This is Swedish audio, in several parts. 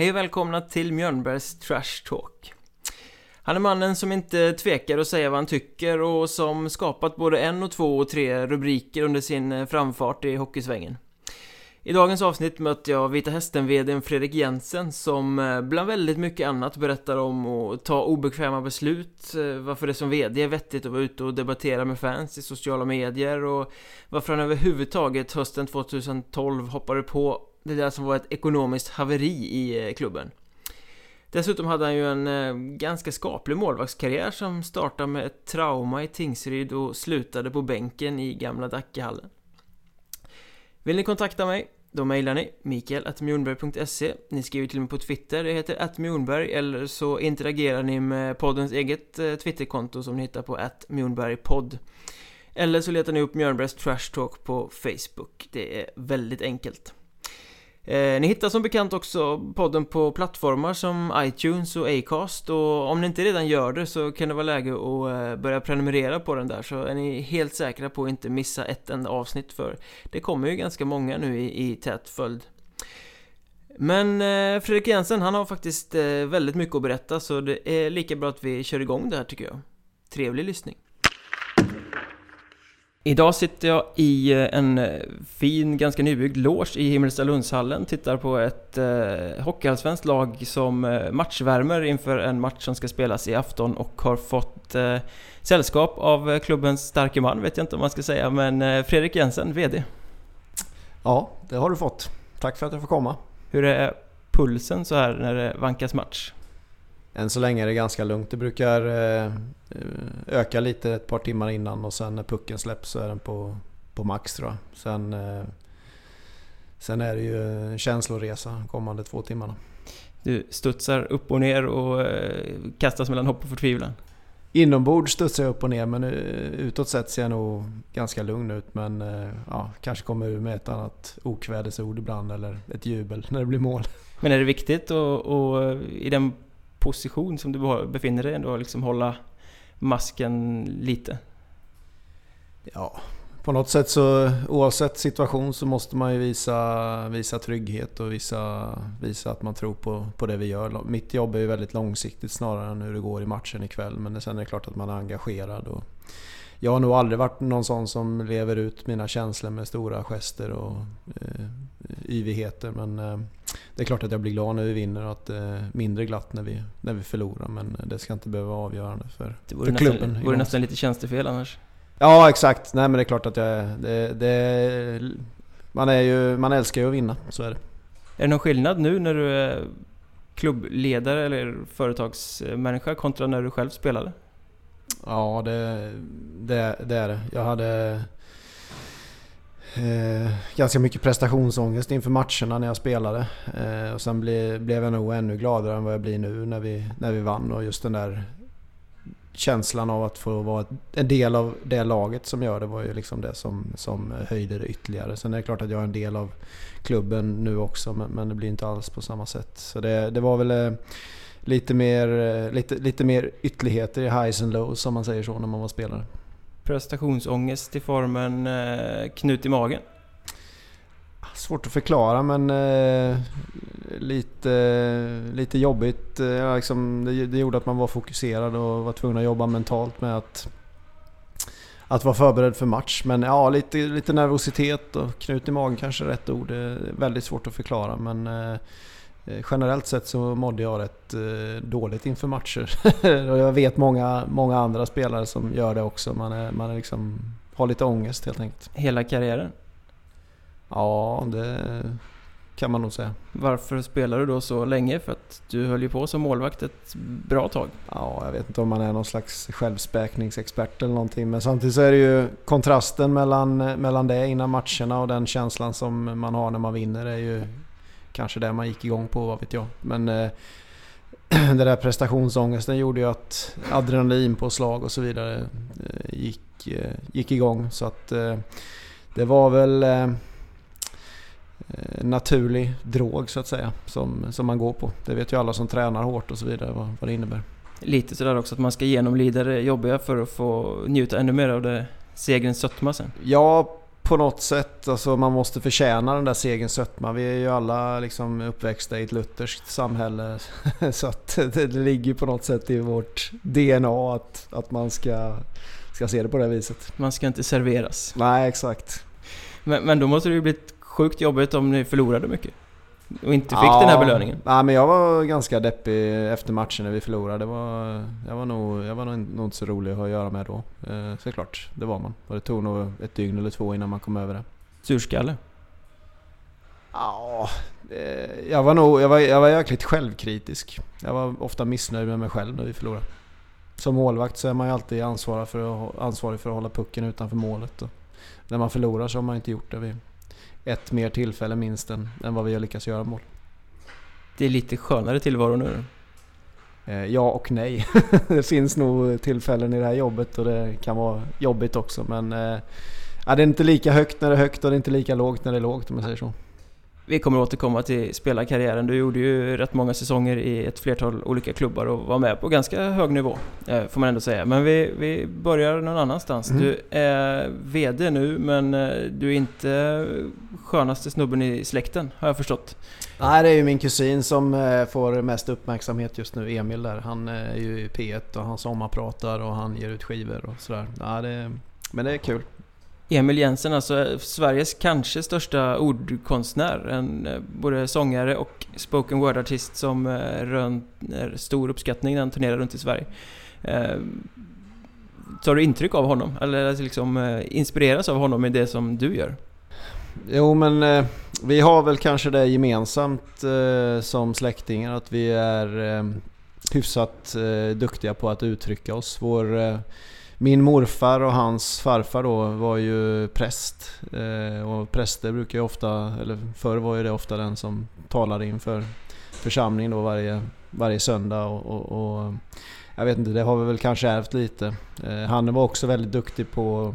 Hej och välkomna till Mjörnbergs Trash Talk. Han är mannen som inte tvekar att säga vad han tycker och som skapat både en och två och tre rubriker under sin eh, framfart i hockeysvängen. I dagens avsnitt mötte jag Vita Hästen-VDn Fredrik Jensen som eh, bland väldigt mycket annat berättar om att ta obekväma beslut, eh, varför det som VD är vettigt att vara ute och debattera med fans i sociala medier och varför han överhuvudtaget hösten 2012 hoppade på det där som alltså var ett ekonomiskt haveri i eh, klubben. Dessutom hade han ju en eh, ganska skaplig målvaktskarriär som startade med ett trauma i Tingsryd och slutade på bänken i gamla Dackehallen. Vill ni kontakta mig? Då mejlar ni mikael.mjornberg.se Ni skriver till mig på Twitter, det heter @mjornberg eller så interagerar ni med poddens eget eh, Twitterkonto som ni hittar på @mjornbergpodd. Eller så letar ni upp Mjörnbergs Trash Talk på Facebook. Det är väldigt enkelt. Eh, ni hittar som bekant också podden på plattformar som iTunes och Acast och om ni inte redan gör det så kan det vara läge att eh, börja prenumerera på den där så är ni helt säkra på att inte missa ett enda avsnitt för det kommer ju ganska många nu i, i tät följd. Men eh, Fredrik Jensen, han har faktiskt eh, väldigt mycket att berätta så det är lika bra att vi kör igång det här tycker jag. Trevlig lyssning. Idag sitter jag i eh, en eh, fin, ganska nybyggd loge i Himmelstalundshallen Tittar på ett eh, hockeyallsvenskt lag som eh, matchvärmer inför en match som ska spelas i afton och har fått eh, sällskap av klubbens starke man, vet jag inte om man ska säga, men eh, Fredrik Jensen, VD. Ja, det har du fått. Tack för att jag får komma. Hur är pulsen så här när det vankas match? Än så länge är det ganska lugnt. Det brukar eh, öka lite ett par timmar innan och sen när pucken släpps så är den på, på max tror jag. Sen, eh, sen är det ju en känsloresa kommande två timmarna. Du studsar upp och ner och eh, kastas mellan hopp och förtvivlan? Inombords studsar jag upp och ner men utåt sett ser jag nog ganska lugn ut. Men ja, kanske kommer ur med ett annat okvädesord ibland eller ett jubel när det blir mål. Men är det viktigt och, och i den position som du befinner dig i ändå liksom hålla masken lite? Ja, på något sätt så oavsett situation så måste man ju visa, visa trygghet och visa, visa att man tror på, på det vi gör. Mitt jobb är ju väldigt långsiktigt snarare än hur det går i matchen ikväll. Men sen är det klart att man är engagerad. Och jag har nog aldrig varit någon sån som lever ut mina känslor med stora gester och eh, yvigheter. Men eh, det är klart att jag blir glad när vi vinner och att det är mindre glatt när vi, när vi förlorar. Men det ska inte behöva vara avgörande för, det vore för klubben. Nästan, det vore nästan lite tjänstefel annars. Ja, exakt. Nej men det är klart att jag... Det, det, man, är ju, man älskar ju att vinna, så är det. Är det någon skillnad nu när du är klubbledare eller företagsmänniska kontra när du själv spelade? Ja, det, det, det är det. Jag hade eh, ganska mycket prestationsångest inför matcherna när jag spelade. Eh, och sen ble, blev jag nog ännu gladare än vad jag blir nu när vi, när vi vann. Och just den där känslan av att få vara en del av det laget som gör det var ju liksom det som, som höjde det ytterligare. Sen är det klart att jag är en del av klubben nu också men, men det blir inte alls på samma sätt. Så det, det var väl eh, lite mer, eh, lite, lite mer ytterligheter i highs and lows om man säger så när man var spelare. Prestationsångest i formen eh, knut i magen? Svårt att förklara men eh, lite, lite jobbigt. Eh, liksom, det, det, gjorde att man var fokuserad och var tvungen att jobba mentalt med att, att vara förberedd för match. Men ja, lite, lite nervositet och knut i magen kanske är rätt ord. Det är väldigt svårt att förklara men eh, Eh, generellt sett så mådde jag rätt eh, dåligt inför matcher. och jag vet många, många andra spelare som gör det också. Man, är, man är liksom, har lite ångest helt enkelt. Hela karriären? Ja, det kan man nog säga. Varför spelar du då så länge? För att du höll ju på som målvakt ett bra tag. Ja, jag vet inte om man är någon slags självspäkningsexpert eller någonting. Men samtidigt så är det ju kontrasten mellan, mellan det innan matcherna och den känslan som man har när man vinner är ju kanske det man gick igång på, vad vet jag. Men eh, den där prestationsångesten gjorde ju att adrenalin på slag och så vidare eh, gick, eh, gick igång. Så att eh, det var väl eh, eh, naturlig drog så att säga som, som man går på. Det vet ju alla som tränar hårt och så vidare vad, vad det innebär. Lite sådär också att man ska genomlida det jobbiga för att få njuta ännu mer av det segerns sötma sen. Ja, på något sätt. Alltså man måste förtjäna den där segerns sötma. Vi är ju alla liksom uppväxta i ett lutherskt samhälle. Så att det ligger på något sätt i vårt DNA att, att man ska, ska se det på det viset. Man ska inte serveras. Nej, exakt. Men, men då måste det ju blivit sjukt jobbigt om ni förlorade mycket. Och inte fick ja, den här belöningen. Nej, men jag var ganska deppig efter matchen när vi förlorade. Det var, jag var nog, jag var nog inte så rolig att ha att göra med då. Eh, såklart, det var man. Och det tog nog ett dygn eller två innan man kom över det. Surskalle? Ja, eh, jag var nog, jag var, jag var jäkligt självkritisk. Jag var ofta missnöjd med mig själv när vi förlorade. Som målvakt så är man ju alltid ansvarig för att, ansvarig för att hålla pucken utanför målet. Och när man förlorar så har man inte gjort det. Ett mer tillfälle minst än, än vad vi har lyckats göra mål. Det är lite skönare tillvaro nu? Eh, ja och nej. det finns nog tillfällen i det här jobbet och det kan vara jobbigt också men eh, ja, det är inte lika högt när det är högt och det är inte lika lågt när det är lågt om jag säger så. Vi kommer återkomma till spelarkarriären. Du gjorde ju rätt många säsonger i ett flertal olika klubbar och var med på ganska hög nivå, eh, får man ändå säga. Men vi, vi börjar någon annanstans. Mm. Du är VD nu, men eh, du är inte skönaste snubben i släkten, har jag förstått. Nej, det är ju min kusin som eh, får mest uppmärksamhet just nu, Emil där. Han är ju i P1 och han sommarpratar och han ger ut skivor och sådär. Ja, det, men det är kul. Emil Jensen, alltså Sveriges kanske största ordkonstnär. En eh, både sångare och spoken word-artist som eh, rönt eh, stor uppskattning när han turnerar runt i Sverige. Tar du intryck av honom? Eller liksom inspireras av honom i det som du gör? Jo men vi har väl kanske det gemensamt som släktingar att vi är hyfsat duktiga på att uttrycka oss. Vår min morfar och hans farfar då var ju präst. Eh, och präster brukar ju ofta, eller förr var ju det ofta den som talade inför församlingen då varje, varje söndag. Och, och, och, jag vet inte, det har vi väl kanske ärvt lite. Eh, han var också väldigt duktig på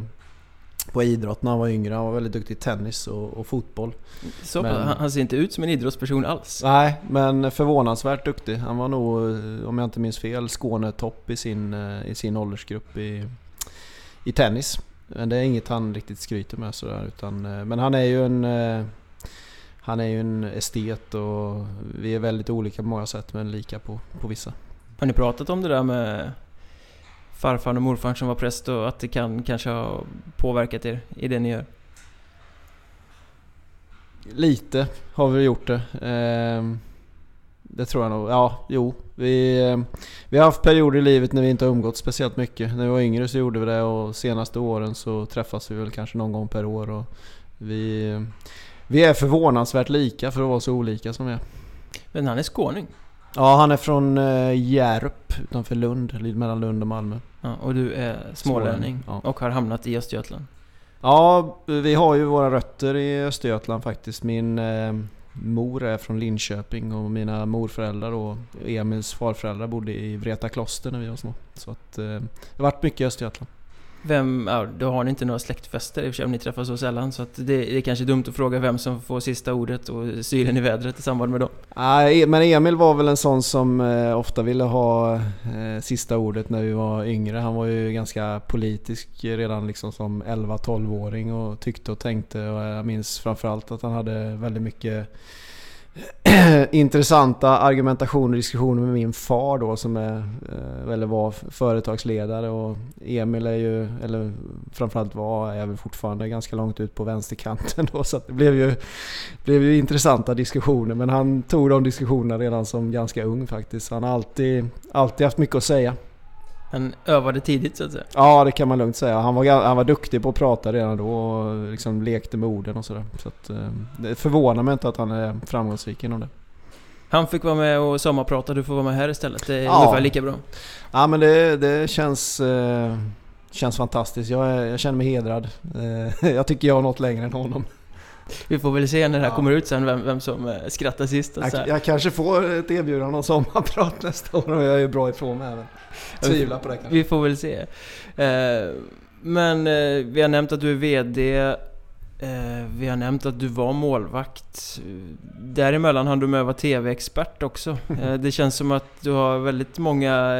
på idrott när han var yngre. Han var väldigt duktig i tennis och, och fotboll. Så, men, han ser inte ut som en idrottsperson alls? Nej, men förvånansvärt duktig. Han var nog, om jag inte minns fel, Skånetopp i sin, eh, i sin åldersgrupp i, i tennis. Men det är inget han riktigt skryter med sådär. Utan, eh, men han är ju en eh, han är ju en estet och vi är väldigt olika på många sätt men lika på, på vissa. Har ni pratat om det där med farfar och morfar som var präst och att det kan kanske ha påverkat er i det ni gör? Lite har vi gjort det. Ehm, det tror jag nog. Ja, jo. Vi, ehm, vi har haft perioder i livet när vi inte har umgått speciellt mycket. När vi var yngre så gjorde vi det och senaste åren så träffas vi väl kanske någon gång per år. Och vi, vi är förvånansvärt lika för att vara så olika som vi är. Men han är skåning? Ja, han är från uh, Hjärup utanför Lund, mellan Lund och Malmö. Ja, och du är smålänning ja. och har hamnat i Östergötland? Ja, vi har ju våra rötter i Östergötland faktiskt. Min eh, mor är från Linköping och mina morföräldrar och Emils farföräldrar bodde i Vreta kloster när vi var små. Så att, eh, det har varit mycket i Östergötland. Vem, ja, då har ni inte några släktfester i och för sig om ni träffas så sällan. Så att det, det är kanske dumt att fråga vem som får sista ordet och sylen i vädret i samband med dem. Nej, men Emil var väl en sån som eh, ofta ville ha eh, sista ordet när vi var yngre. Han var ju ganska politisk redan liksom som 11-12-åring och tyckte och tänkte. Och jag minns framförallt att han hade väldigt mycket intressanta argumentationer och diskussioner med min far då som är, eh, eller var företagsledare och Emil är ju, eller framförallt var, är väl fortfarande ganska långt ut på vänsterkanten då så det blev ju, blev ju intressanta diskussioner men han tog de diskussionerna redan som ganska ung faktiskt. Han har alltid, alltid haft mycket att säga. Han övade tidigt så att säga? Ja, det kan man lugnt säga. Han var, han var duktig på att prata redan då och liksom lekte med orden och sådär. Så att, eh, det förvånar mig inte att han är framgångsrik inom det. Han fick vara med och sommarprata, du får vara med här istället. Det är ja. ungefär lika bra. Ja men det, det känns, eh, känns fantastiskt. Jag, är, jag känner mig hedrad. Eh, jag tycker jag har nått längre än honom. Vi får väl se när det här ja. kommer ut sen vem, vem som eh, skrattar sist. Jag, jag, kanske får ett erbjudande om sommarprat nästa år och jag är bra ifrån mig även. Tvivlar på det kanske. Vi får väl se. Eh, men eh, vi har nämnt att du är VD. Vi har nämnt att du var målvakt. Däremellan hann du med att vara TV-expert också. Det känns som att du har väldigt många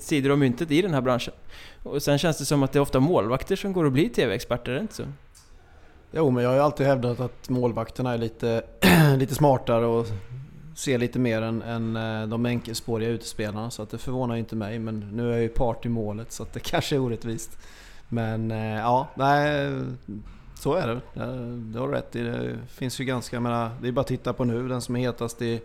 sidor av myntet i den här branschen. Och sen känns det som att det är ofta målvakter som går och blir TV-experter, är det inte så? Jo, men jag har ju alltid hävdat att målvakterna är lite, lite smartare och ser lite mer än, än eh, de enkelspåriga utespelarna. Så att det förvånar ju inte mig. Men nu är jag ju part i målet så att det kanske är orättvist. Men eh, ja, nej, så är det. Det har du rätt i. Det finns ju ganska, jag menar, det är bara att titta på nu. Den som är hetast i,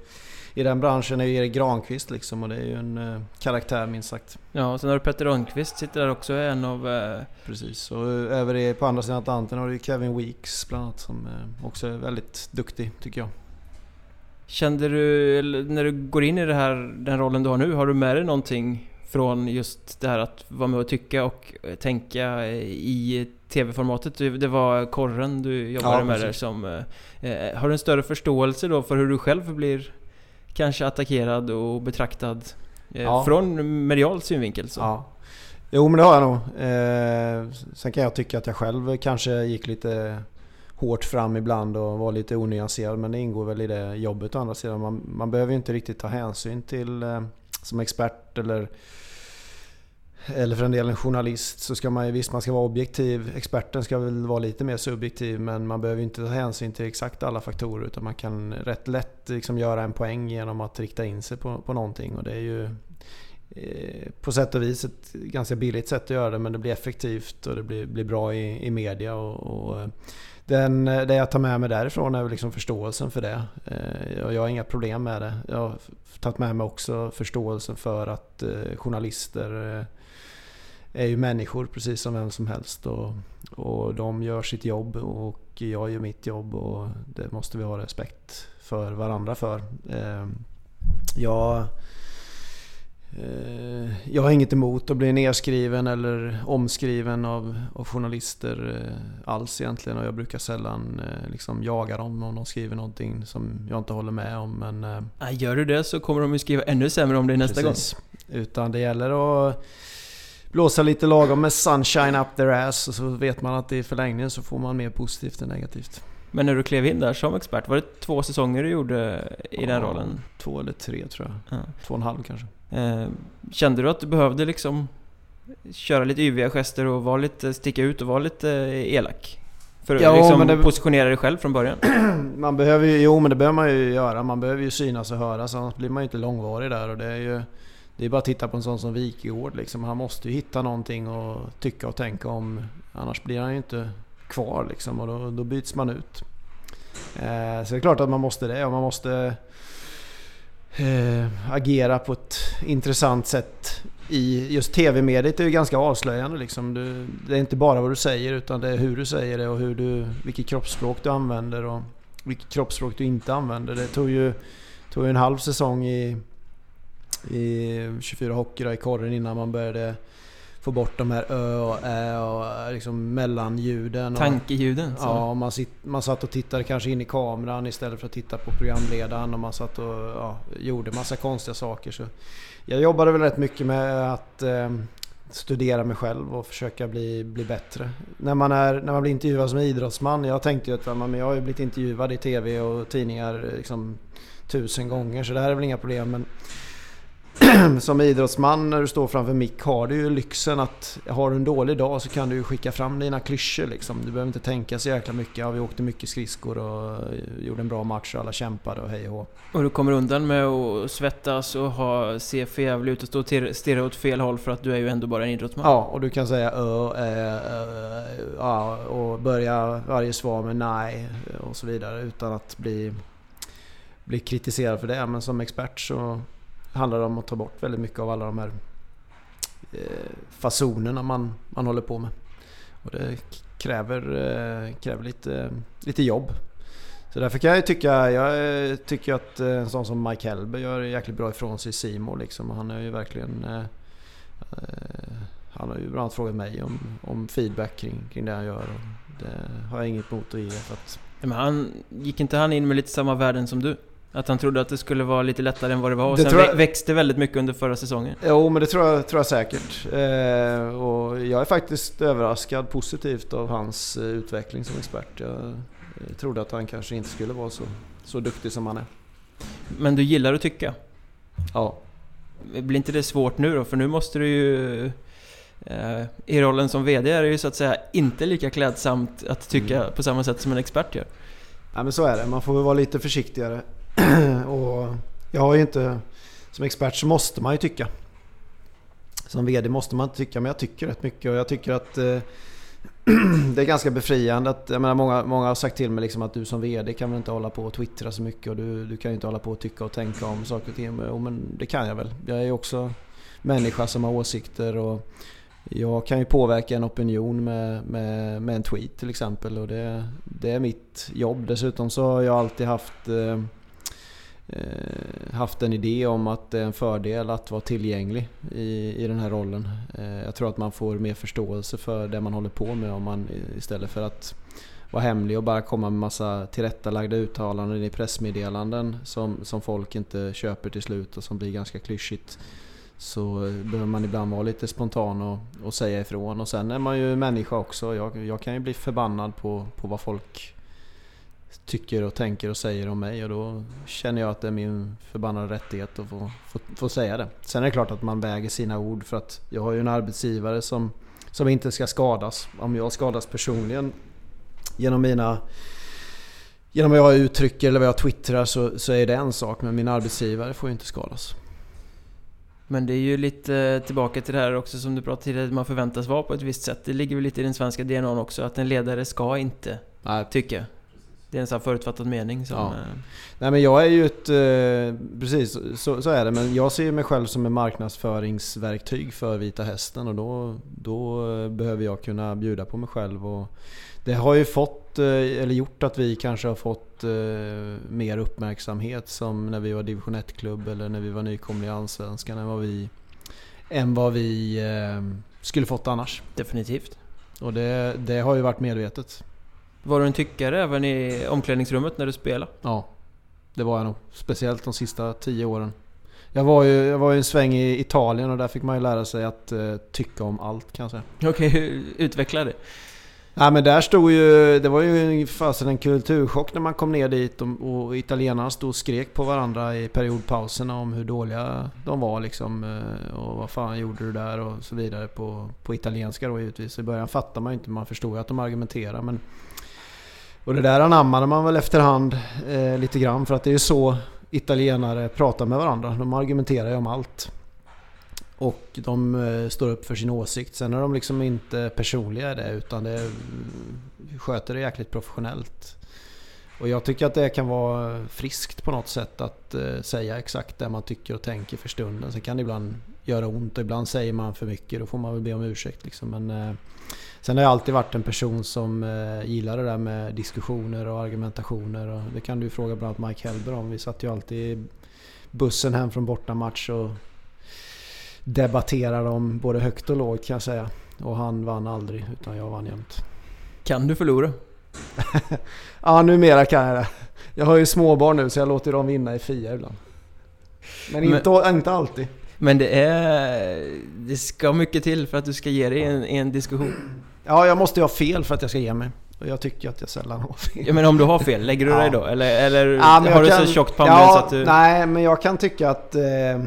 i den branschen är ju Erik Granqvist liksom och det är ju en uh, karaktär minst sagt. Ja, och sen har du Petter Rönnqvist sitter där också, en av... Uh... Precis, och över i, på andra sidan Atlanten har du Kevin Weeks bland annat som uh, också är väldigt duktig tycker jag. Kände du, när du går in i det här, den rollen du har nu, har du med dig någonting från just det här att vara med och tycka och tänka i TV-formatet? Det var korren du jobbade ja, med där som... Eh, har du en större förståelse då för hur du själv blir kanske attackerad och betraktad eh, ja. från medial synvinkel? Så? Ja. Jo men det har jag nog. Eh, sen kan jag tycka att jag själv kanske gick lite hårt fram ibland och var lite onyanserad men det ingår väl i det jobbet å andra sidan. Man, man behöver ju inte riktigt ta hänsyn till eh, som expert eller eller för en del en journalist så ska man ju visst man ska vara objektiv. Experten ska väl vara lite mer subjektiv men man behöver inte ta hänsyn till exakt alla faktorer utan man kan rätt lätt liksom göra en poäng genom att rikta in sig på, på någonting och det är ju eh, på sätt och vis ett ganska billigt sätt att göra det men det blir effektivt och det blir, blir bra i, i media. Och, och eh, den, eh, det jag tar med mig därifrån är väl liksom förståelsen för det. Eh, jag har inga problem med det. Jag har tagit med mig också förståelsen för att eh, journalister är ju människor precis som vem som helst. Och, och de gör sitt jobb och jag gör mitt jobb och det måste vi ha respekt för varandra för. Eh, jag, eh, jag har inget emot att bli nedskriven eller omskriven av, av journalister eh, alls egentligen. Och jag brukar sällan liksom jaga dem om de skriver någonting som jag inte håller med om. Men, Gör du det så kommer de ju skriva ännu sämre om dig nästa precis. gång. Utan det gäller att blåsa lite lagom med sunshine up their ass och så vet man att i förlängningen så får man mer positivt än negativt. Men när du klev in där som expert, var det två säsonger du gjorde i ja, den rollen? Två eller tre tror jag. Ja. Två och en halv kanske. Eh, kände du att du behövde liksom köra lite yviga gester och vara lite, sticka ut och vara lite elak? För att ja, liksom det... positionera dig själv från början? man behöver ju, jo men det behöver man ju göra. Man behöver ju synas och höras annars blir man ju inte långvarig där och det är ju det är bara att titta på en sån som Wikegård liksom. Han måste ju hitta någonting att tycka och tänka om. Annars blir han ju inte kvar liksom och då, då byts man ut. Eh, så det är klart att man måste det och man måste eh, agera på ett intressant sätt. I just TV-mediet är ju ganska avslöjande liksom. Du, det är inte bara vad du säger utan det är hur du säger det och hur du, vilket kroppsspråk du använder och vilket kroppsspråk du inte använder. Det tog ju, tog ju en halv säsong i i 24 hockey i korren innan man började få bort de här ö och ä och liksom mellanljuden. Tankeljuden? Så. Ja, man, sitt, man satt och tittade kanske in i kameran istället för att titta på programledaren och man satt och ja, gjorde massa konstiga saker. Så jag jobbade väl rätt mycket med att eh, studera mig själv och försöka bli, bli bättre. När man, är, när man blir intervjuad som idrottsman, jag tänkte ju att jag har ju blivit intervjuad i TV och tidningar liksom, tusen gånger så det här är väl inga problem. Men som idrottsman när du står framför mick har du ju lyxen att har du en dålig dag så kan du ju skicka fram dina klyschor liksom. Du behöver inte tänka så jäkla mycket. Ja, vi åkte mycket skridskor och gjorde en bra match och alla kämpade och hej och Och du kommer undan med att svettas och ha, se för jävligt ut och stå och stirra åt fel håll för att du är ju ändå bara en idrottsman. Ja, och du kan säga ö, ä, ö, ja, och börja varje svar med nej och så vidare utan att bli, bli kritiserad för det. Men som expert så handlar det om att ta bort väldigt mycket av alla de här eh, fasonerna man, man håller på med. Och det kräver, eh, kräver lite, lite jobb. Så därför kan jag tycka, jag eh, tycker att en sån som Mike Hellberg gör jäkligt bra ifrån sig i Simo liksom. Han är ju verkligen... Eh, han har ju bland annat frågat mig om, om feedback kring, kring det han gör. Och det har jag inget emot att ge. För att... Men han, gick inte han in med lite samma värden som du? Att han trodde att det skulle vara lite lättare än vad det var och det sen jag... växte väldigt mycket under förra säsongen. Jo, men det tror jag, tror jag säkert. Eh, och jag är faktiskt överraskad positivt av hans eh, utveckling som expert. Jag eh, trodde att han kanske inte skulle vara så, så duktig som han är. Men du gillar att tycka? Ja. Blir inte det svårt nu då? För nu måste du ju Eh, I rollen som VD är det ju så att säga inte lika klädsamt att tycka mm. på samma sätt som en expert gör. Ja men så är det, man får väl vara lite försiktigare. och jag har ju inte... Som expert så måste man ju tycka. Som VD måste man inte tycka, men jag tycker rätt mycket och jag tycker att eh, det är ganska befriande att, jag menar många, många har sagt till mig liksom att du som VD kan väl inte hålla på och twittra så mycket och du, du kan ju inte hålla på och tycka och tänka om saker och ting. Jo men det kan jag väl. Jag är ju också människa som har åsikter och jag kan ju påverka en opinion med, med, med en tweet till exempel och det, det är mitt jobb. Dessutom så har jag alltid haft eh, Eh, haft en idé om att det är en fördel att vara tillgänglig i, i den här rollen. Eh, jag tror att man får mer förståelse för det man håller på med om man istället för att vara hemlig och bara komma med massa tillrättalagda uttalanden i pressmeddelanden som, som folk inte köper till slut och som blir ganska klyschigt. Så behöver man ibland vara lite spontan och, och säga ifrån. Och sen är man ju människa också. Jag, jag kan ju bli förbannad på, på vad folk tycker och tänker och säger om mig och då känner jag att det är min förbannade rättighet att få, få, få, säga det. Sen är det klart att man väger sina ord för att jag har ju en arbetsgivare som, som inte ska skadas. Om jag skadas personligen genom mina Genom vad jag uttrycker eller vad jag twittrar så, så är det en sak men min arbetsgivare får ju inte skadas. Men det är ju lite tillbaka till det här också som du pratade tidigare, man förväntas vara på ett visst sätt. Det ligger väl lite i den svenska DNA också, att en ledare ska inte Nej. tycka. Det är en sån förutfattad mening som... Ja. Eh, Nej men jag är ju ett... Eh, precis, så, så, är det. Men jag ser mig själv som en marknadsföringsverktyg för Vita Hästen och då, då behöver jag kunna bjuda på mig själv. Och det har ju fått, eh, eller gjort att vi kanske har fått mer uppmärksamhet som när vi var division 1-klubb eller när vi var nykomlingar i Allsvenskan än vad vi, än vad vi skulle fått annars. Definitivt. Och det, det har ju varit medvetet. Var du en tyckare även i omklädningsrummet när du spelade? Ja, det var jag nog. Speciellt de sista tio åren. Jag var ju, jag var ju en sväng i Italien och där fick man ju lära sig att uh, tycka om allt kan jag säga. Okej, okay, utveckla det. Nej men där stod ju, det var ju fasen en kulturchock när man kom ner dit och, och italienarna stod och skrek på varandra i periodpauserna om hur dåliga de var liksom. Eh, och vad fan gjorde du där och så vidare på, på italienska då givetvis. I början fattar man ju inte, man förstod ju att de argumenterar men och det där anammade man väl efterhand eh, lite grann för att det är ju så italienare pratar med varandra. De argumenterar ju om allt. Och de eh, står upp för sin åsikt. Sen är de liksom inte personliga i det utan det är, sköter det jäkligt professionellt. Och jag tycker att det kan vara friskt på något sätt att eh, säga exakt det man tycker och tänker för stunden. Sen kan det ibland göra ont och ibland säger man för mycket. Då får man väl be om ursäkt liksom. Men, eh, Sen har jag alltid varit en person som eh, gillar det där med diskussioner och argumentationer. Och det kan du fråga bland annat Mike Helber om. Vi satt ju alltid i bussen hem från bortamatch och debatterade om både högt och lågt kan jag säga. Och han vann aldrig, utan jag vann jämt. Kan du förlora? ja, numera kan jag det. Jag har ju småbarn nu så jag låter dem vinna i FIA ibland. Men, Men inte, inte alltid. Men det är... Det ska mycket till för att du ska ge dig en, en diskussion. Ja, jag måste ju ha fel för att jag ska ge mig. Och jag tycker att jag sällan har fel. Ja, men om du har fel, lägger du ja. dig då? Eller, eller ja, har du kan, så tjockt pannben ja, så att du... Nej, men jag kan tycka att eh, eh,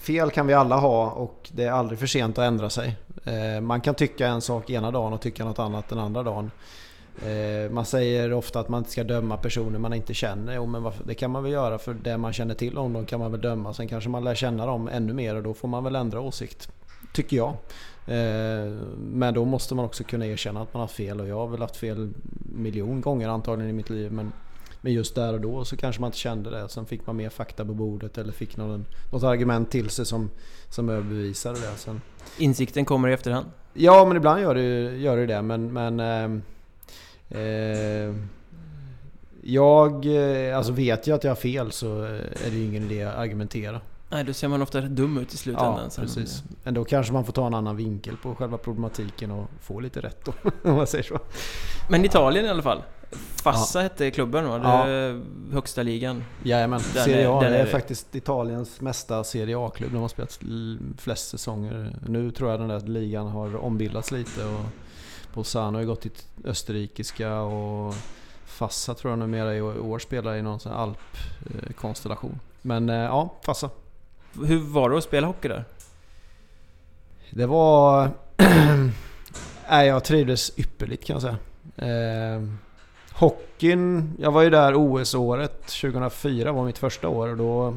fel kan vi alla ha och det är aldrig för sent att ändra sig. Eh, man kan tycka en sak ena dagen och tycka något annat den andra dagen. Eh, man säger ofta att man inte ska döma personer man inte känner. Jo, men det kan man väl göra för det man känner till om dem kan man väl döma. Sen kanske man lär känna dem ännu mer och då får man väl ändra åsikt. Tycker jag. Eh, men då måste man också kunna erkänna att man har fel och jag har väl haft fel miljon gånger antagligen i mitt liv. Men, men just där och då så kanske man inte kände det. Sen fick man mer fakta på bordet eller fick någon, något argument till sig som, som överbevisade det. Sen, Insikten kommer i efterhand? Ja, men ibland gör det, gör det det. Men, men eh, eh, jag, eh, alltså vet jag att jag har fel så är det ju ingen idé att argumentera. Nej, då ser man ofta rätt dum ut i slutändan. Ja, precis. Men då kanske man får ta en annan vinkel på själva problematiken och få lite rätt då, om man säger så. Men Italien i alla fall. Fassa ja. hette klubben va? Är högsta ligan. Jajamän, Serie A. Det är, är faktiskt Italiens mesta Serie A-klubb. De har spelat flest säsonger. Nu tror jag den där ligan har ombildats lite och Bolzano har gått till österrikiska och Fassa tror jag numera i år spelar i någon sån alpkonstellation. Men eh, ja, Fassa. Hur var det att spela hockey där? Det var... Nej, jag trivdes ypperligt kan jag säga. Eh, hockeyn, jag var ju där OS-året 2004 var mitt första år och då,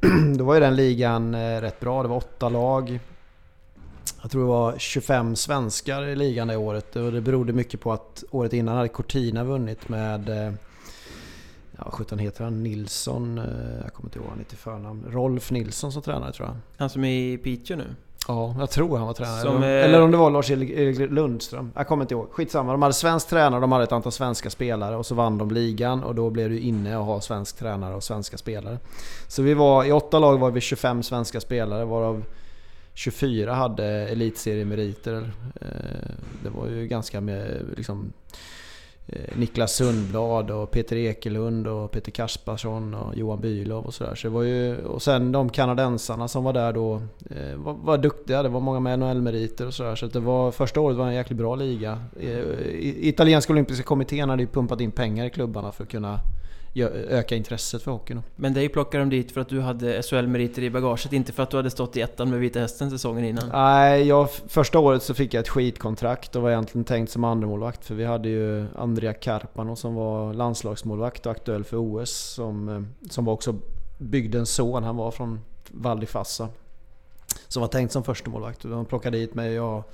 då var ju den ligan eh, rätt bra. Det var åtta lag. Jag tror det var 25 svenskar i ligan det året och det berodde mycket på att året innan hade Cortina vunnit med eh, Ja, 17 heter han? Nilsson? eh, Jag kommer inte ihåg han lite förnamn. Rolf Nilsson som tränare tror jag. Han som är i Piteå nu. Ja, jag tror han var tränare. Som, eller, eh, eller om det var Lars-Erik Lundström. Jag kommer inte ihåg. Skitsamma. De hade svensk tränare, de hade ett antal svenska spelare och så vann de ligan och då blev det inne att ha svensk tränare och svenska spelare. Så vi var, i åtta lag var vi 25 svenska spelare varav 24 hade elitseriemeriter. Eh, det var ju ganska med liksom eh, Niklas Sundblad och Peter Ekelund och Peter Kasparsson och Johan Bylov och sådär. Så det var ju, och sen de kanadensarna som var där då eh, var, var duktiga. Det var många med NHL-meriter och sådär. Så det var, första året var en jäkligt bra liga. Italienska olympiska kommittén hade ju pumpat in pengar i klubbarna för att kunna öka intresset för hockeyn. Men dig plockade de dit för att du hade SHL-meriter i bagaget, inte för att du hade stått i ettan med Vita Hästen säsongen innan. Nej, jag, första året så fick jag ett skitkontrakt och var egentligen tänkt som andremålvakt för vi hade ju Andrea Karpano som var landslagsmålvakt och aktuell för OS som, eh, som var också bygdens son. Han var från Val di Fassa. Som var tänkt som första målvakt. De plockade dit mig och jag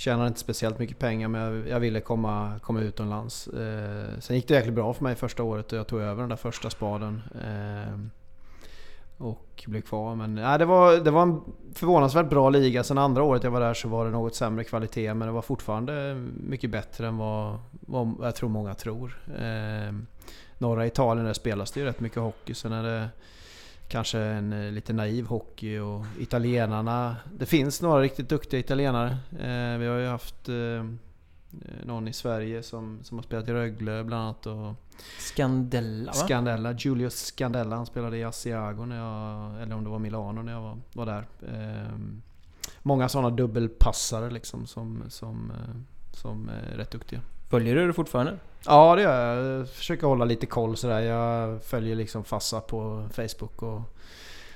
tjänade inte speciellt mycket pengar men jag, jag ville komma, komma utomlands. Eh, sen gick det jäkligt bra för mig första året och jag tog över den där första spaden. Eh, och blev kvar. Men nej, det, var, det var en förvånansvärt bra liga. Sen andra året jag var där så var det något sämre kvalitet. Men det var fortfarande mycket bättre än vad, vad jag tror många tror. Eh, norra Italien där spelas det ju rätt mycket hockey. Sen är det kanske en eh, lite naiv hockey. Och italienarna... Det finns några riktigt duktiga italienare. Eh, vi har ju haft eh, någon i Sverige som, som har spelat i Rögle bland annat. Och Scandella va? Scandella, Julius Scandella. Han spelade i Asiago när jag, eller om det var Milano när jag var, var där. Ehm, många sådana dubbelpassare liksom som, som, som är rätt duktiga. Följer du det fortfarande? Ja det gör jag. Jag försöker hålla lite koll sådär. Jag följer liksom Fassa på Facebook och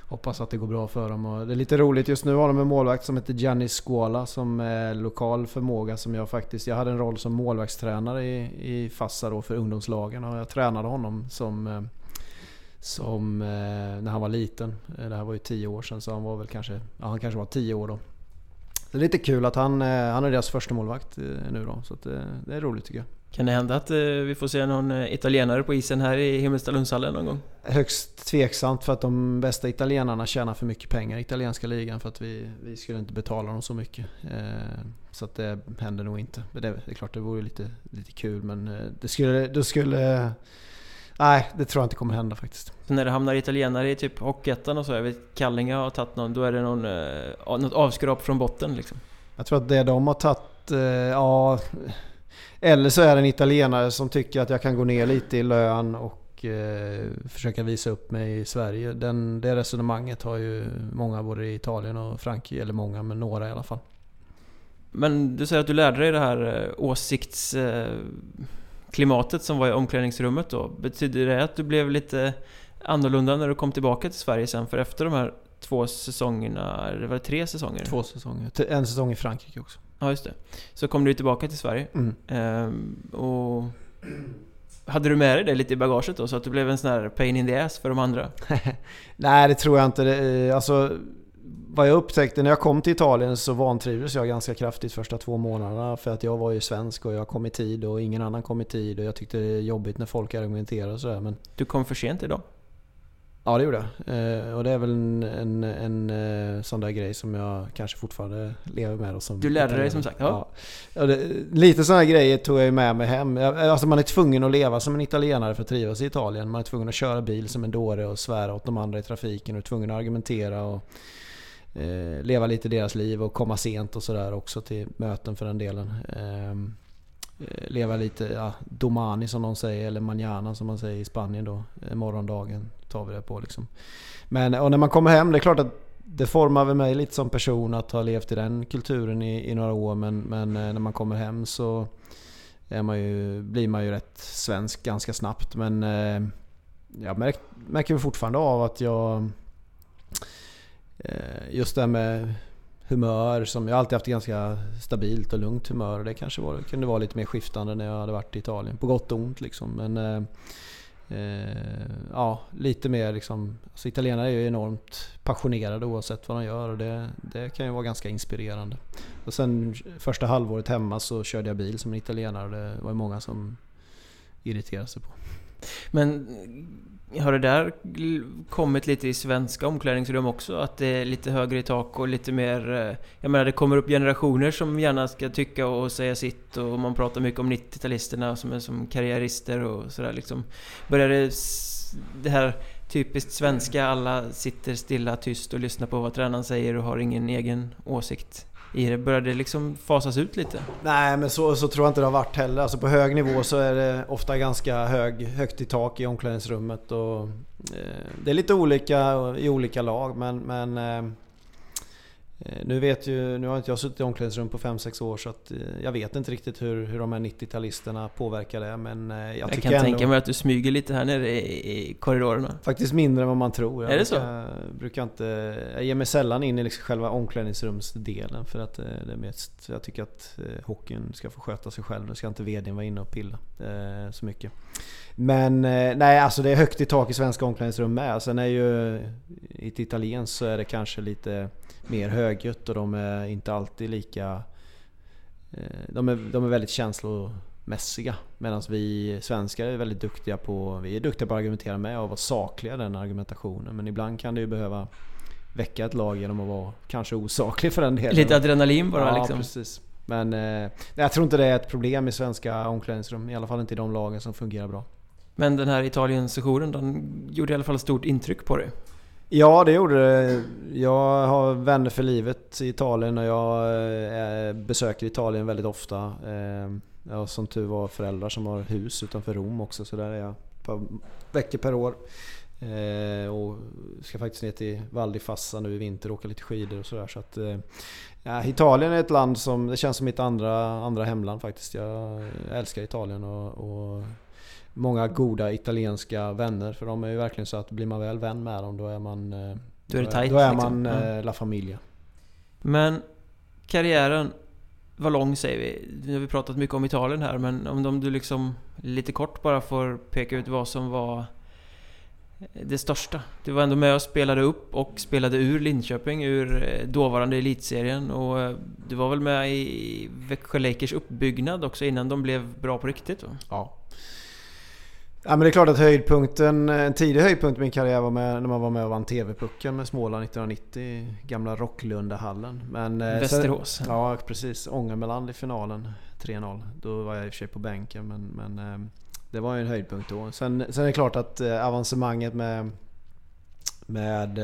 hoppas att det går bra för dem. Och det är lite roligt just nu har de en målvakt som heter Gianni Scuola som är lokal förmåga som jag faktiskt... Jag hade en roll som målvaktstränare i, i Fassa då för ungdomslagen och jag tränade honom som... Eh, som eh, när han var liten. Eh, det här var ju 10 år sedan så han var väl kanske... Ja han kanske var 10 år då. Det är lite kul att han, eh, han är deras första målvakt eh, nu då. Så att det, är roligt tycker jag. Kan det hända att eh, vi får se någon eh, italienare på isen här i Himmelstalundshallen någon gång? Högst tveksamt för att de bästa italienarna tjänar för mycket pengar i italienska ligan för att vi, vi skulle inte betala dem så mycket. Eh, så att det händer nog inte. Men det, är klart det vore lite, lite kul men eh, det skulle... Det skulle nej, det tror jag inte kommer hända faktiskt. Så när det hamnar italienare i typ Hockeyettan och så, jag vet Kallinge har tagit någon, då är det någon, eh, något avskrap från botten liksom. Jag tror att det de har tagit, eh, ja... Eller så är det en italienare som tycker att jag kan gå ner lite i lön och eh, försöka visa upp mig i Sverige. Den, det resonemanget har ju många både i Italien och Frankrike, eller många men några i alla fall. Men du säger att du lärde dig det här eh, åsiktsklimatet som var i omklädningsrummet då. Betyder det att du blev lite annorlunda när du kom tillbaka till Sverige sen? För efter de här två säsongerna, det var tre säsonger? Två säsonger. En säsong i Frankrike också. Ja, just det. Så kom du tillbaka till Sverige. Mm. Ehm, och... Hade du med dig det lite i bagaget då? Så att du blev en sån här pain in the ass för de andra? Nej, det tror jag inte. Det, eh, alltså, vad jag upptäckte när jag kom till Italien så vantrivdes jag ganska kraftigt första två månaderna. För att jag var ju svensk och jag kom i tid och ingen annan kom i tid. Och jag tyckte det är jobbigt när folk argumenterar och sådär. Men Du kom för sent idag. ja, det gjorde jag. Eh, och det är väl en, en, en eh, sån där grej som jag kanske fortfarande lever med. Och som Du lärde dig som sagt, ja. Ja. Det, lite sådana grejer tog jag med mig hem. Alltså man är tvungen att leva som en italienare för att trivas i Italien. Man är tvungen att köra bil som en dåre och svära åt de andra i trafiken. Och är tvungen att argumentera och eh, leva lite deras liv och komma sent och sådär också till möten för den delen. Ehm, eh, leva lite, ja, domani som de säger, eller manana som man säger i Spanien då. Eh, morgondagen tar vi det på liksom. Men och när man kommer hem, det är klart att det formar väl mig lite som person att ha levt i den kulturen i, i några år men, men eh, när man kommer hem så är man ju, blir man ju rätt svensk ganska snabbt. Men eh, jag märk, märker väl fortfarande av att jag... Eh, just det här med humör som... Jag har alltid haft ett ganska stabilt och lugnt humör. Och det kanske var, kunde vara lite mer skiftande när jag hade varit i Italien. På gott och ont liksom. Men eh, eh, ja, lite mer liksom... Alltså italienare är ju enormt passionerade oavsett vad de gör och det, det kan ju vara ganska inspirerande. Och sen första halvåret hemma så körde jag bil som en italienare och det var ju många som irriterade sig på. Men har det där kommit lite i svenska omklädningsrum också? Att det är lite högre i tak och lite mer... Eh, jag menar det kommer upp generationer som gärna ska tycka och säga sitt och man pratar mycket om 90-talisterna som är som karriärister och sådär liksom. Börjar det... Det här typiskt svenska, alla sitter stilla, tyst och lyssnar på vad tränaren säger och har ingen egen åsikt i det? Börjar det liksom fasas ut lite? Nej, men så, så tror jag inte det har varit heller. Alltså på hög nivå så är det ofta ganska hög, högt i tak i omklädningsrummet. Och, eh, det är lite olika i olika lag men, men eh, nu vet ju, nu har inte jag suttit i omklädningsrum på 5-6 år så att eh, jag vet inte riktigt hur, hur de här 90-talisterna påverkar det men eh, jag, jag kan ändå, tänka mig att du smyger lite här nere i, i korridorerna. Faktiskt mindre än vad man tror. Jag är det så? Brukar inte, jag ger mig sällan in i liksom själva omklädningsrumsdelen för att det är mest, jag tycker att hockeyn ska få sköta sig själv. Då ska inte VDn vara inne och pilla eh, så mycket. Men nej, alltså det är högt i tak i svenska omklädningsrum med. Sen är ju i ett italienskt så är det kanske lite mer högljutt och de är inte alltid lika... Eh, de är, de är väldigt känslomässiga. Medan vi svenskar är väldigt duktiga på... Vi är duktiga på att argumentera med och vara sakliga i den argumentationen. Men ibland kan det ju behöva väcka ett lag genom att vara kanske osaklig för den delen. Lite adrenalin bara ja, liksom. precis. Men eh, jag tror inte det är ett problem i svenska omklädningsrum. I alla fall inte i de lagen som fungerar bra. Men den här Italien-sessionen, den gjorde i alla fall stort intryck på dig? Ja, det gjorde det. Jag har vänner för livet i Italien och jag eh, besöker Italien väldigt ofta. Eh, jag har som tur var föräldrar som har hus utanför Rom också, så där är jag ett par veckor per år. Eh, och ska faktiskt ner till Val di Fassa nu i vinter och åka lite skidor och sådär. Så att, ja, Italien är ett land som, det känns som mitt andra, andra hemland faktiskt. Jag älskar Italien och, och många goda italienska vänner. För de är ju verkligen så att blir man väl vän med dem då är man... Eh, då är det tight, Då är liksom. man mm. La Familia. Men karriären var lång säger vi. Nu har vi pratat mycket om Italien här men om du liksom lite kort bara får peka ut vad som var det största. Du var ändå med och spelade upp och spelade ur Linköping, ur eh, dåvarande elitserien och du var väl med i Växjö Lakers uppbyggnad också innan de blev bra på riktigt? Va? Ja, Ja men det är klart att höjdpunkten, en tidig höjdpunkt i min karriär var med, när man var med och vann TV-pucken med Småland 1990 Gamla Rocklundahallen. Men, eh, Västerås. Sen, ja precis, Ångermanland i finalen 3-0. Då var jag i och för sig på bänken men, men eh, det var ju en höjdpunkt då. Sen, sen är det klart att eh, avancemanget med, med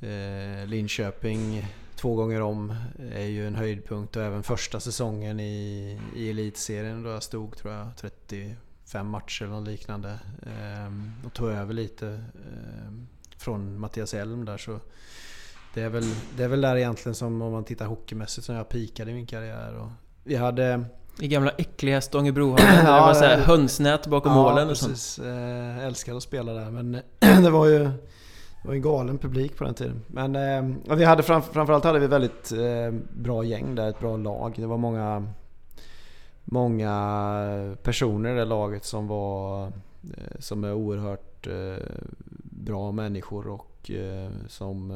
eh, Linköping två gånger om är ju en höjdpunkt och även första säsongen i, i elitserien då jag stod tror jag 30 fem matcher eller liknande. Ehm, och tog över lite ehm, från Mattias Elm där så det är, väl, det är väl där egentligen som om man tittar hockeymässigt som jag pikade i min karriär. Och vi hade... I gamla äckliga Stångebrohallen ja, det var så här hönsnät bakom ja, målen och precis. sånt. Eh, älskade att spela där men det var ju det var en galen publik på den tiden. Men eh, vi hade fram, framförallt hade vi väldigt eh, bra gäng där, ett bra lag. Det var många många personer i det laget som var eh, som är oerhört eh, bra människor och eh, som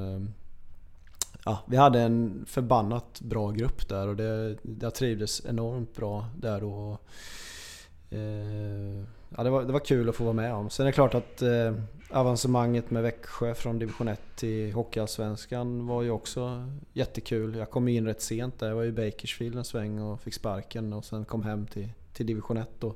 Ja, vi hade en förbannat bra grupp där och det, jag trivdes enormt bra där och Ja, det var, det var kul att få vara med om. Sen är det klart att eh, avancemanget med Växjö från division 1 till Hockeyallsvenskan var ju också jättekul. Jag kom in rätt sent där. Jag var i Bakersfield en sväng och fick sparken och sen kom hem till, till division 1. Då.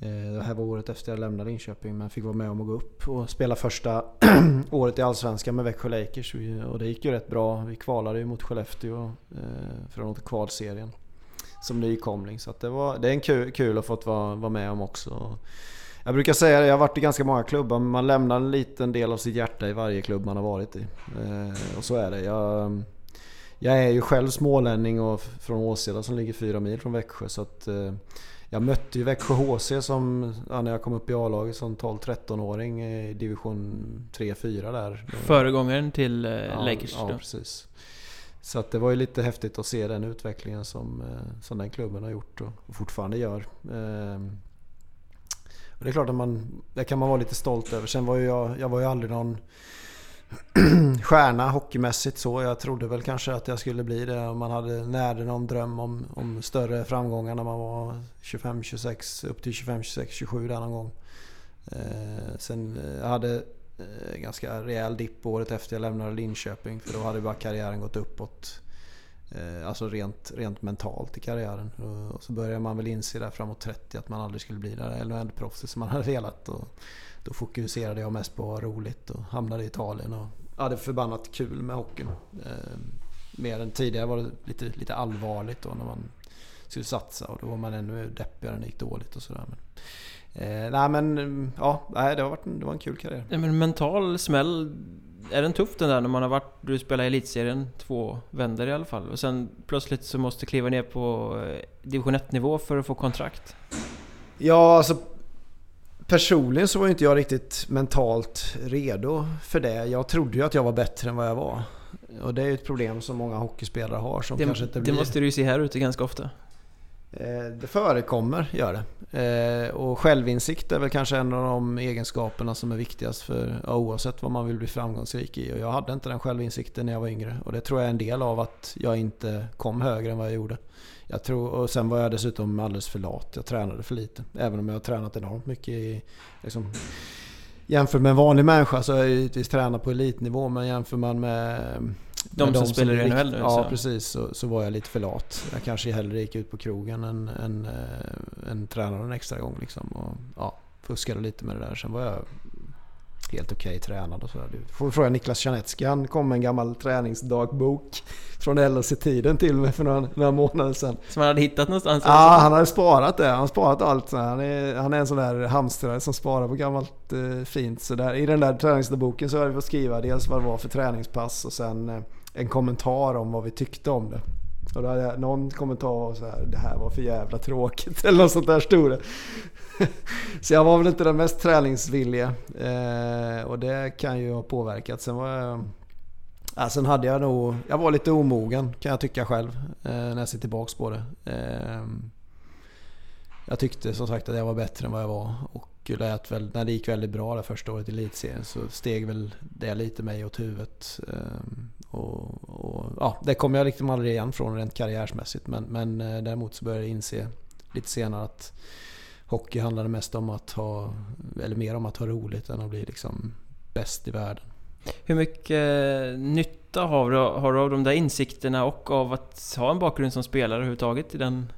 Eh, det här var året efter jag lämnade Linköping men fick vara med om att gå upp och spela första året i Allsvenskan med Växjö Lakers. Och det gick ju rätt bra. Vi kvalade ju mot Skellefteå eh, från kvalserien som nykomling. Så det, var, det är en kul, kul att få vara, vara med om också. Jag brukar säga det, jag har varit i ganska många klubbar men man lämnar en liten del av sitt hjärta i varje klubb man har varit i. Eh, och så är det. Jag, jag är ju själv smålänning och från Åseda som ligger fyra mil från Växjö så att eh, jag mötte ju Växjö HC som, ja, när jag kom upp i A-laget som 12-13-åring i division 3-4 där. Föregångaren till eh, ja, Lakers Ja, då. precis. Så att det var ju lite häftigt att se den utvecklingen som, eh, som den klubben har gjort och, och fortfarande gör. Ehm, och det är klart att man, det kan man vara lite stolt över. Sen var ju jag, jag var ju aldrig någon stjärna hockeymässigt så. Jag trodde väl kanske att jag skulle bli det. om Man hade närde någon dröm om, om större framgångar när man var 25, 26, upp till 25, 26, 27 där någon gång. Ehm, eh, sen jag hade Eh, ganska rejäl dipp året efter jag lämnade Linköping för då hade bara karriären gått uppåt. Eh, alltså rent, rent mentalt i karriären. Och, så började man väl inse där framåt 30 att man aldrig skulle bli där NHL-proffset som man hade velat. Och då fokuserade jag mest på att ha roligt och hamnade i Italien och hade förbannat kul med hockeyn. Eh, mer än tidigare var det lite, lite allvarligt då när man skulle satsa och då var man ännu deppigare när det gick dåligt och sådär. Eh, nej men ja, nej, det, har varit en, det var en kul karriär. Ja, men mental smäll, är den tuff den där när man har varit, du spelar i elitserien två vändor i alla fall och sen plötsligt så måste kliva ner på eh, division 1 nivå för att få kontrakt? Ja, alltså personligen så var inte jag riktigt mentalt redo för det. Jag trodde ju att jag var bättre än vad jag var. Och det är ju ett problem som många hockeyspelare har som Det, kanske inte det blir... måste du ju se här ute ganska ofta. Eh, det förekommer, gör det. Eh, och självinsikt är väl kanske en av de egenskaperna som är viktigast för ja, oavsett vad man vill bli framgångsrik i. Och jag hade inte den självinsikten när jag var yngre. Och det tror jag är en del av att jag inte kom högre än vad jag gjorde. Jag tror, och sen var jag dessutom alldeles för lat. Jag tränade för lite. Även om jag har tränat enormt mycket i... Liksom, jämfört med en vanlig människa så har jag givetvis tränat på elitnivå. Men jämför man med de med som spelar i NHL nu, Ja, så. precis. Så, så var jag lite för lat. Jag kanske hellre gick ut på krogen än, än, äh, än tränade en extra gång. Liksom. Och, ja, fuskade lite med det där. Sen var jag helt okej tränad och sådär. Du får fråga Niklas Janetski. Han kom med en gammal träningsdagbok från LHC-tiden till mig för några, några månader sedan. Som man hade hittat någonstans? Ja, han hade sparat det. Han har sparat allt. Han är, han är en sån där hamstrare som sparar på gammalt eh, fint. Så där, I den där träningsdagboken så hade vi fått skriva dels vad det var för träningspass och sen eh, en kommentar om vad vi tyckte om det. Och då hade jag någon kommentar var så här, det här var för jävla tråkigt eller något sånt där stod det. Så jag var väl inte den mest träningsvilliga. Eh, och det kan ju ha påverkat. Sen var jag... Ja, sen hade jag nog... Jag var lite omogen kan jag tycka själv. Eh, när jag ser tillbaks på det. Eh, jag tyckte som sagt att jag var bättre än vad jag var. Och lät väl, när det gick väldigt bra det första året i elitserien så steg väl det lite mig åt huvudet. Eh, och, och, ja, det kom jag liksom aldrig igen från rent karriärsmässigt. Men, men eh, däremot så började jag inse lite senare att hockey handlade mest om att ha, eller mer om att ha roligt än att bli liksom bäst i världen. Hur mycket nytta har du, har du av de där insikterna och av att ha en bakgrund som spelare överhuvudtaget i den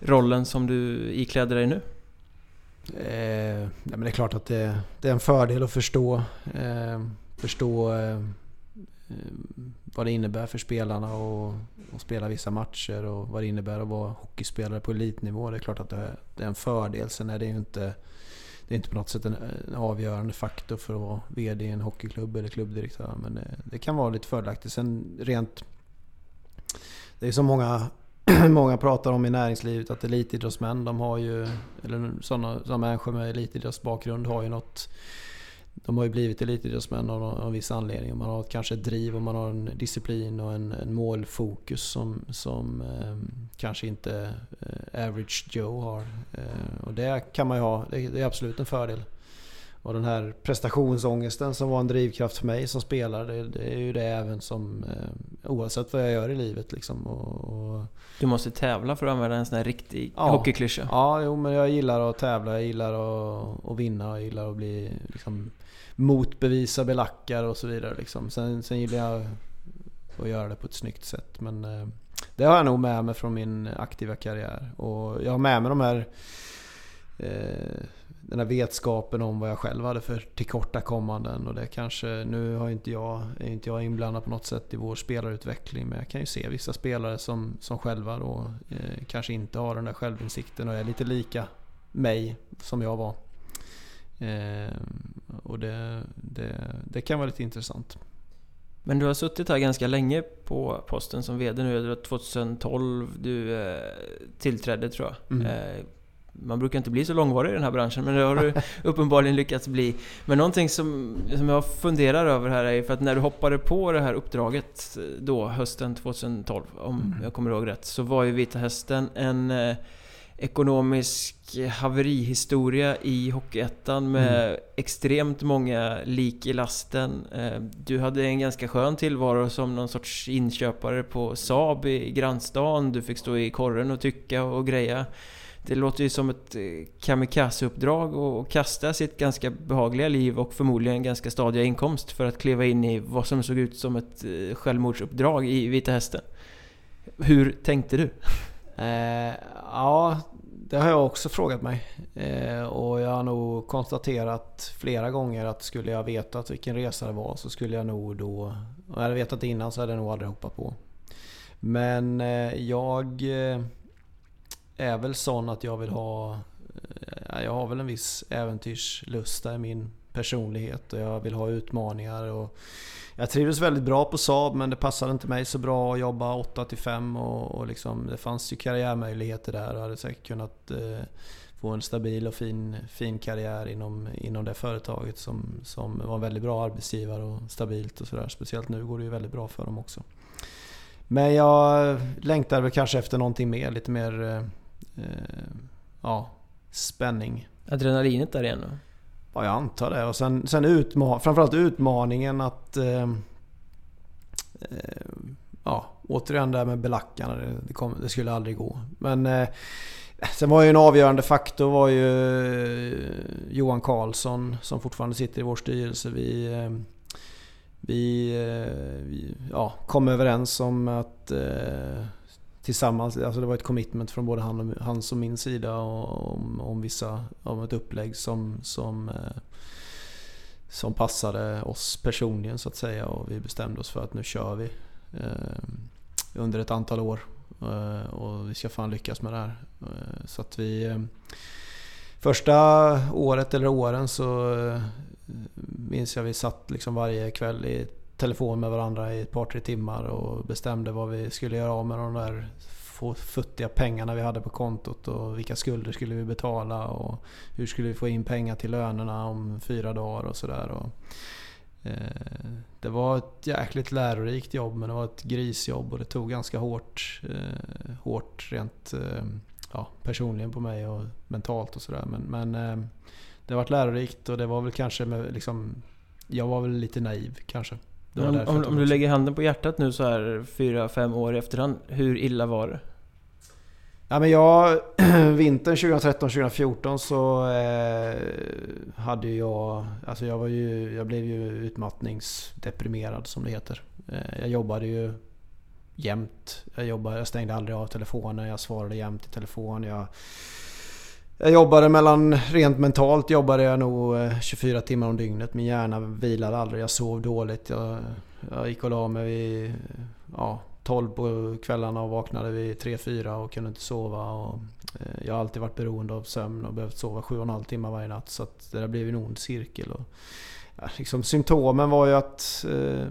rollen som du ikläder dig nu? Eh, nej, men det är klart att det, det är en fördel att förstå, eh, förstå eh, vad det innebär för spelarna att, spela vissa matcher och vad det innebär att vara hockeyspelare på elitnivå. Det är klart att det är, det är en fördel. Sen är det ju inte, det är inte på något sätt en, en avgörande faktor för att vara VD i en hockeyklubb eller klubbdirektör. Men det, det kan vara lite fördelaktigt. Sen rent... Det är så många många pratar om i näringslivet att elitidrottsmän, de har ju, eller sådana, sådana människor med elitidrottsbakgrund har ju något de har ju blivit elitidrottsmän av en viss anledning. Man har kanske ett driv och man har en disciplin och en, en målfokus som, som eh, kanske inte eh, average Joe har. Eh, och det kan man ju ha, det, det är absolut en fördel. Och den här prestationsångesten som var en drivkraft för mig som spelare, det, det är ju det även som eh, oavsett vad jag gör i livet liksom. Och, och, Du måste tävla för att använda en sån här riktig Ja. hockeyklyscha. Ja, jo, men jag gillar att tävla, jag gillar att, att vinna, jag gillar att bli liksom, motbevisa belackar och så vidare. Liksom. Sen, sen gillar jag att göra det på ett snyggt sätt. Men eh, det har jag nog med mig från min aktiva karriär. Och jag har med mig de här eh, den här vetskapen om vad jag själv hade för tillkortakommanden. Och det kanske, nu har inte jag, är inte jag inblandad på något sätt i vår spelarutveckling. Men jag kan ju se vissa spelare som, som själva då eh, kanske inte har den där självinsikten och är lite lika mig som jag var. Eh, och det, det, det kan vara lite intressant. Men du har suttit här ganska länge på posten som VD nu. Det var 2012 du eh, tillträdde tror jag. Mm. Eh, man brukar inte bli så långvarig i den här branschen, men det har du uppenbarligen lyckats bli. Men någonting som, som jag funderar över här är för att när du hoppade på det här uppdraget då, hösten 2012, om mm. jag kommer ihåg rätt, så var ju Vita Hästen en eh, ekonomisk haverihistoria i Hockeyettan med mm. extremt många lik i lasten. Eh, du hade en ganska skön tillvaro som någon sorts inköpare på Saab i grannstan. Du fick stå i korren och tycka och greja. Det låter ju som ett eh, kamikazeuppdrag och kasta sitt ganska behagliga liv och förmodligen ganska stadiga inkomst för att kliva in i vad som såg ut som ett eh, självmordsuppdrag i Vita Hästen. Hur tänkte du? Eh, ja, det har jag också frågat mig. Eh, och jag har nog konstaterat flera gånger att skulle jag vetat vilken resa det var så skulle jag nog då... Om jag hade vetat det innan så hade jag nog aldrig hoppat på. Men eh, jag eh, är väl sån att jag vill ha... Eh, jag har väl en viss äventyrslusta i min personlighet och jag vill ha utmaningar. Och jag trivdes väldigt bra på Saab men det passade inte mig så bra att jobba 8 till 5 och, och liksom, det fanns ju karriärmöjligheter där och hade säkert kunnat eh, få en stabil och fin, fin karriär inom, inom det företaget som, som var en väldigt bra arbetsgivare och stabilt och sådär. Speciellt nu går det ju väldigt bra för dem också. Men jag längtar väl kanske efter någonting mer, lite mer eh, eh ja, spänning. Adrenalinet där igen då? Ja, jag antar det. Och sen, sen utma framförallt utmaningen att... Eh, eh, ja, återigen det här med belackarna. Det, det, kom, det skulle aldrig gå. Men... Eh, sen var ju en avgörande faktor var ju eh, Johan Karlsson som fortfarande sitter i vår styrelse. Vi, eh, vi, eh, vi ja, kom överens om att eh, tillsammans. Alltså det var ett commitment från både han och, hans och min sida om, om vissa, om ett upplägg som, som, eh, som passade oss personligen så att säga. Och vi bestämde oss för att nu kör vi eh, under ett antal år. Eh, och vi ska fan lyckas med det här. Eh, så att vi... Eh, första året eller åren så eh, minns jag vi satt liksom varje kväll i telefon med varandra i ett par tre timmar och bestämde vad vi skulle göra av med de där futtiga pengarna vi hade på kontot och vilka skulder skulle vi betala och hur skulle vi få in pengar till lönerna om fyra dagar och sådär. Eh, det var ett jäkligt lärorikt jobb men det var ett grisjobb och det tog ganska hårt, eh, hårt rent eh, ja, personligen på mig och mentalt och sådär. Men, men eh, det har varit lärorikt och det var väl kanske med, liksom, jag var väl lite naiv kanske. Om, om, om, du lägger handen på hjärtat nu så här fyra, fem år i efterhand. Hur illa var det? Ja, men jag, vintern 2013-2014 så eh, hade jag... Alltså jag, var ju, jag blev ju utmattningsdeprimerad som det heter. Eh, jag jobbade ju jämt. Jag, jobbade, jag stängde aldrig av telefonen. Jag svarade jämt i telefon. Jag, jag jobbade mellan, rent mentalt jobbade jag nog eh, 24 timmar om dygnet. Min hjärna vilade aldrig. Jag sov dåligt. Jag, jag gick och la mig vid ja, 12 på kvällarna och vaknade vid 3-4 och kunde inte sova. Och, eh, jag har alltid varit beroende av sömn och behövt sova 7,5 timmar varje natt. Så att det där blev en ond cirkel. Och, ja, liksom, symptomen var ju att eh,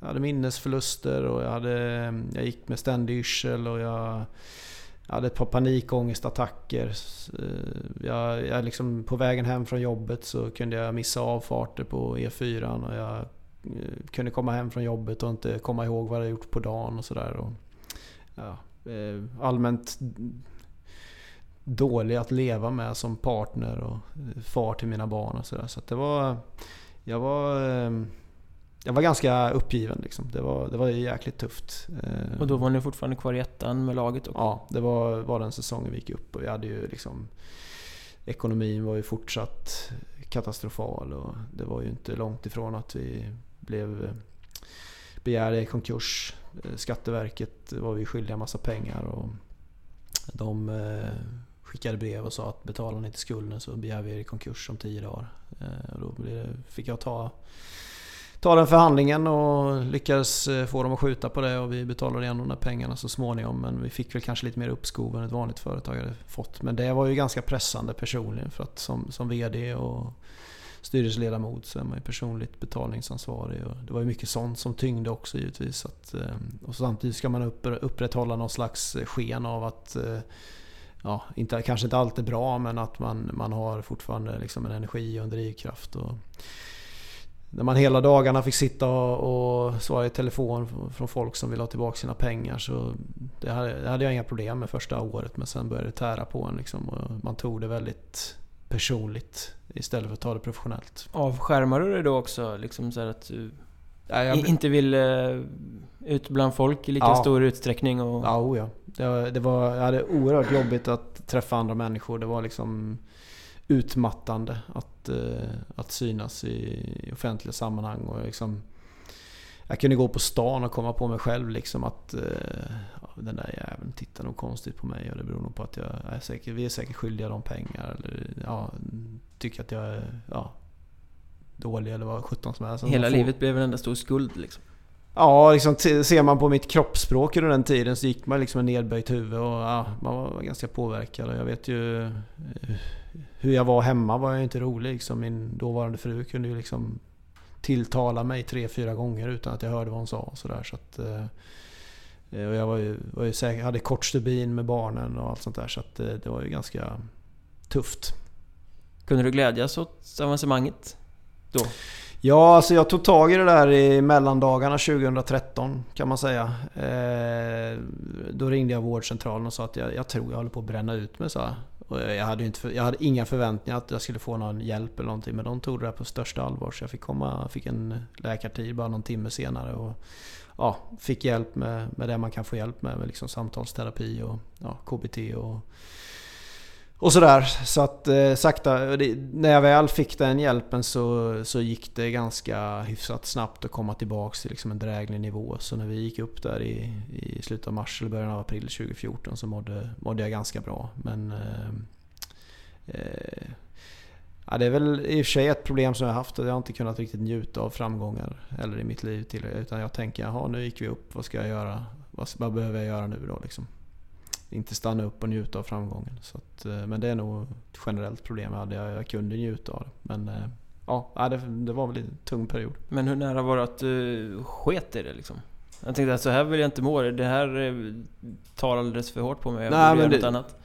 jag hade minnesförluster och jag, hade, jag gick med ständig yrsel och jag jag hade ett par panikångestattacker. Eh, jag, jag liksom, på vägen hem från jobbet så kunde jag missa avfarter på E4 och jag eh, kunde komma hem från jobbet och inte komma ihåg vad jag gjort på dagen och sådär. Ja, eh, allmänt dålig att leva med som partner och far till mina barn och sådär. Så, så det var... Jag var jag var ganska uppgiven liksom. Det var, det var jäkligt tufft. Och då var ni fortfarande kvar i ettan med laget? Och... Ja, det var, var den säsongen vi gick upp och vi hade ju liksom... Ekonomin var ju fortsatt katastrofal och det var ju inte långt ifrån att vi blev begärda i konkurs. Skatteverket var vi skyldiga massa pengar och de eh, skickade brev och sa att betalar ni inte skulden så begär vi er i konkurs om tio dagar. Eh, och då fick jag ta ta den förhandlingen och lyckades eh, få dem att skjuta på det och vi betalade igen de där pengarna så småningom. Men vi fick väl kanske lite mer uppskov än ett vanligt företag hade fått. Men det var ju ganska pressande personligen för att som, som VD och styrelseledamot så är man ju personligt betalningsansvarig. Och det var ju mycket sånt som tyngde också givetvis. Att, eh, och samtidigt ska man upp, upprätthålla någon slags eh, sken av att ja, inte, kanske inte alltid bra men att man, man har fortfarande liksom en energi och en drivkraft. Och, när man hela dagarna fick sitta och, och svara i telefon från folk som vill ha tillbaka sina pengar så det hade, det hade jag inga problem med första året men sen började det tära på en liksom och man tog det väldigt personligt istället för att ta det professionellt. Avskärmar du dig då också? Liksom så att du ja, jag... inte vill uh, ut bland folk i lika ja. stor utsträckning? Och... Ja, oh ja. Det, det var, jag hade oerhört jobbigt att träffa andra människor. Det var liksom utmattande att, uh, att synas i offentliga sammanhang. Och liksom, jag kunde gå på stan och komma på mig själv liksom att uh, den där jäveln tittar nog konstigt på mig och det beror nog på att jag är säkert, vi är säkert skyldiga dem pengar. Eller ja, tycker att jag är ja, dålig eller vad sjutton som helst. Hela livet blev en enda stor skuld liksom? Ja, liksom, ser man på mitt kroppsspråk under den tiden så gick man liksom med nedböjt huvud och ja, man var ganska påverkad. Och jag vet ju eh, hur jag var hemma var jag inte rolig. Liksom. Min dåvarande fru kunde ju liksom tilltala mig tre, fyra gånger utan att jag hörde vad hon sa. Och så där, så att, eh, och jag var ju, var ju säker, hade kort stubin med barnen och allt sånt där så att det, det var ju ganska tufft. Kunde du glädjas åt avancemanget då? Ja, alltså jag tog tag i det där i mellandagarna 2013 kan man säga. Eh, då ringde jag vårdcentralen och sa att jag, jag tror jag håller på att bränna ut mig. Så. Och jag, hade inte, jag hade inga förväntningar att jag skulle få någon hjälp eller någonting. Men de tog det där på största allvar. Så jag fick, komma, fick en läkartid bara någon timme senare. Och, ja, fick hjälp med, med det man kan få hjälp med. med liksom samtalsterapi och ja, KBT och, och sådär. Så att eh, sakta, det, när jag väl fick den hjälpen så, så gick det ganska hyfsat snabbt att komma tillbaks till liksom en dräglig nivå. Så när vi gick upp där i, i slutet av mars eller början av april 2014 så mådde, mådde jag ganska bra. Men eh, eh, Ja, det är väl i och för sig ett problem som jag haft. Att jag har inte kunnat riktigt njuta av framgångar eller i mitt liv. Till, utan jag tänker, jaha nu gick vi upp, vad ska jag göra? Vad, vad behöver jag göra nu då liksom? Inte stanna upp och njuta av framgången. Så att, eh, men det är nog ett generellt problem jag hade. Jag, jag kunde njuta av det. Men eh, ja, det, det var väl en tung period. Men hur nära var det att du sket i det liksom? Jag tänkte att så här vill jag inte må. Det här eh, tar alldeles för hårt på mig. Jag Nej, men det, annat.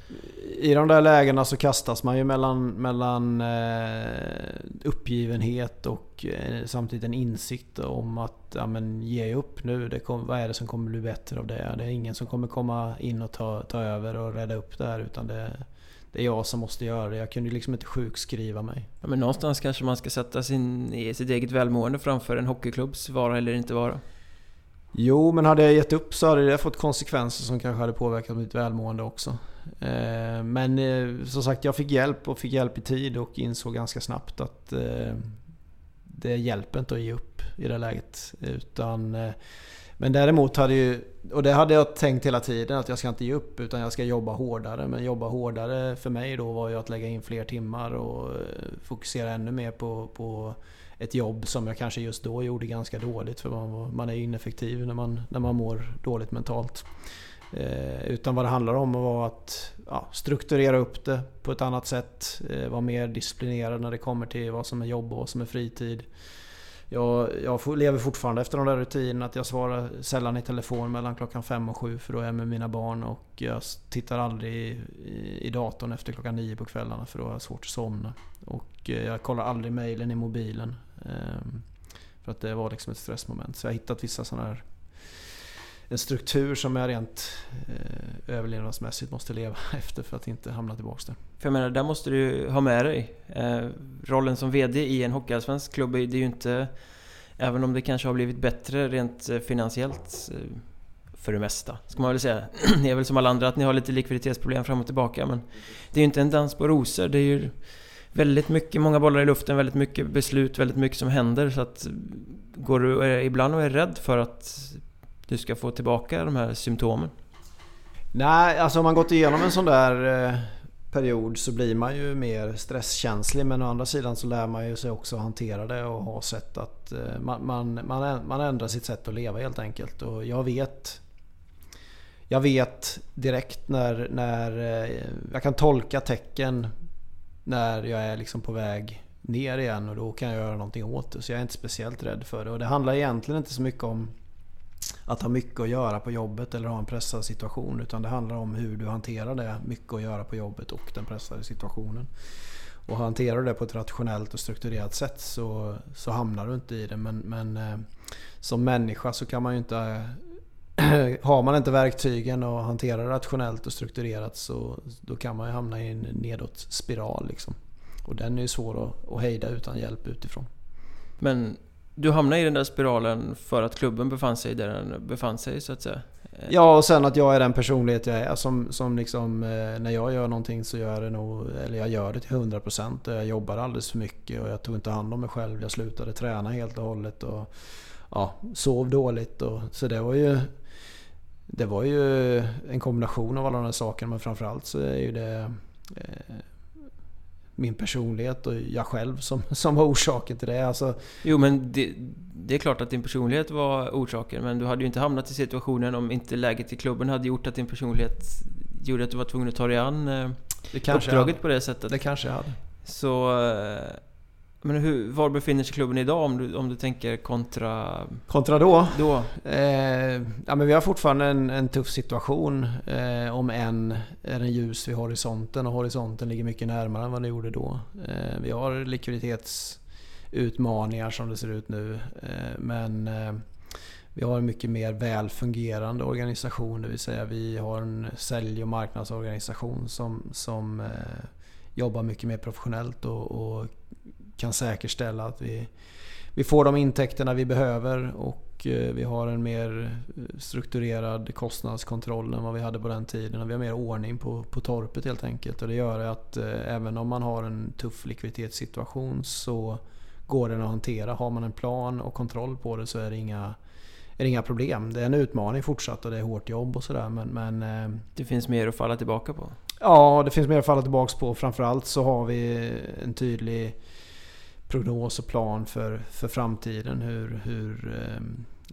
I de där lägena så kastas man ju mellan, mellan eh, uppgivenhet och eh, samtidigt en insikt om att ja, men, ge upp nu. Det kom, vad är det som kommer bli bättre av det? Det är ingen som kommer komma in och ta, ta över och rädda upp det här. Utan det, det är jag som måste göra det. Jag kunde liksom inte sjukskriva mig. Ja, men någonstans kanske man ska sätta sin, sitt eget välmående framför en hockeyklubbs vara eller inte vara. Jo, men hade jag gett upp så hade det fått konsekvenser som kanske hade påverkat mitt välmående också. Eh, men eh, som sagt, jag fick hjälp och fick hjälp i tid och insåg ganska snabbt att eh, det hjälper inte att ge upp i det läget. Utan, men däremot hade ju, och det hade jag tänkt hela tiden, att jag ska inte ge upp utan jag ska jobba hårdare. Men jobba hårdare för mig då var ju att lägga in fler timmar och fokusera ännu mer på, på ett jobb som jag kanske just då gjorde ganska dåligt för man, man är ineffektiv när man, när man mår dåligt mentalt. Eh, utan vad det handlar om var att ja, strukturera upp det på ett annat sätt. Eh, vara mer disciplinerad när det kommer till vad som är jobb och vad som är fritid. Jag, jag lever fortfarande efter de där rutinerna att jag svarar sällan i telefon mellan klockan fem och sju för då är jag med mina barn och jag tittar aldrig i, i, i datorn efter klockan nio på kvällarna för då har jag svårt att somna. Och eh, jag kollar aldrig mejlen i mobilen. Ehm, för att det var liksom ett stressmoment. Så jag har hittat vissa sådana här en struktur som jag rent eh, överlevnadsmässigt måste leva efter för att inte hamna tillbaka där. För jag menar, där måste du ha med dig. Eh, rollen som VD i en hockeyallsvensk klubb, det är ju inte... Även om det kanske har blivit bättre rent eh, finansiellt eh, för det mesta, ska man väl säga. Ni är väl som alla andra att ni har lite likviditetsproblem fram och tillbaka, men det är ju inte en dans på rosor. Det är ju väldigt mycket, många bollar i luften, väldigt mycket beslut, väldigt mycket som händer. Så att går du ibland och är rädd för att du ska få tillbaka de här symptomen? Nej, alltså om man gått igenom en sån där eh, period så blir man ju mer stresskänslig. Men å andra sidan så lär man ju sig också hantera det och ha sett att... Eh, man, man, man, man ändrar sitt sätt att leva helt enkelt. Och jag vet... Jag vet direkt när, när eh, jag kan tolka tecken när jag är liksom på väg ner igen och då kan jag göra någonting åt det. Så jag är inte speciellt rädd för det. Och det handlar egentligen inte så mycket om att ha mycket att göra på jobbet eller ha en pressad situation. Utan det handlar om hur du hanterar det mycket att göra på jobbet och den pressade situationen. Och hanterar du det på ett rationellt och strukturerat sätt så, så hamnar du inte i det. Men, men eh, som människa så kan man ju inte... har man inte verktygen och hanterar rationellt och strukturerat så då kan man ju hamna i en nedåt spiral. Liksom. Och den är ju svår att, att hejda utan hjälp utifrån. Men du hamnade i den där spiralen för att klubben befann sig där den befann sig så att säga? Ja, och sen att jag är den personlighet jag är. Som, som liksom, eh, när jag gör någonting så gör jag det nog, eller jag gör det till 100%. Jag jobbar alldeles för mycket och jag tog inte hand om mig själv. Jag slutade träna helt och hållet och ja, sov dåligt. Och, så det var ju det var ju en kombination av alla de här sakerna men framförallt så är ju det eh, min personlighet och jag själv som, som var orsaken till det. Alltså, jo men det, det, är klart att din personlighet var orsaken men du hade ju inte hamnat i situationen om inte läget i klubben hade gjort att din personlighet gjorde att du var tvungen att ta dig an eh, det uppdraget på det sättet. Det kanske jag hade. Så eh, men hur, var befinner sig klubben idag om du, om du tänker kontra... Kontra då? då. Eh, ja, men vi har fortfarande en, en tuff situation. Eh, om än är den ljus vid horisonten och horisonten ligger mycket närmare än vad den gjorde då. Eh, vi har likviditetsutmaningar som det ser ut nu. Eh, men eh, vi har en mycket mer väl fungerande organisation. Det vill säga vi har en sälj och marknadsorganisation som, som eh, jobbar mycket mer professionellt och, och kan säkerställa att vi, vi får de intäkterna vi behöver och eh, vi har en mer eh, strukturerad kostnadskontroll än vad vi hade på den tiden. Vi har mer ordning på, på torpet helt enkelt. Och det gör att eh, även om man har en tuff likviditetssituation så går den att hantera. Har man en plan och kontroll på det så är det inga, är det inga problem. Det är en utmaning fortsatt och det är hårt jobb och sådär men, men... Det finns mer att falla tillbaka på? Ja, det finns mer att falla tillbaka på. Framförallt så har vi en tydlig prognos och plan för, för framtiden. Hur, hur eh,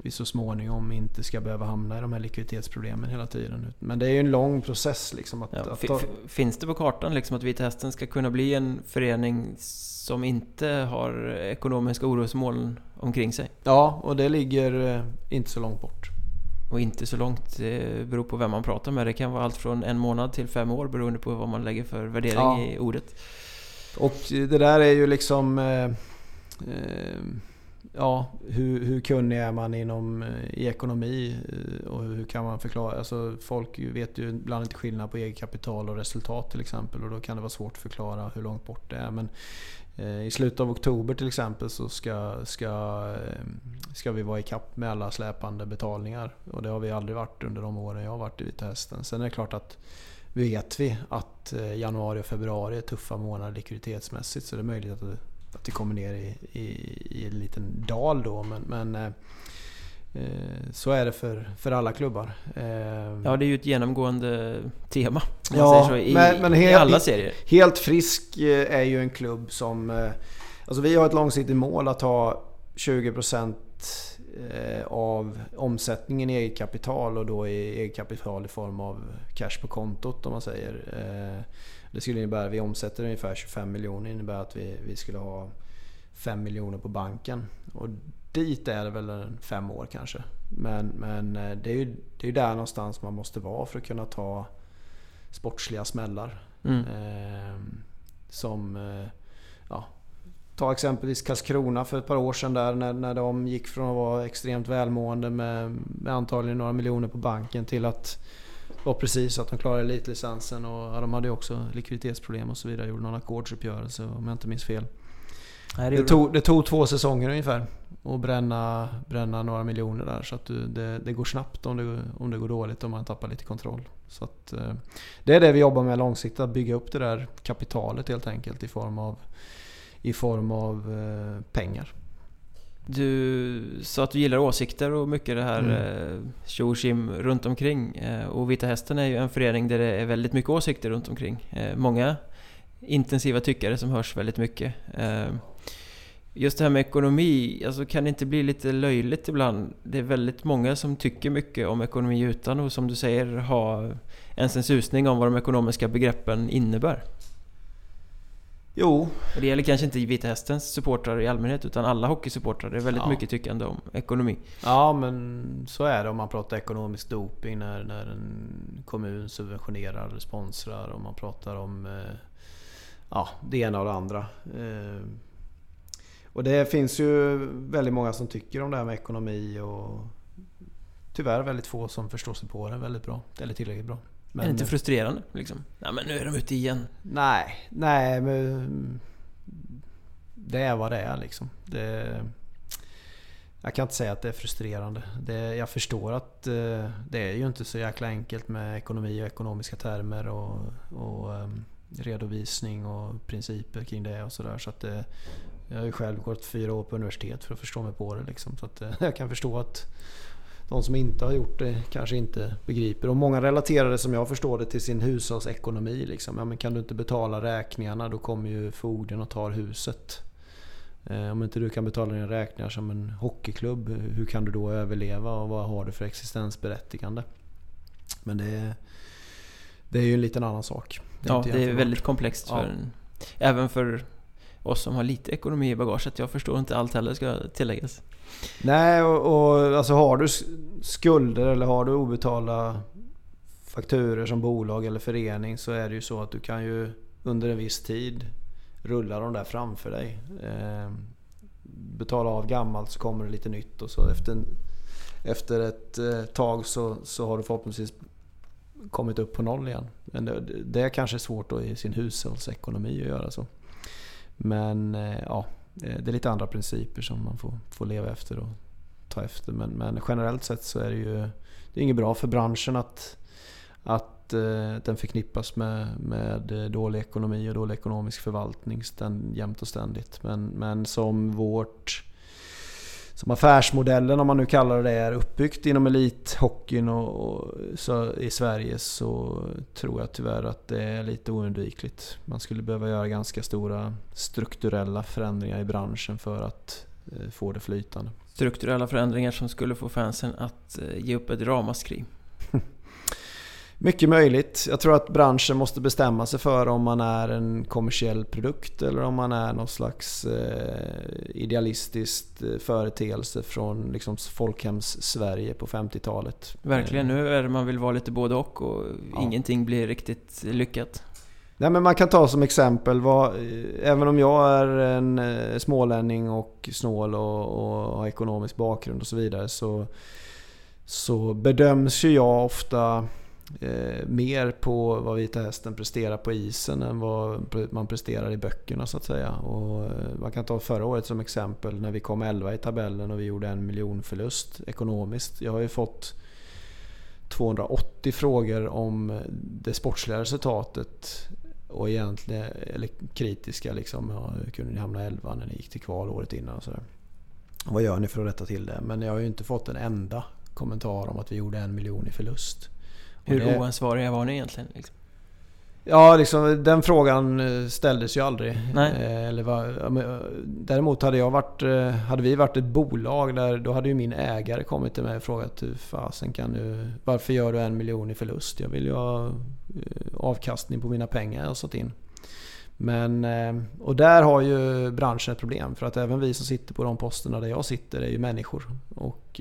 vi så småningom inte ska behöva hamna i de här likviditetsproblemen hela tiden. Men det är ju en lång process. Liksom att, ja, att ta... Finns det på kartan liksom att Vita Hästen ska kunna bli en förening som inte har ekonomiska orosmoln omkring sig? Ja, och det ligger eh, inte så långt bort. Och inte så långt, det beror på vem man pratar med. Det kan vara allt från en månad till fem år beroende på vad man lägger för värdering ja. i ordet. Och det där är ju liksom... Eh, eh, ja, hur, hur kunnig är man inom eh, i ekonomi eh, och hur kan man förklara? Alltså folk vet ju ibland inte skillnad på eget kapital och resultat till exempel och då kan det vara svårt att förklara hur långt bort det är. Men eh, i slutet av oktober till exempel så ska, ska, eh, ska vi vara i kapp med alla släpande betalningar och det har vi aldrig varit under de åren jag har varit i Vita Hästen. Sen är det klart att vet vi att eh, januari och februari är tuffa månader likviditetsmässigt så det är möjligt att det, att det kommer ner i, i, i en liten dal då. Men, men eh, eh, så är det för, för alla klubbar. Ja, det är ju ett genomgående tema. ja, så, i, men, men helt, i alla serier. Helt frisk är ju en klubb som... Alltså vi har ett långsiktigt mål att ha 20% Eh, av omsättningen i eget kapital och då i eget kapital i form av cash på kontot om man säger. Eh, det skulle innebära att vi omsätter ungefär 25 miljoner. Innebär att vi, vi skulle ha 5 miljoner på banken. Och dit är det väl en fem år kanske. Men, men eh, det är ju det är där någonstans man måste vara för att kunna ta sportsliga smällar. Mm. Eh, som ja, Ta exempelvis Karlskrona för ett par år sedan där när, när de gick från att vara extremt välmående med, med antagligen några miljoner på banken till att vara precis att de klarade elitlicensen och ja, de hade ju också likviditetsproblem och så vidare. Gjorde någon ackordsuppgörelse om jag inte minns fel. Nej, det, det, tog, det, tog, två säsonger ungefär att bränna, bränna några miljoner där. Så att du, det, det, går snabbt om det, om det går dåligt och man tappar lite kontroll. Så att, eh, det är det vi jobbar med långsiktigt, att bygga upp det där kapitalet helt enkelt i form av i form av eh, pengar. Du sa att du gillar åsikter och mycket det här mm. tjo eh, runt omkring. Eh, och Vita Hästen är ju en förening där det är väldigt mycket åsikter runt omkring. Eh, många intensiva tyckare som hörs väldigt mycket. Eh, just det här med ekonomi, alltså kan det inte bli lite löjligt ibland? Det är väldigt många som tycker mycket om ekonomi utan att, som du säger, ha ens en susning om vad de ekonomiska begreppen innebär. Jo. Och det gäller kanske inte Vita Hästens supportrar i allmänhet utan alla hockeysupportrar. Det är väldigt Ja. mycket tyckande om ekonomi. Ja men så är det om man pratar ekonomisk doping när, när en kommun subventionerar eller sponsrar och man pratar om eh, ja, det ena och det andra. Eh, och det finns ju väldigt många som tycker om det här med ekonomi och tyvärr väldigt få som förstår sig på det väldigt bra. Eller tillräckligt bra. Är det inte frustrerande liksom? Nej men nu är de ute igen. Nej, nej men... Det är vad det är liksom. Det, jag kan inte säga att det är frustrerande. Det, jag förstår att eh, det är ju inte så jäkla enkelt med ekonomi och ekonomiska termer och, och ehm, redovisning och principer kring det och sådär. Så att det, jag har ju själv gått fyra år på universitet för att förstå mig på det liksom. Så att eh, jag kan förstå att de som inte har gjort det kanske inte begriper. Och många relaterar det som jag förstår det till sin hushållsekonomi. Liksom. Ja, men kan du inte betala räkningarna då kommer ju fogden och tar huset. Eh, om inte du kan betala dina räkningar som en hockeyklubb, hur kan du då överleva och vad har du för existensberättigande? Men det är, det är ju en liten annan sak. Ja, inte det är väldigt komplext för Ja. en, Även för oss som har lite ekonomi i bagaget. Jag förstår inte allt heller ska tilläggas. Nej, och, och alltså har du skulder eller har du obetalda fakturer som bolag eller förening så är det ju så att du kan ju under en viss tid rulla de där framför dig. Eh, betala av gammalt så kommer det lite nytt och så efter, efter ett eh, tag så, så har du förhoppningsvis kommit upp på noll igen. Men det, det är kanske svårt då i sin hushållsekonomi att göra så. Men eh, ja, Eh, det är lite andra principer som man får, får leva efter och ta efter. Men, men generellt sett så är det ju det är inget bra för branschen att, att eh, den förknippas med, med eh, dålig ekonomi och dålig ekonomisk förvaltning ständ, jämt och ständigt. Men, men som vårt som affärsmodellen, om man nu kallar det är uppbyggt inom elithockeyn och, och så i Sverige så tror jag tyvärr att det är lite oundvikligt. Man skulle behöva göra ganska stora strukturella förändringar i branschen för att eh, få det flytande. Strukturella förändringar som skulle få fansen att eh, ge upp ett ramaskri. Mycket möjligt. Jag tror att branschen måste bestämma sig för om man är en kommersiell produkt eller om man är någon slags eh, idealistisk eh, företeelse från liksom, folkhems-Sverige på 50-talet. Verkligen, nu är det man vill vara lite både och och Ja. ingenting blir riktigt lyckat. Nej, men man kan ta som exempel, vad, eh, även om jag är en eh, smålänning och snål och, och har ekonomisk bakgrund och så vidare så, så bedöms ju jag ofta eh, mer på vad Vita Hästen presterar på isen än vad man presterar i böckerna så att säga. Och eh, man kan ta förra året som exempel när vi kom 11 i tabellen och vi gjorde en miljon förlust ekonomiskt. Jag har ju fått 280 frågor om det sportsliga resultatet och egentligen, eller kritiska liksom. Ja, hur kunde ni hamna 11 när ni gick till kval året innan och sådär. Vad gör ni för att rätta till det? Men jag har ju inte fått en enda kommentar om att vi gjorde en miljon i förlust. Hur det- oansvariga var ni egentligen? Liksom? Ja, liksom, den frågan eh, ställdes ju aldrig. Nej. Eh, Eller men, eh, däremot hade, jag varit, hade vi varit ett bolag där då hade ju min ägare kommit till mig och frågat hur fasen kan du, varför gör du en miljon i förlust? Jag vill ju ha avkastning på mina pengar jag har satt in. Men, och där har ju branschen ett problem för att även vi som sitter på de posterna där jag sitter är ju människor. Och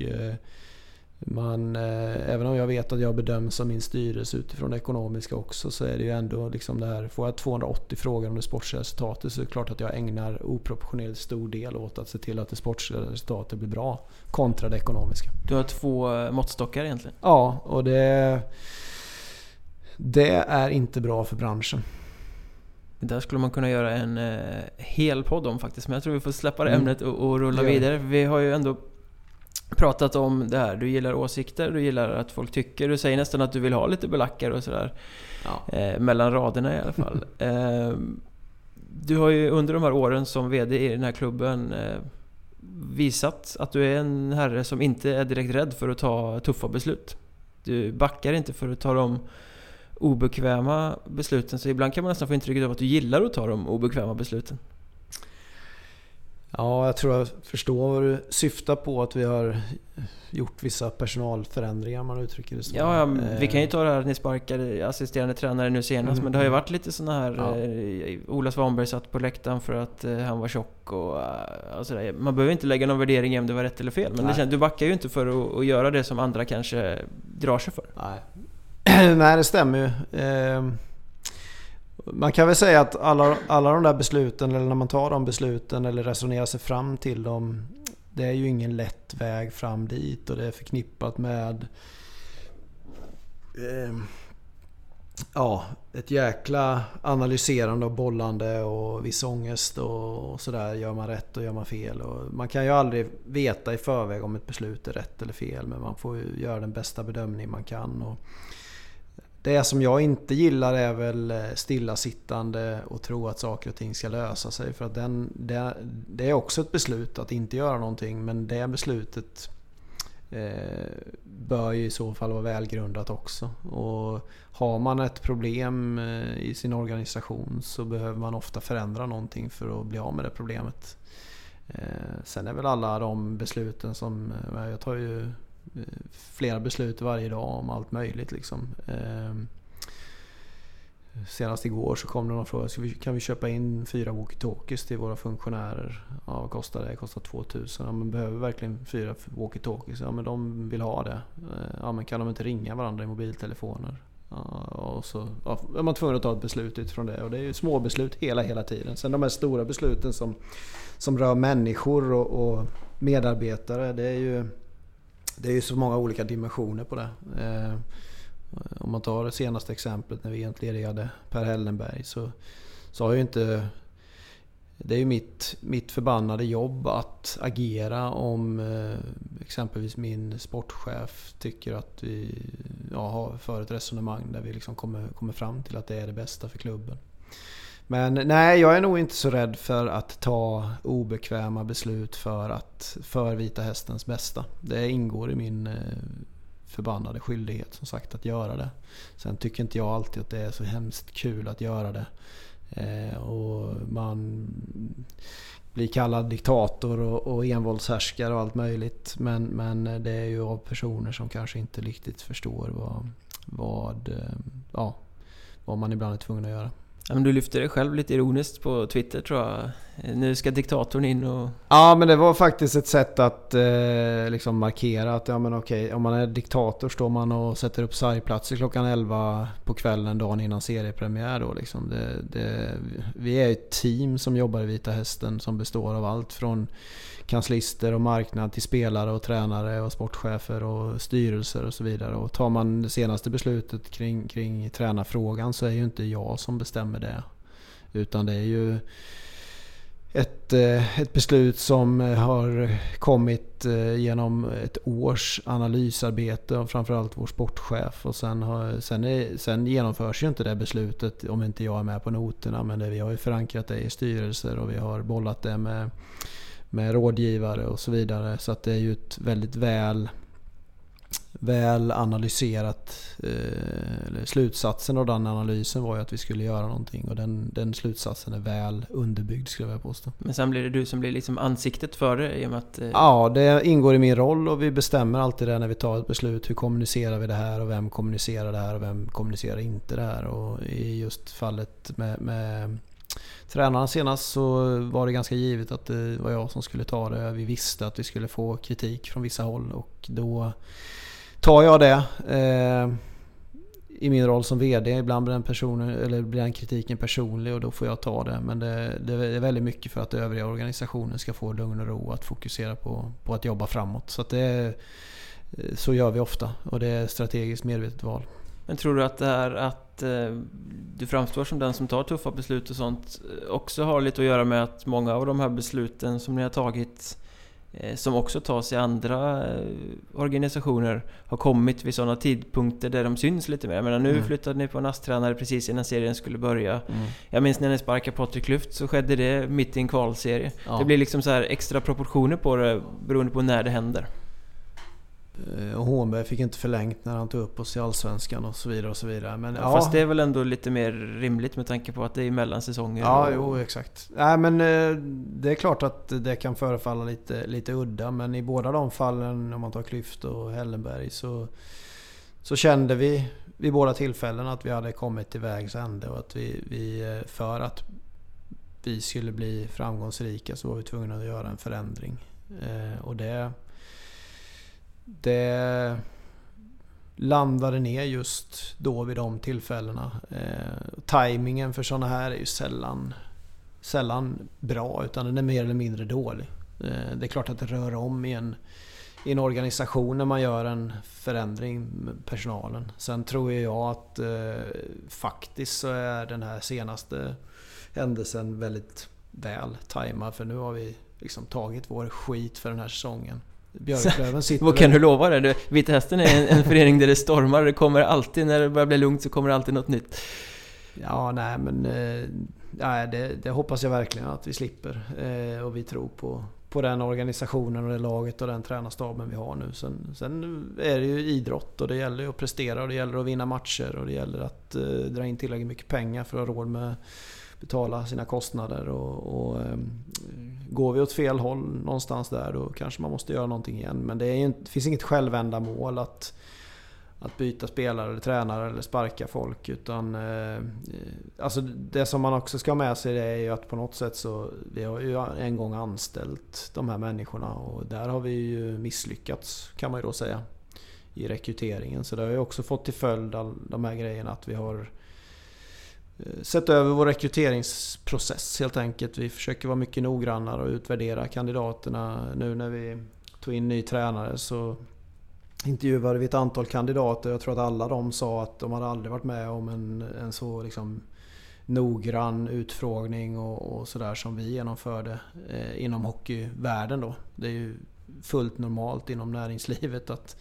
man, eh, även om jag vet att jag bedöms av min styrelse utifrån det ekonomiska också så är det ju ändå liksom det här. Får jag 280 frågor om det sportsliga resultatet så är det klart att jag ägnar oproportionerligt stor del åt att se till att det sportsliga resultatet blir bra kontra det ekonomiska. Du har två eh, måttstockar egentligen. Ja, och det, det är inte bra för branschen. Det där skulle man kunna göra en eh, hel podd om faktiskt. Men jag tror vi får släppa det Mm. ämnet och, och rulla vidare. Vi har ju ändå pratat om det här. Du gillar åsikter, du gillar att folk tycker. Du säger nästan att du vill ha lite belackare och sådär. Ja. Eh, mellan raderna i alla fall. eh, du har ju under de här åren som VD i den här klubben eh, visat att du är en herre som inte är direkt rädd för att ta tuffa beslut. Du backar inte för att ta de obekväma besluten. Så ibland kan man nästan få intrycket av att du gillar att ta de obekväma besluten. Ja, jag tror jag förstår vad du syftar på. Att vi har gjort vissa personalförändringar, man uttrycker det så. Ja, ja vi kan ju ta det här att ni sparkade assisterande tränare nu senast. Mm. Men det har ju varit lite sådana här... Ja. Eh, Ola Svanberg satt på läktaren för att eh, han var tjock och, eh, och sådär. Man behöver inte lägga någon värdering i om det var rätt eller fel. Men det känns, du backar ju inte för att, göra det som andra kanske drar sig för. Nej, Nej det stämmer ju. Eh... Man kan väl säga att alla, alla de där besluten, eller när man tar de besluten eller resonerar sig fram till dem. Det är ju ingen lätt väg fram dit och det är förknippat med eh, ja, ett jäkla analyserande och bollande och viss ångest och, sådär. Gör man rätt och gör man fel? Och man kan ju aldrig veta i förväg om ett beslut är rätt eller fel men man får ju göra den bästa bedömning man kan. Och, det som jag inte gillar är väl eh, stillasittande och tro att saker och ting ska lösa sig. För att den, det, det är också ett beslut att inte göra någonting men det beslutet eh, bör ju i så fall vara välgrundat också. Och har man ett problem eh, i sin organisation så behöver man ofta förändra någonting för att bli av med det problemet. Eh, sen är väl alla de besluten som, eh, jag tar ju Eh, flera beslut varje dag om allt möjligt. Liksom. Ehm, senast igår så kom det någon fråga, kan vi köpa in fyra walkie-talkies till våra funktionärer? Ja, vad kostar det? Det kostar 2000. Ja, men behöver verkligen fyra walkie-talkies? Ja, men de vill ha det. Eh, ja, men kan de inte ringa varandra i mobiltelefoner? Ja, och så ja, är man tvungen att ta ett beslut utifrån det. Och det är ju små beslut hela, hela tiden. Sen de här stora besluten som, som rör människor och, och medarbetare. Det är ju det är ju så många olika dimensioner på det. Eh, om man tar det senaste exemplet när vi entledigade Per Hellenberg så, så har ju inte... Det är ju mitt, mitt förbannade jobb att agera om eh, exempelvis min sportchef tycker att vi ja, för ett resonemang där vi liksom kommer, kommer fram till att det är det bästa för klubben. Men nej, jag är nog inte så rädd för att ta obekväma beslut för, att, för Vita Hästens bästa. Det ingår i min eh, förbannade skyldighet som sagt att göra det. Sen tycker inte jag alltid att det är så hemskt kul att göra det. Eh, och man blir kallad diktator och, och envåldshärskare och allt möjligt. Men, men det är ju av personer som kanske inte riktigt förstår vad, vad, eh, ja, vad man ibland är tvungen att göra. Ja, men du lyfte det själv lite ironiskt på Twitter tror jag. Nu ska diktatorn in och... Ja men det var faktiskt ett sätt att eh, liksom markera att ja men okej, om man är diktator står man och sätter upp sargplatser klockan 11 på kvällen dagen innan seriepremiär då liksom. Det, det, vi är ett team som jobbar i Vita Hästen som består av allt från kanslister och marknad till spelare och tränare och sportchefer och styrelser och så vidare. Och tar man det senaste beslutet kring, kring tränarfrågan så är ju inte jag som bestämmer det. Utan det är ju ett, eh, ett beslut som har kommit eh, genom ett års analysarbete av framförallt vår sportchef. Och sen, har, sen, är, sen genomförs ju inte det beslutet om inte jag är med på noterna. Men det, vi har ju förankrat det i styrelser och vi har bollat det med med rådgivare och så vidare. Så att det är ju ett väldigt väl, väl analyserat... Eh, slutsatsen av den analysen var ju att vi skulle göra någonting och den, den slutsatsen är väl underbyggd skulle jag vilja påstå. Men sen blir det du som blir liksom ansiktet för det i och med att... Eh... Ja, det ingår i min roll och vi bestämmer alltid det när vi tar ett beslut. Hur kommunicerar vi det här och vem kommunicerar det här och vem kommunicerar inte det här? Och i just fallet med, med Tränarna senast så var det ganska givet att det var jag som skulle ta det. Vi visste att vi skulle få kritik från vissa håll och då tar jag det. Eh, I min roll som VD. Ibland blir den, personen, eller blir den kritiken personlig och då får jag ta det. Men det, det är väldigt mycket för att övriga organisationen ska få lugn och ro att fokusera på, på att jobba framåt. Så, det, eh, så gör vi ofta och det är ett strategiskt medvetet val. Men tror du att det här att eh, du framstår som den som tar tuffa beslut och sånt eh, också har lite att göra med att många av de här besluten som ni har tagit eh, som också tas i andra organisationer har kommit vid sådana tidpunkter där de syns lite mer. Jag menar nu mm. flyttade ni på en ASS-tränare precis innan serien skulle börja. Mm. Jag minns när ni sparkade Patrik Lyft så skedde det mitt i en kvalserie. Ja. Det blir liksom så extra proportioner på det beroende på när det händer. Och Hånberg fick inte förlängt när han tog upp oss i Allsvenskan och så vidare och så vidare. Men, ja, Fast det är väl ändå lite mer rimligt med tanke på att det är mellansäsonger? Ja, och... jo exakt. Nej men eh, det är klart att det kan förefalla lite, lite udda men i båda de fallen, om man tar Klyft och Hellenberg, så, så kände vi vid båda tillfällen att vi hade kommit till vägs ände och att vi, vi eh, för att vi skulle bli framgångsrika så var vi tvungna att göra en förändring. Eh, och det, det landade ner just då vid de tillfällena. Eh, timingen för sådana här är ju sällan, sällan bra utan den är mer eller mindre dålig. Eh, det är klart att det rör om i en, i en organisation när man gör en förändring med personalen. Sen tror jag att eh, faktiskt så är den här senaste händelsen väldigt väl tajmad för nu har vi liksom tagit vår skit för den här säsongen. Björklöven sitter... Vad kan du lova det? Vita Hästen är en, en förening där det stormar. Det kommer alltid, när det börjar bli lugnt så kommer det alltid något nytt. Ja, nej men... Eh, nej, det, det hoppas jag verkligen att vi slipper. Eh, och vi tror på, på den organisationen och det laget och den tränarstaben vi har nu. Sen, sen är det ju idrott och det gäller ju att prestera och det gäller att vinna matcher och det gäller att eh, dra in tillräckligt mycket pengar för att ha råd med betala sina kostnader. Och, och eh, går vi åt fel håll någonstans där då kanske man måste göra någonting igen. Men det, är, det finns inget självändamål att, att byta spelare eller tränare eller sparka folk. Utan eh, alltså det som man också ska ha med sig det är ju att på något sätt så vi har ju en gång anställt de här människorna och där har vi ju misslyckats kan man ju då säga i rekryteringen. Så det har ju också fått till följd all de här grejerna att vi har Eh, Eh, sett över vår rekryteringsprocess helt enkelt. Vi försöker vara mycket noggrannare och utvärdera kandidaterna. Nu när vi tog in ny tränare så intervjuade vi ett antal kandidater. Jag tror att alla de sa att de hade aldrig varit med om en, en så liksom noggrann utfrågning och, och sådär som vi genomförde eh, inom hockeyvärlden då. Det är ju fullt normalt inom näringslivet att,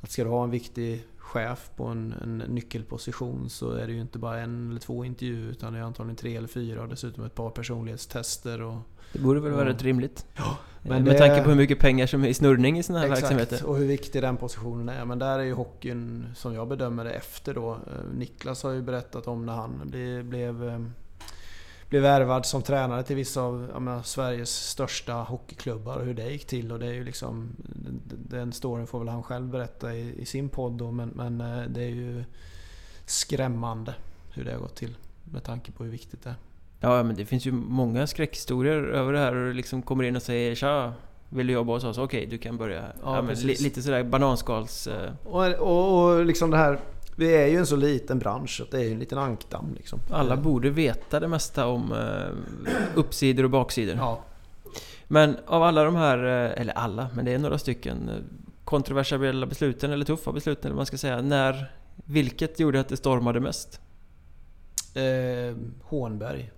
att ska du ha en viktig chef på en, en, nyckelposition så är det ju inte bara en eller två intervjuer utan det är antagligen tre eller fyra och dessutom ett par personlighetstester. Och, det borde väl vara rätt rimligt? Ja, men Med det, tanke på hur mycket pengar som är i snurrning i sådana här exakt, verksamheter. och hur viktig den positionen är. Men där är ju hockeyn, som jag bedömer det, efter då. Eh, Niklas har ju berättat om när han blev, blev värvad som tränare till vissa av menar, Sveriges största hockeyklubbar och hur det gick till. Och det är ju liksom, den storyn får väl han själv berätta i, i sin podd då, men, men eh, det är ju skrämmande hur det har gått till med tanke på hur viktigt det är. Ja, men det finns ju många skräckhistorier över det här och liksom kommer in och säger Tja, vill du jobba hos oss? Okej, du kan börja. Ja, ja lite sådär bananskals... Eh. Och, och, och liksom det här vi är ju en så liten bransch så det är ju en liten ankdamm liksom. Alla borde veta det mesta om eh, uppsidor och baksidor. Ja. Men av alla de här, eh, eller alla, men det är några stycken eh, kontroversiella besluten, eller tuffa besluten eller vad man ska säga. När, vilket gjorde att det stormade mest? Eh, Hånberg.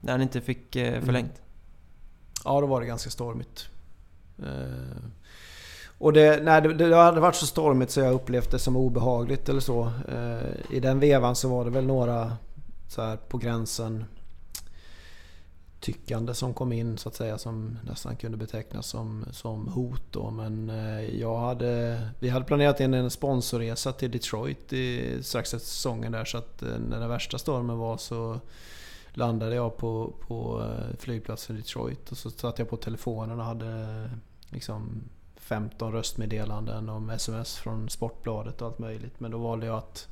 När han inte fick eh, förlängt? Mm. Ja, då var det ganska stormigt. Eh, och det, nej, det, det hade varit så stormigt så jag upplevt det som obehagligt eller så. Eh, I den vevan så var det väl några så här på gränsen tyckande som kom in så att säga som nästan kunde betecknas som, som hot då. Men eh, jag hade, vi hade planerat in en sponsorresa till Detroit i, strax efter säsongen där så att eh, när den värsta stormen var så landade jag på, på eh, flygplatsen i Detroit och så satt jag på telefonen och hade liksom 15 röstmeddelanden om sms från Sportbladet och allt möjligt. Men då valde jag att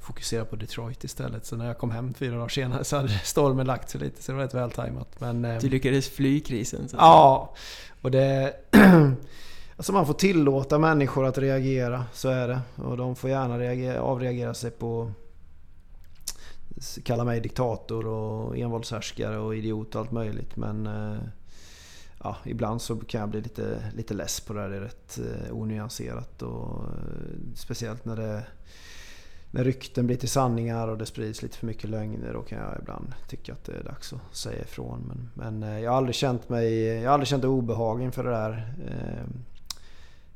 fokusera på Detroit istället. Så när jag kom hem fyra dagar senare så hade stormen lagt sig lite, så det var rätt vältajmat. Men, eh, du lyckades fly krisen? Så ja, och det... alltså man får tillåta människor att reagera, så är det. Och de får gärna reagera, avreagera sig på... Kalla mig diktator och envåldshärskare och idiot och allt möjligt. Men eh, ja, ibland så kan jag bli lite, lite less på det här. Det är rätt eh, onyanserat. Och, eh, speciellt när, det, när rykten blir till sanningar och det sprids lite för mycket lögner. Då kan jag ibland tycka att det är dags att säga ifrån. Men, men eh, jag har aldrig känt mig jag har aldrig känt obehag inför det där.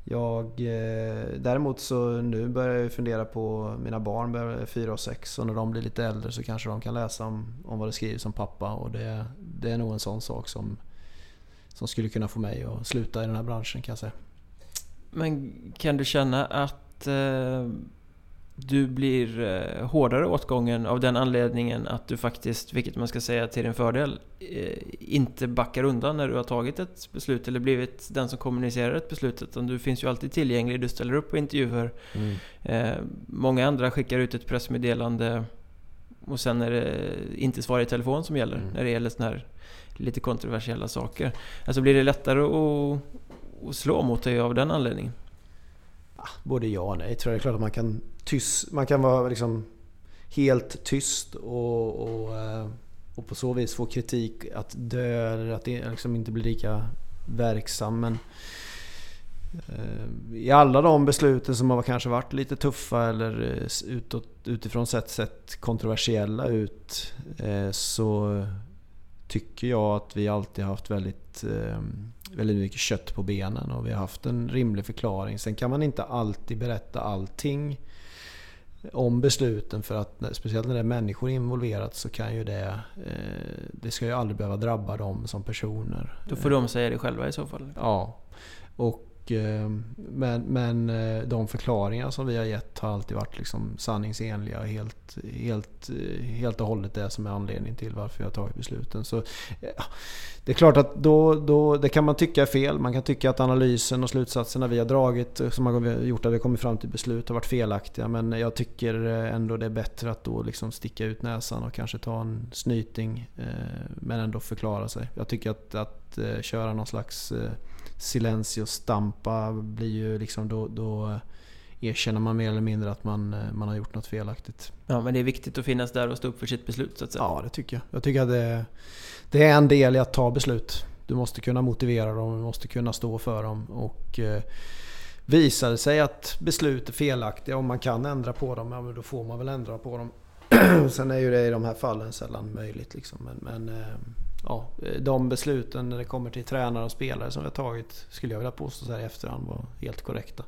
Jag, eh, däremot så nu börjar jag fundera på, mina barn börjar 4 och 6 och när de blir lite äldre så kanske de kan läsa om, om vad det skrivs om pappa och det, det är nog en sån sak som som skulle kunna få mig att sluta i den här branschen kan jag säga. Men kan du känna att eh, du blir eh, hårdare åtgången av den anledningen att du faktiskt, vilket man ska säga till din fördel, eh, inte backar undan när du har tagit ett beslut eller blivit den som kommunicerar ett beslut. Utan du finns ju alltid tillgänglig, du ställer upp på intervjuer. Mm. Eh, många andra skickar ut ett pressmeddelande och sen är det inte svar i telefon som gäller Mm. när det gäller såna här lite kontroversiella saker. Alltså blir det lättare att, att slå mot dig av den anledningen? Ah, både ja och nej tror jag. Det är klart att man kan, tyst, man kan vara liksom helt tyst och, och, eh, och på så vis få kritik att dö eller att det liksom inte blir lika verksam. Men eh, i alla de besluten som har kanske varit lite tuffa eller eh, utåt, utifrån sett, sett kontroversiella ut så tycker jag att vi alltid haft väldigt, eh, väldigt mycket kött på benen och vi har haft en rimlig förklaring. Sen kan man inte alltid berätta allting om besluten för att speciellt när det är människor involverat så kan ju det eh, Det ska ju aldrig behöva drabba dem som personer. Då får de säga det själva i så fall. Ja. Och, Eh, men, men eh, de förklaringar som vi har gett har alltid varit liksom sanningsenliga och helt, helt, helt och hållet det som är anledningen till varför vi har tagit besluten. Så, ja, det är klart att då, då, det kan man tycka är fel. Man kan tycka att analysen och slutsatserna vi har dragit eh, som har gjort att vi kommit fram till beslut har varit felaktiga. Men jag tycker ändå det är bättre att då liksom sticka ut näsan och kanske ta en snyting. Men ändå förklara sig. Jag tycker att, att köra någon slags silencio stampa blir ju liksom då, då erkänner man mer eller mindre att man, eh, man har gjort något felaktigt. Ja, men det är viktigt att finnas där och stå upp för sitt beslut så att säga. Ja, det tycker jag. Jag tycker att det, det är en del i att ta beslut. Du måste kunna motivera dem, du måste kunna stå för dem. Och eh, visar det sig att beslut är felaktiga och man kan ändra på dem, ja men då får man väl ändra på dem. Sen är ju det i de här fallen sällan möjligt liksom. Men, men eh, ja, de besluten när det kommer till tränare och spelare som vi har tagit skulle jag vilja påstå så här i efterhand var helt korrekta.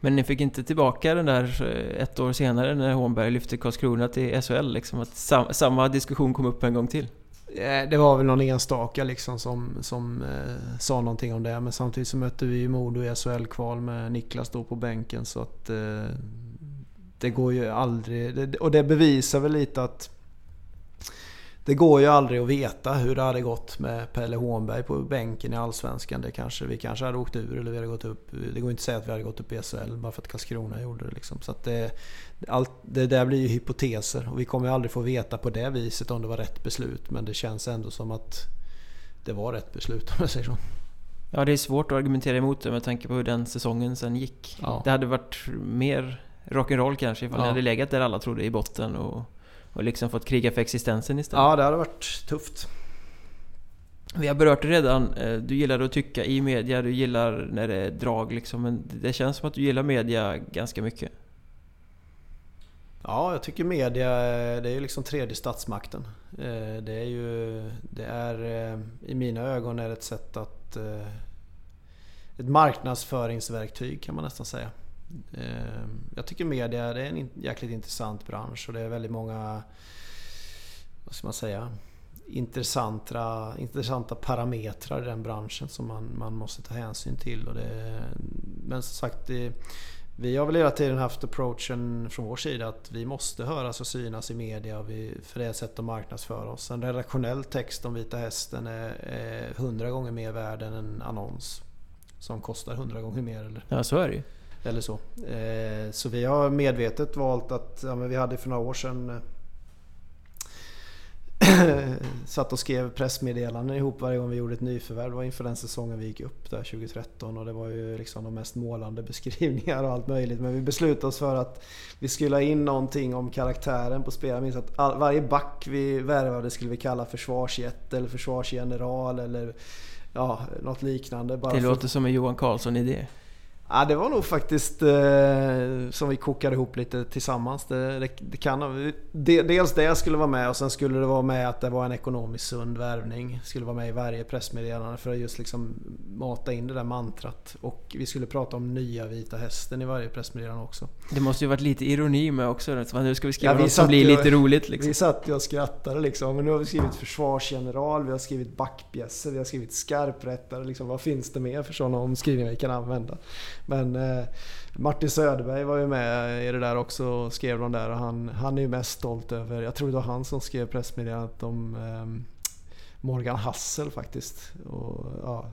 Men ni fick inte tillbaka den där eh, ett år senare när Hånberg lyfte Karlskrona till SHL liksom? Att sam samma diskussion kom upp en gång till? Eh, Det var väl någon enstaka liksom som, som eh, sa någonting om det. Men samtidigt så mötte vi Modo i SHL-kval med Niklas då på bänken. Så att eh, det går ju aldrig... Det, och det bevisar väl lite att det går ju aldrig att veta hur det hade gått med Pelle Hånberg på bänken i Allsvenskan. Det kanske, vi kanske hade åkt ur eller vi hade gått upp. Det går inte att säga att vi hade gått upp i SHL bara för att Karlskrona gjorde det. Liksom. Så det, allt, det där blir ju hypoteser och vi kommer ju aldrig få veta på det viset om det var rätt beslut. Men det känns ändå som att det var rätt beslut om jag säger så. Ja, det är svårt att argumentera emot det med tanke på hur den säsongen sen gick. Ja. Det hade varit mer rock'n'roll kanske ifall Ja. ni hade legat där alla trodde i botten och, och liksom fått kriga för existensen istället. Ja, det hade varit tufft. Vi har berört det redan. Eh, Du gillar att tycka i media, du gillar när det är drag liksom. Men det känns som att du gillar media ganska mycket. Ja, jag tycker media det är ju liksom tredje statsmakten. Eh, Det är ju... Det är... eh, I mina ögon är det ett sätt att... eh, Ett marknadsföringsverktyg kan man nästan säga. Ehm, jag tycker media det är en jäkligt intressant bransch och det är väldigt många... Vad ska man säga? Intressanta, intressanta parametrar i den branschen som man, man måste ta hänsyn till. Och det, men som sagt, det, vi har väl hela tiden haft approachen från vår sida att vi måste höras och synas i media och vi, för det är ett sätt att marknadsföra oss. En redaktionell text om Vita Hästen är är hundra gånger mer värd än en annons. Som kostar hundra gånger mer eller, Ja, så är det ju eller så. Eh, så vi har medvetet valt att, ja, men vi hade för några år sedan eh, satt och skrev pressmeddelanden ihop varje gång vi gjorde ett nyförvärv. Det var inför den säsongen vi gick upp där 2013 och det var ju liksom de mest målande beskrivningar och allt möjligt. Men vi beslutade oss för att vi skulle ha in någonting om karaktären på spelaren. Jag minns att all, varje back vi värvade skulle vi kalla försvarsjätte eller försvarsgeneral eller ja, något liknande. Bara Det för- låter som en Johan Karlsson-idé. Ja, det var nog faktiskt eh, som vi kokade ihop lite tillsammans. Det, det, det kan, de, dels det skulle vara med och sen skulle det vara med att det var en ekonomiskt sund värvning. Skulle vara med i varje pressmeddelande för att just liksom mata in det där mantrat. Och vi skulle prata om nya Vita Hästen i varje pressmeddelande också. Det måste ju varit lite ironi med också. Så nu ska vi skriva Ja, vi något som blir ju- lite roligt liksom. Vi satt ju och skrattade liksom. Men nu har vi skrivit försvarsgeneral, vi har skrivit backpjäser, vi har skrivit skarprättare. Liksom, vad finns det mer för sådana omskrivningar vi kan använda? Men eh, Martin Söderberg var ju med i det där också och skrev de där och han, han är ju mest stolt över, jag tror det var han som skrev pressmeddelandet om eh, Morgan Hassel faktiskt. Och, ja,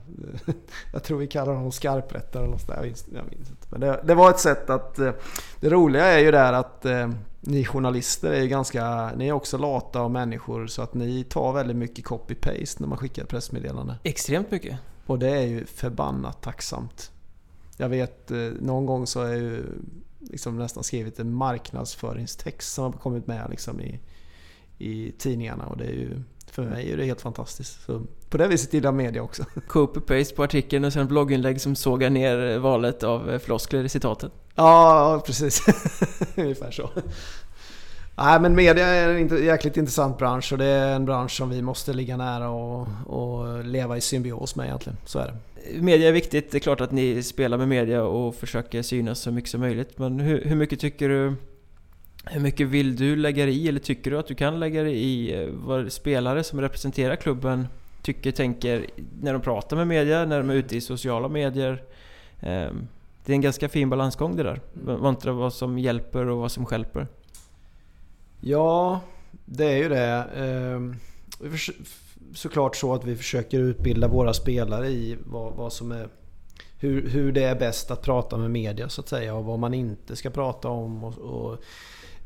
jag tror vi kallar honom skarprättare eller något där. Jag minns, jag minns inte. Men det, det, var ett sätt att... Eh, det roliga är ju där att eh, ni journalister är ju ganska... Ni är också lata av människor så att ni tar väldigt mycket copy-paste när man skickar ett pressmeddelande. Extremt mycket. Och det är ju förbannat tacksamt. Jag vet eh, någon gång så har jag ju liksom nästan skrivit en marknadsföringstext som har kommit med liksom i, i tidningarna och det är ju för mig är det helt fantastiskt. Så på det viset gillar jag media också. Copy-paste på artikeln och sen blogginlägg som sågar ner valet av floskler i citatet. Ja, precis. Ungefär så. Nej men media är en jäkligt intressant bransch och det är en bransch som vi måste ligga nära och, och leva i symbios med egentligen. Så är det. Media är viktigt. Det är klart att ni spelar med media och försöker synas så mycket som möjligt. Men hur, hur mycket tycker du hur mycket vill du lägga dig i, eller tycker du att du kan lägga dig i eh, vad spelare som representerar klubben tycker, tänker när de pratar med media, när de är ute i sociala medier? Ehm, det är en ganska fin balansgång det där. Vantra vad som hjälper och vad som skälper. Ja, det är ju det. Såklart så att vi försöker utbilda våra spelare i vad, vad som är hur, hur det är bäst att prata med media så att säga och vad man inte ska prata om. Och, och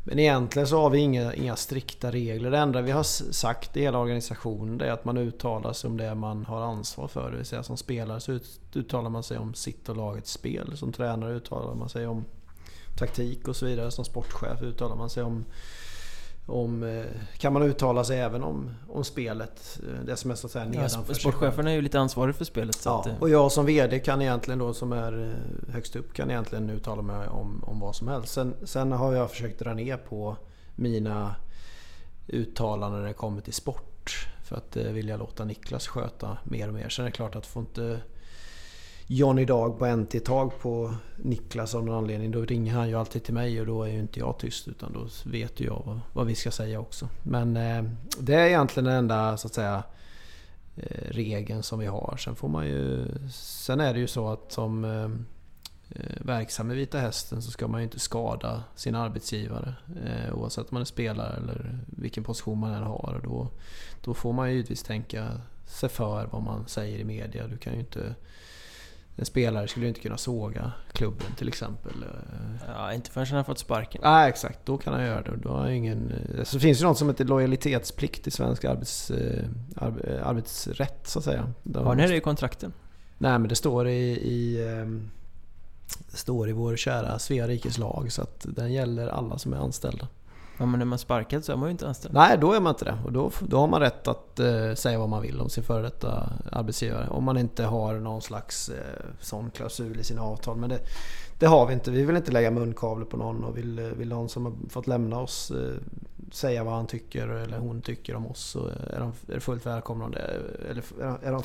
men egentligen så har vi inga, inga strikta regler. Det enda vi har sagt i hela organisationen det är att man uttalar sig om det man har ansvar för. Det vill säga som spelare så uttalar man sig om sitt och lagets spel. Som tränare uttalar man sig om taktik och så vidare. Som sportchef uttalar man sig om om, eh, kan man uttala sig även om, om spelet. Eh, det som är så att säga nedanför ja, Sportchefen är ju lite ansvarig för spelet. ja, att, och jag som VD kan egentligen då som är eh, högst upp kan egentligen uttala mig om, om vad som helst. Sen, sen har jag försökt dra ner på mina uttalanden när det kommer till sport. För att jag låta Niklas sköta mer och mer. Sen är det klart att får inte Johnny Dag på NT tag på Niklas av någon anledning. Då ringer han ju alltid till mig och då är ju inte jag tyst utan då vet ju jag vad, vad vi ska säga också. Men eh, det är egentligen den enda så att säga eh, regeln som vi har. Sen får man ju... Sen är det ju så att som eh, eh verksam i Vita Hästen så ska man ju inte skada sin arbetsgivare. Eh, oavsett om man är spelare eller vilken position man än har. Då, då får man ju givetvis tänka sig för vad man säger i media. Du kan ju inte en spelare skulle inte kunna såga klubben till exempel. Ja, inte förrän han har fått sparken. Nej, exakt. Då kan han göra det. Då har ingen... Så det finns ju något som heter lojalitetsplikt i svensk arbets, eh, arbetsrätt så att säga. Har ni det i kontrakten? Nej, men det står i, i ehm, står i vår kära Svea rikes lag så att den gäller alla som är anställda. Ja, men när man sparkad så är man ju inte anställd. Nej, då är man inte det. Och då, då har man rätt att eh, säga vad man vill om sin före detta arbetsgivare. Om man inte har någon slags eh, sån klausul i sina avtal. Men det, det, har vi inte. Vi vill inte lägga munkavle på någon. Och vill, eh, vill någon som har fått lämna oss eh, säga vad han tycker eller hon tycker om oss så är de, är fullt välkomna. Det, eller är de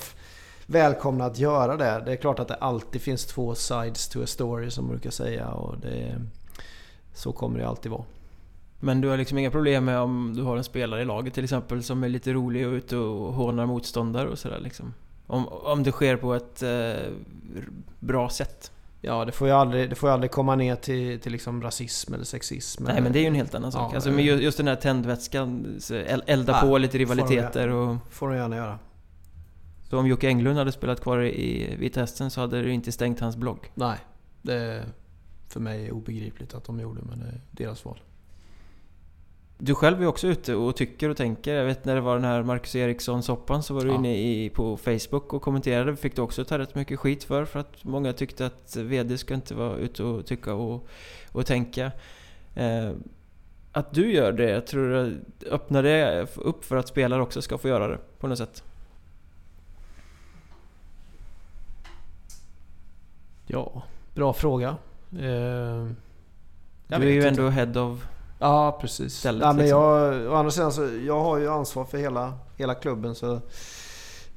välkomna att göra det. Det är klart att det alltid finns två sides to a story som man brukar säga. Och det, så kommer det alltid vara. Men du har liksom inga problem med om du har en spelare i laget till exempel som är lite rolig och ute och hånar motståndare och sådär liksom? Om, om det sker på ett eh, bra sätt? Ja, det får ju aldrig, det får ju aldrig komma ner till, till liksom rasism eller sexism. Nej, men det är ju en helt annan sak. Ja, alltså, men just den här tändvätskan, elda på lite rivaliteter och... får de gärna göra. Så om Jocke Englund hade spelat kvar i Vita Hästen så hade du inte stängt hans blogg? Nej, det är för mig obegripligt att de gjorde, men det är deras val. Du själv är också ute och tycker och tänker. Jag vet när det var den här Marcus Eriksson-soppan så var du ja. inne i, på Facebook och kommenterade. Fick du också ta rätt mycket skit för. För att många tyckte att VD ska inte vara ute och tycka och, och tänka. Eh, att du gör det, jag tror öppnar det upp för att spelare också ska få göra det på något sätt? Ja, bra fråga. Eh, du är ju inte. ändå head of Ja, precis. Stället, ja, men liksom. jag, å andra sidan så jag har ju ansvar för hela, hela klubben. Så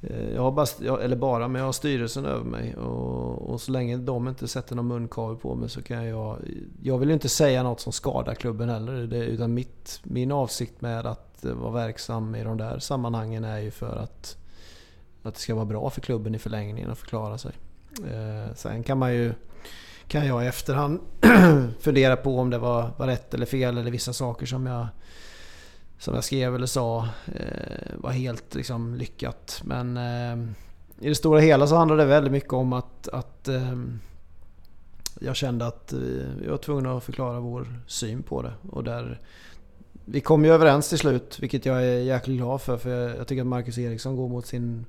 eh, jag har bara, eller bara, men jag har styrelsen över mig. Och, och så länge de inte sätter någon munkavel på mig så kan jag... Jag vill ju inte säga något som skadar klubben heller. Det, utan mitt, min avsikt med att vara verksam i de där sammanhangen är ju för att, att det ska vara bra för klubben i förlängningen att förklara sig. Eh, sen kan man ju kan jag i efterhand fundera på om det var, var rätt eller fel eller vissa saker som jag, som jag skrev eller sa eh, var helt liksom, lyckat. Men eh, i det stora hela så handlade det väldigt mycket om att, att eh, jag kände att eh, vi var tvungna att förklara vår syn på det. Och där, vi kom ju överens till slut, vilket jag är jäkligt glad för. För jag tycker att Marcus Eriksson går mot sin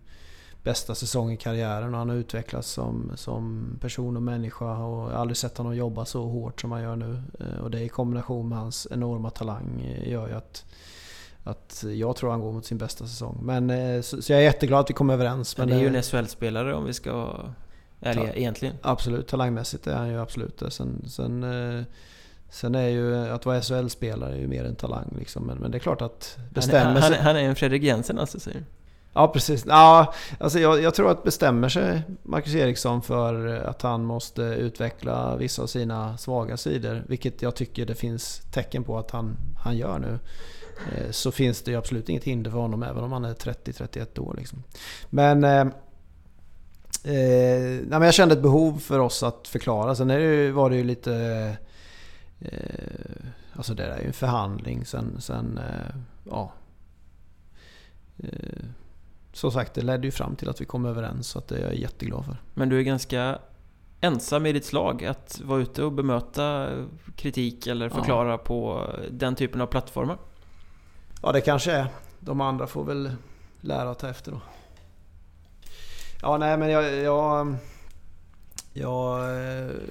bästa säsong i karriären och han har utvecklats som, som person och människa och jag har aldrig sett honom jobba så hårt som han gör nu. Eh, och det i kombination med hans enorma talang eh, gör ju att, att jag tror han går mot sin bästa säsong. Men, eh, så, så jag är jätteglad att vi kom överens. Men det är ju en SHL-spelare om vi ska vara ärliga egentligen. Absolut, talangmässigt är han ju absolut det. Sen, sen, sen är ju att vara SHL-spelare ju mer än talang liksom. Men, men det är klart att bestämmer han, han, han är en Fredrik Jensen alltså säger du? Ja, precis. Ja, alltså jag, jag, tror att bestämmer sig Marcus Eriksson för att han måste utveckla vissa av sina svaga sidor, vilket jag tycker det finns tecken på att han, han gör nu, eh, så finns det ju absolut inget hinder för honom även om han är 30-31 år. Liksom. Men, eh, eh, men jag kände ett behov för oss att förklara. Sen är det, var det ju lite... Eh, alltså det där är ju en förhandling sen... sen eh, ja, eh, som sagt, det ledde ju fram till att vi kom överens. Så att det är jag jätteglad för. Men du är ganska ensam i ditt slag att vara ute och bemöta kritik eller förklara ja. på den typen av plattformar? Ja, det kanske är. De andra får väl lära att ta efter då. Ja, nej men jag... jag jag,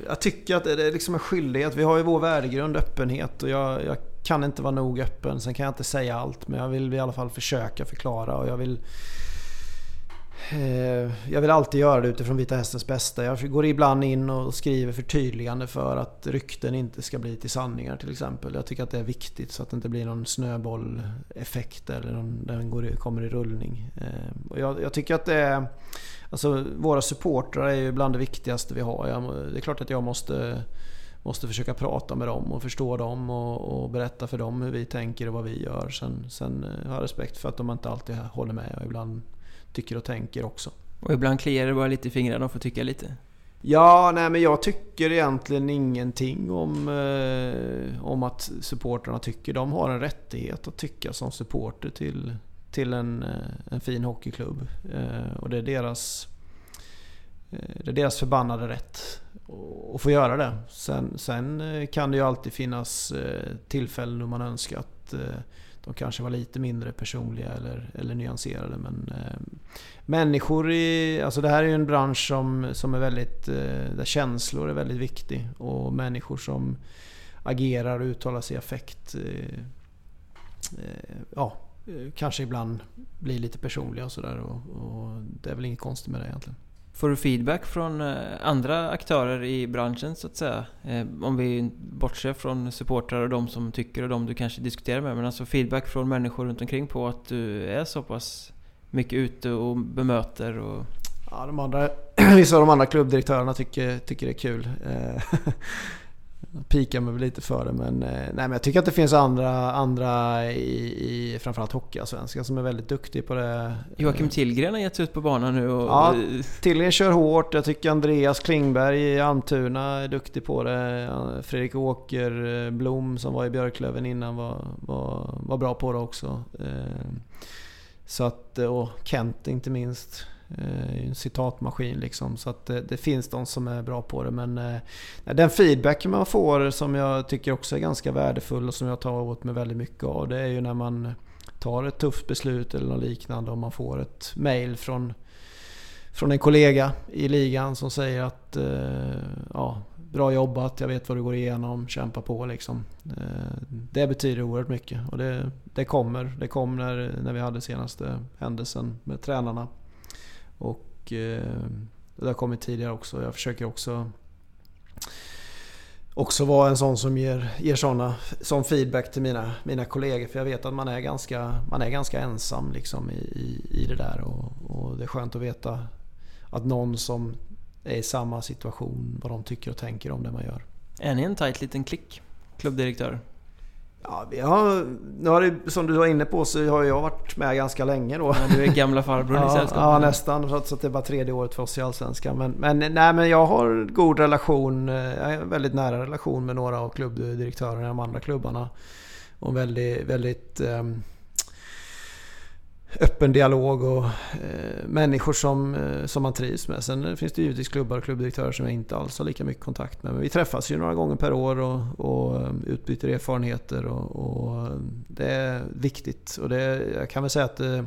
jag tycker att det är liksom en skyldighet. Vi har ju vår värdegrund öppenhet och jag, jag, kan inte vara nog öppen. Sen kan jag inte säga allt men jag vill i alla fall försöka förklara och jag vill Eh, jag vill alltid göra det utifrån Vita Hästens bästa. Jag går ibland in och skriver förtydligande för att rykten inte ska bli till sanningar till exempel. Jag tycker att det är viktigt så att det inte blir någon snöbolleffekt eller någon, den går, kommer i rullning. Eh, och jag, jag, tycker att det är... Alltså våra supportrar är ju bland det viktigaste vi har. Jag, det är klart att jag måste, måste försöka prata med dem och förstå dem och, och, berätta för dem hur vi tänker och vad vi gör. Sen, sen eh, har jag respekt för att de inte alltid håller med och ibland tycker och tänker också. Och ibland kliar det bara lite i fingrarna och får tycka lite? Ja, nej men jag tycker egentligen ingenting om, eh, om att supporterna tycker. De har en rättighet att tycka som supporter till, till en, eh, en fin hockeyklubb. Eh, och det är deras, eh, det är deras förbannade rätt att få göra det. Sen, sen eh, kan det ju alltid finnas tillfällen då man önskar att Eh, de kanske var lite mindre personliga eller, eller nyanserade. Men eh, människor i... Alltså det här är ju en bransch som, som är väldigt... Eh, där känslor är väldigt viktig. Och människor som agerar och uttalar sig i affekt. Eh, eh ja, eh, kanske ibland blir lite personliga och sådär. Och, och det är väl inget konstigt med det egentligen. Får du feedback från eh, andra aktörer i branschen så att säga? Eh, om vi bortser från supportrar och de som tycker och de du kanske diskuterar med. Men alltså feedback från människor runt omkring på att du är så pass mycket ute och bemöter och... Ja, de andra, vissa av de andra klubbdirektörerna tycker, tycker det är kul. Eh, Pikar mig lite för det men, eh, nej, men jag tycker att det finns andra, andra i, i framförallt hockeyallsvenskan som är väldigt duktiga på det. Joakim Tillgren har gett sig ut på banan nu och... Ja, Tillgren kör hårt. Jag tycker Andreas Klingberg i Almtuna är duktig på det. Fredrik Åkerblom som var i Björklöven innan var, var, var bra på det också. Eh, så att, och Kent inte minst. Eh, en citatmaskin liksom. Så att det, det, finns de som är bra på det. Men eh, den feedback man får som jag tycker också är ganska värdefull och som jag tar åt mig väldigt mycket av. Det är ju när man tar ett tufft beslut eller något liknande och man får ett mail från, från en kollega i ligan som säger att eh, ja, bra jobbat, jag vet vad du går igenom, kämpa på liksom. Eh, det betyder oerhört mycket och det, det kommer. Det kom när, när vi hade senaste händelsen med tränarna. Och eh, det har kommit tidigare också. Jag försöker också också vara en sån som ger, ger såna, sån feedback till mina, mina kollegor. För jag vet att man är ganska, man är ganska ensam liksom i, i, i det där. Och, och, det är skönt att veta att någon som är i samma situation, vad de tycker och tänker om det man gör. Är ni en tajt liten klick? Klubbdirektör? Ja, vi har, nu har det, som du var inne på så har jag varit med ganska länge då. Ja, du är gamla farbrorn ja, i sällskapet. Ja, nästan. Trots att det var tredje året för oss i Allsvenskan. Men, men, nej, men jag har god relation, en väldigt nära relation med några av klubbdirektörerna i de andra klubbarna. Och väldigt, väldigt um, öppen dialog och eh, människor som, eh, som man trivs med. Sen finns det givetvis klubbar och klubbdirektörer som jag inte alls har lika mycket kontakt med. Men vi träffas ju några gånger per år och, och eh, utbyter erfarenheter och, och, eh, det är viktigt. Och det, jag kan väl säga att det,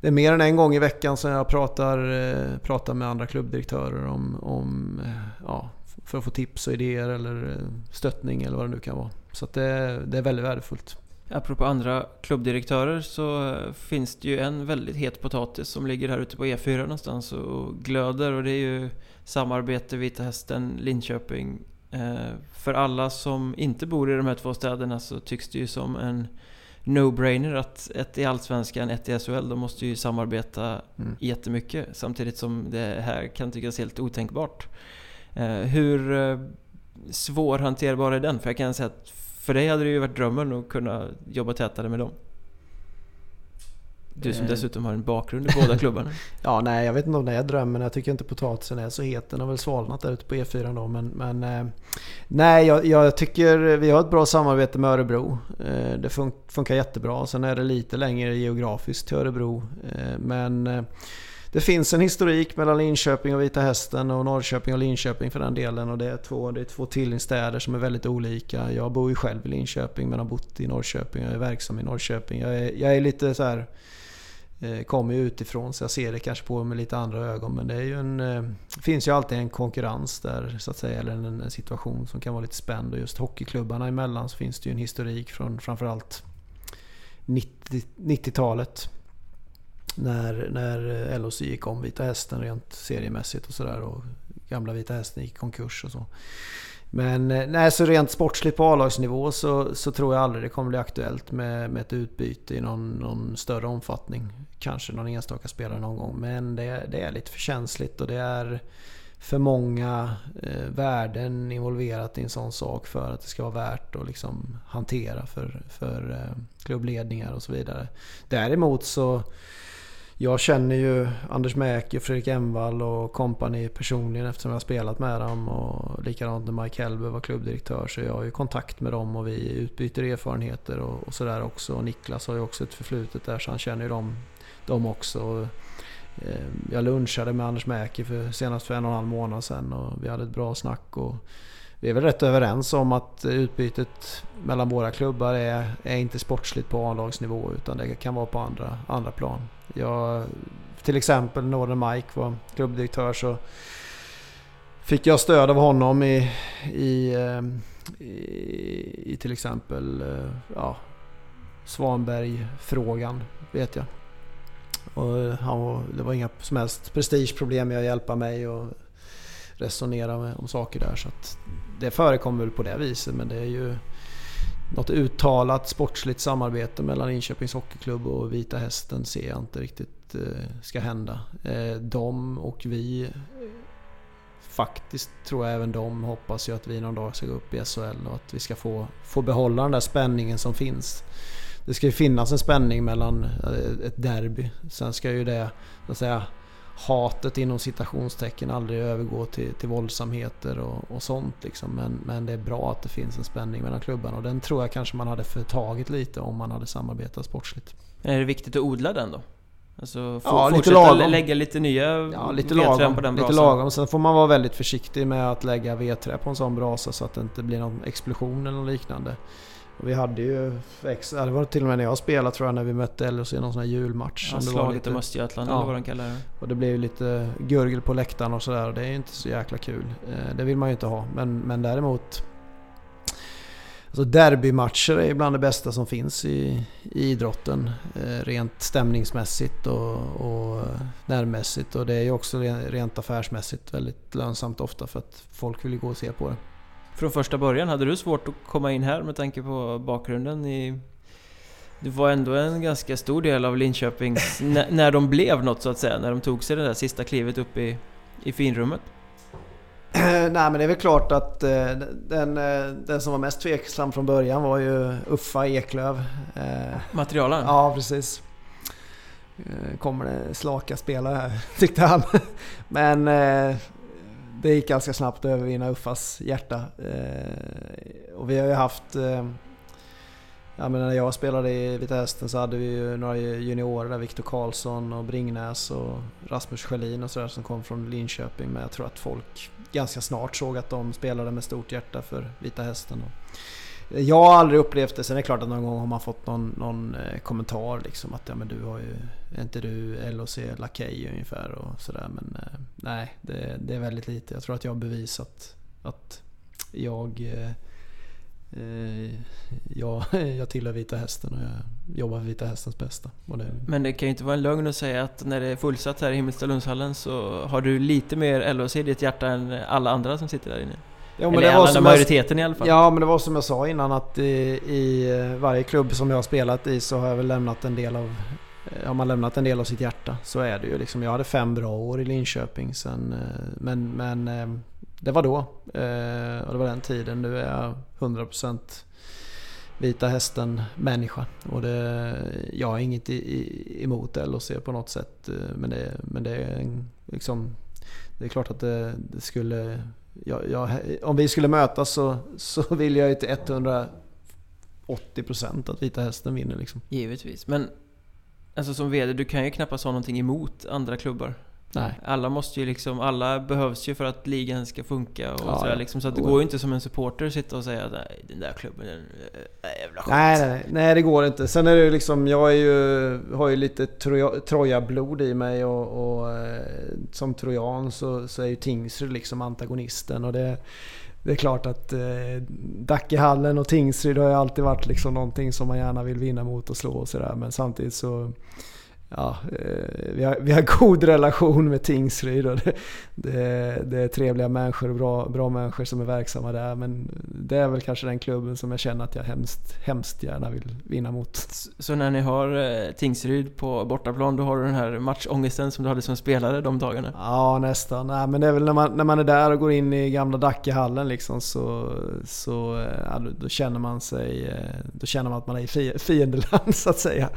det är mer än en gång i veckan som jag pratar, eh, pratar med andra klubbdirektörer om, om ja, för att få tips och idéer eller stöttning eller vad det nu kan vara. Så det, det är väldigt värdefullt. Apropå andra klubbdirektörer så finns det ju en väldigt het potatis som ligger här ute på E4 någonstans och glöder och det är ju samarbete Vita Hästen, Linköping. Eh, för alla som inte bor i de här två städerna så tycks det ju som en no-brainer att ett i Allsvenskan, ett i SHL, de måste ju samarbeta mm. jättemycket samtidigt som det här kan tyckas helt otänkbart. Eh, hur eh, svårhanterbar är den? För jag kan säga att för dig hade det ju varit drömmen att kunna jobba tätare med dem. Du som eh. dessutom har en bakgrund i båda klubbarna. ja, nej jag vet inte om det är drömmen. Jag tycker inte potatisen är så het. Den har väl svalnat där ute på E4 då. Men, men eh, nej, jag, jag, tycker vi har ett bra samarbete med Örebro. Eh, det fun funkar jättebra. Sen är det lite längre geografiskt till Örebro. Men det finns en historik mellan Linköping och Vita Hästen och Norrköping och Linköping för den delen. Och det är två, det är två tillstäder som är väldigt olika. Jag bor ju själv i Linköping men har bott i Norrköping. Jag är verksam i Norrköping. Jag är, jag är lite så här eh, kommer ju utifrån så jag ser det kanske på med lite andra ögon. Men det är ju en, eh, finns ju alltid en konkurrens där så att säga. Eller en, en situation som kan vara lite spänd. Och just hockeyklubbarna emellan så finns det ju en historik från framförallt 90, 90-talet när, när LOC gick om Vita Hästen rent seriemässigt och sådär. Och gamla Vita Hästen gick i konkurs och så. Men eh, nej, så rent sportsligt på A-lagsnivå så, så tror jag aldrig det kommer bli aktuellt med, med ett utbyte i någon, någon större omfattning. Kanske någon enstaka spelare någon gång. Men det, det är lite för känsligt och det är för många eh, värden involverat i en sån sak för att det ska vara värt att liksom hantera för, för eh, klubbledningar och så vidare. Däremot så jag känner ju Anders Mäki, Fredrik Envall och kompani personligen eftersom jag har spelat med dem. Och likadant när Mike Hellberg var klubbdirektör så jag har ju kontakt med dem och vi utbyter erfarenheter och, och sådär också. Och Niklas har ju också ett förflutet där så han känner ju dem, dem också. Eh, jag lunchade med Anders Mäki för, senast för en och en halv månad sedan och vi hade ett bra snack. Och vi är väl rätt överens om att utbytet mellan våra klubbar är, är inte sportsligt på A-lagsnivå utan det kan vara på andra, andra plan. Jag, till exempel när Mike var klubbdirektör så fick jag stöd av honom i, i, ehm, i, i till exempel eh, ja, Svanberg-frågan, vet jag. Och han var, det var inga som helst prestigeproblem med att hjälpa mig och resonera med, om saker där. Så det förekommer väl på det viset men det är ju något uttalat sportsligt samarbete mellan Linköpings Hockeyklubb och Vita Hästen ser jag inte riktigt eh, ska hända. Eh, de och vi Faktiskt tror jag även de hoppas ju att vi någon dag ska gå upp i SHL och att vi ska få, få behålla den där spänningen som finns. Det ska ju finnas en spänning mellan eh, ett derby. Sen ska ju det, så att säga, hatet inom citationstecken aldrig övergå till, till våldsamheter och, och sånt. Liksom. Men, men det är bra att det finns en spänning mellan klubbarna och den tror jag kanske man hade förtagit lite om man hade samarbetat sportsligt. Är det viktigt att odla den då? Alltså få, ja, lite lagom. lägga lite nya ja, lite lagom, på den brasan? Lite lagom. Sen får man vara väldigt försiktig med att lägga vedträ på en sån brasa så att det inte blir någon explosion eller något liknande. Och vi hade ju, det var till och med när jag spelade tror jag, när vi mötte LHC i någon sån här julmatch. Ja, slaget om Östergötland ja, eller vad de kallar det. Och det blev ju lite gurgel på läktaren och sådär och det är ju inte så jäkla kul. Eh, det vill man ju inte ha. Men, men däremot Alltså derbymatcher är bland det bästa som finns i, i idrotten. Eh, rent stämningsmässigt och, och närmässigt. Och det är ju också rent affärsmässigt väldigt lönsamt ofta för att folk vill ju gå och se på det från första början? Hade du svårt att komma in här med tanke på bakgrunden i... Du var ändå en ganska stor del av Linköpings... när de blev något så att säga, när de tog sig det där sista klivet upp i, i finrummet. Nej men det är väl klart att eh, den, eh, den som var mest tveksam från början var ju Uffa Eklöv. Eh, Materialen? Ja precis. Kommer det slaka spelare här tyckte han. Men det gick ganska snabbt att övervinna Uffas hjärta. Eh, och vi har ju haft Eh, jag menar, när jag spelade i Vita Hästen så hade vi ju några juniorer där, Viktor Karlsson och Bringnäs och Rasmus Schelin och sådär som kom från Linköping. Men jag tror att folk ganska snart såg att de spelade med stort hjärta för Vita Hästen. Jag har aldrig upplevt det. Sen är det klart att någon gång har man fått någon, någon eh, kommentar liksom att ja men du har ju, är inte du LOC lakej ungefär och sådär. Men eh, nej, det, det, är väldigt lite. Jag tror att jag har bevisat att jag eh, Jag, jag tillhör Vita Hästen och jag jobbar för Vita Hästens bästa. Det... Men det kan ju inte vara en lögn att säga att när det är fullsatt här i Himmelstalundshallen så har du lite mer LHC i ditt hjärta än alla andra som sitter där inne. Ja, men Eller det var som majoriteten jag, i alla fall. Ja, men det var som jag sa innan att i, i, varje klubb som jag har spelat i så har jag väl lämnat en del av eh, har man lämnat en del av sitt hjärta så är det ju liksom. Jag hade fem bra år i Linköping sen. Eh, men, men det var då. Eh, och det var den tiden. Nu är jag 100% Vita Hästen människa. Och det, jag har inget emot LHC på något sätt. Eh, men det, men det är liksom... Det är klart att det, det skulle... Jag, jag, om vi skulle mötas så, så vill jag ju till 180% att Vita Hästen vinner liksom. Givetvis. Men alltså som VD, du kan ju knappast ha någonting emot andra klubbar. Nej. Alla måste ju liksom, alla behövs ju för att ligan ska funka och ja, sådär liksom. Så att det går ju inte som en supporter att sitta och säga att den där klubben, är jävla skit. Nej, nej, nej, det går inte. Sen är det ju liksom, jag är ju, har ju lite Troja-blod i mig och, och eh, som trojan så, så är ju Tingsryd liksom antagonisten och det det är klart att eh, Dackehallen och Tingsryd har ju alltid varit liksom någonting som man gärna vill vinna mot och slå och sådär. Men samtidigt så ja, eh, vi, har, vi har god relation med Tingsryd och det, det, det, är trevliga människor och bra, bra människor som är verksamma där. Men det är väl kanske den klubben som jag känner att jag hemskt, hemskt gärna vill vinna mot. Så när ni har eh, Tingsryd på bortaplan, då har du den här matchångesten som du hade som spelare de dagarna? Ja, nästan. Nej, men det är väl när man, när man är där och går in i gamla Dackehallen liksom så, så eh, ja, då, då, känner man sig, då känner man att man är i fiendeland så att säga.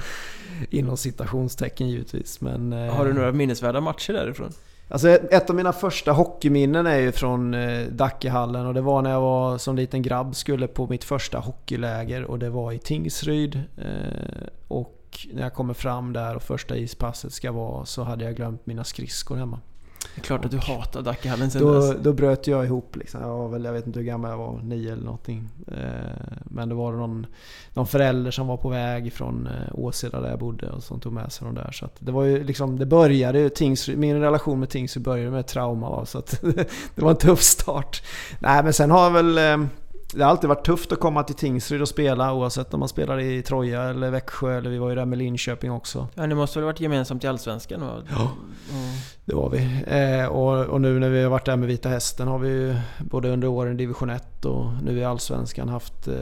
Inom citationstecken givetvis. Men, eh, Har du några minnesvärda matcher därifrån? Alltså ett av mina första hockeyminnen är ju från eh, Dackehallen och det var när jag var som liten grabb skulle på mitt första hockeyläger och det var i Tingsryd. Eh, och när jag kommer fram där och första ispasset ska vara så hade jag glömt mina skridskor hemma. Det är klart att du hatar Dackehallen sen då, dess. Då bröt jag ihop liksom. Jag var väl, jag vet inte hur gammal jag var, nio eller någonting. Eh, men det var någon, någon förälder som var på väg från eh, Åseda där jag bodde och som tog med sig dem där. Så det var ju liksom, det började ju, Tingsryd, min relation med Tingsryd började med trauma så att det var en tuff start. Nej men sen har jag väl eh, det har alltid varit tufft att komma till Tingsryd och spela oavsett om man spelar i Troja eller Växjö eller vi var ju där med Linköping också. Ja, ni måste väl varit gemensamt i Allsvenskan? Och... Ja, mm. Det var vi. Eh, och, och, nu när vi har varit där med Vita Hästen har vi ju både under åren i Division 1 och nu i Allsvenskan haft eh,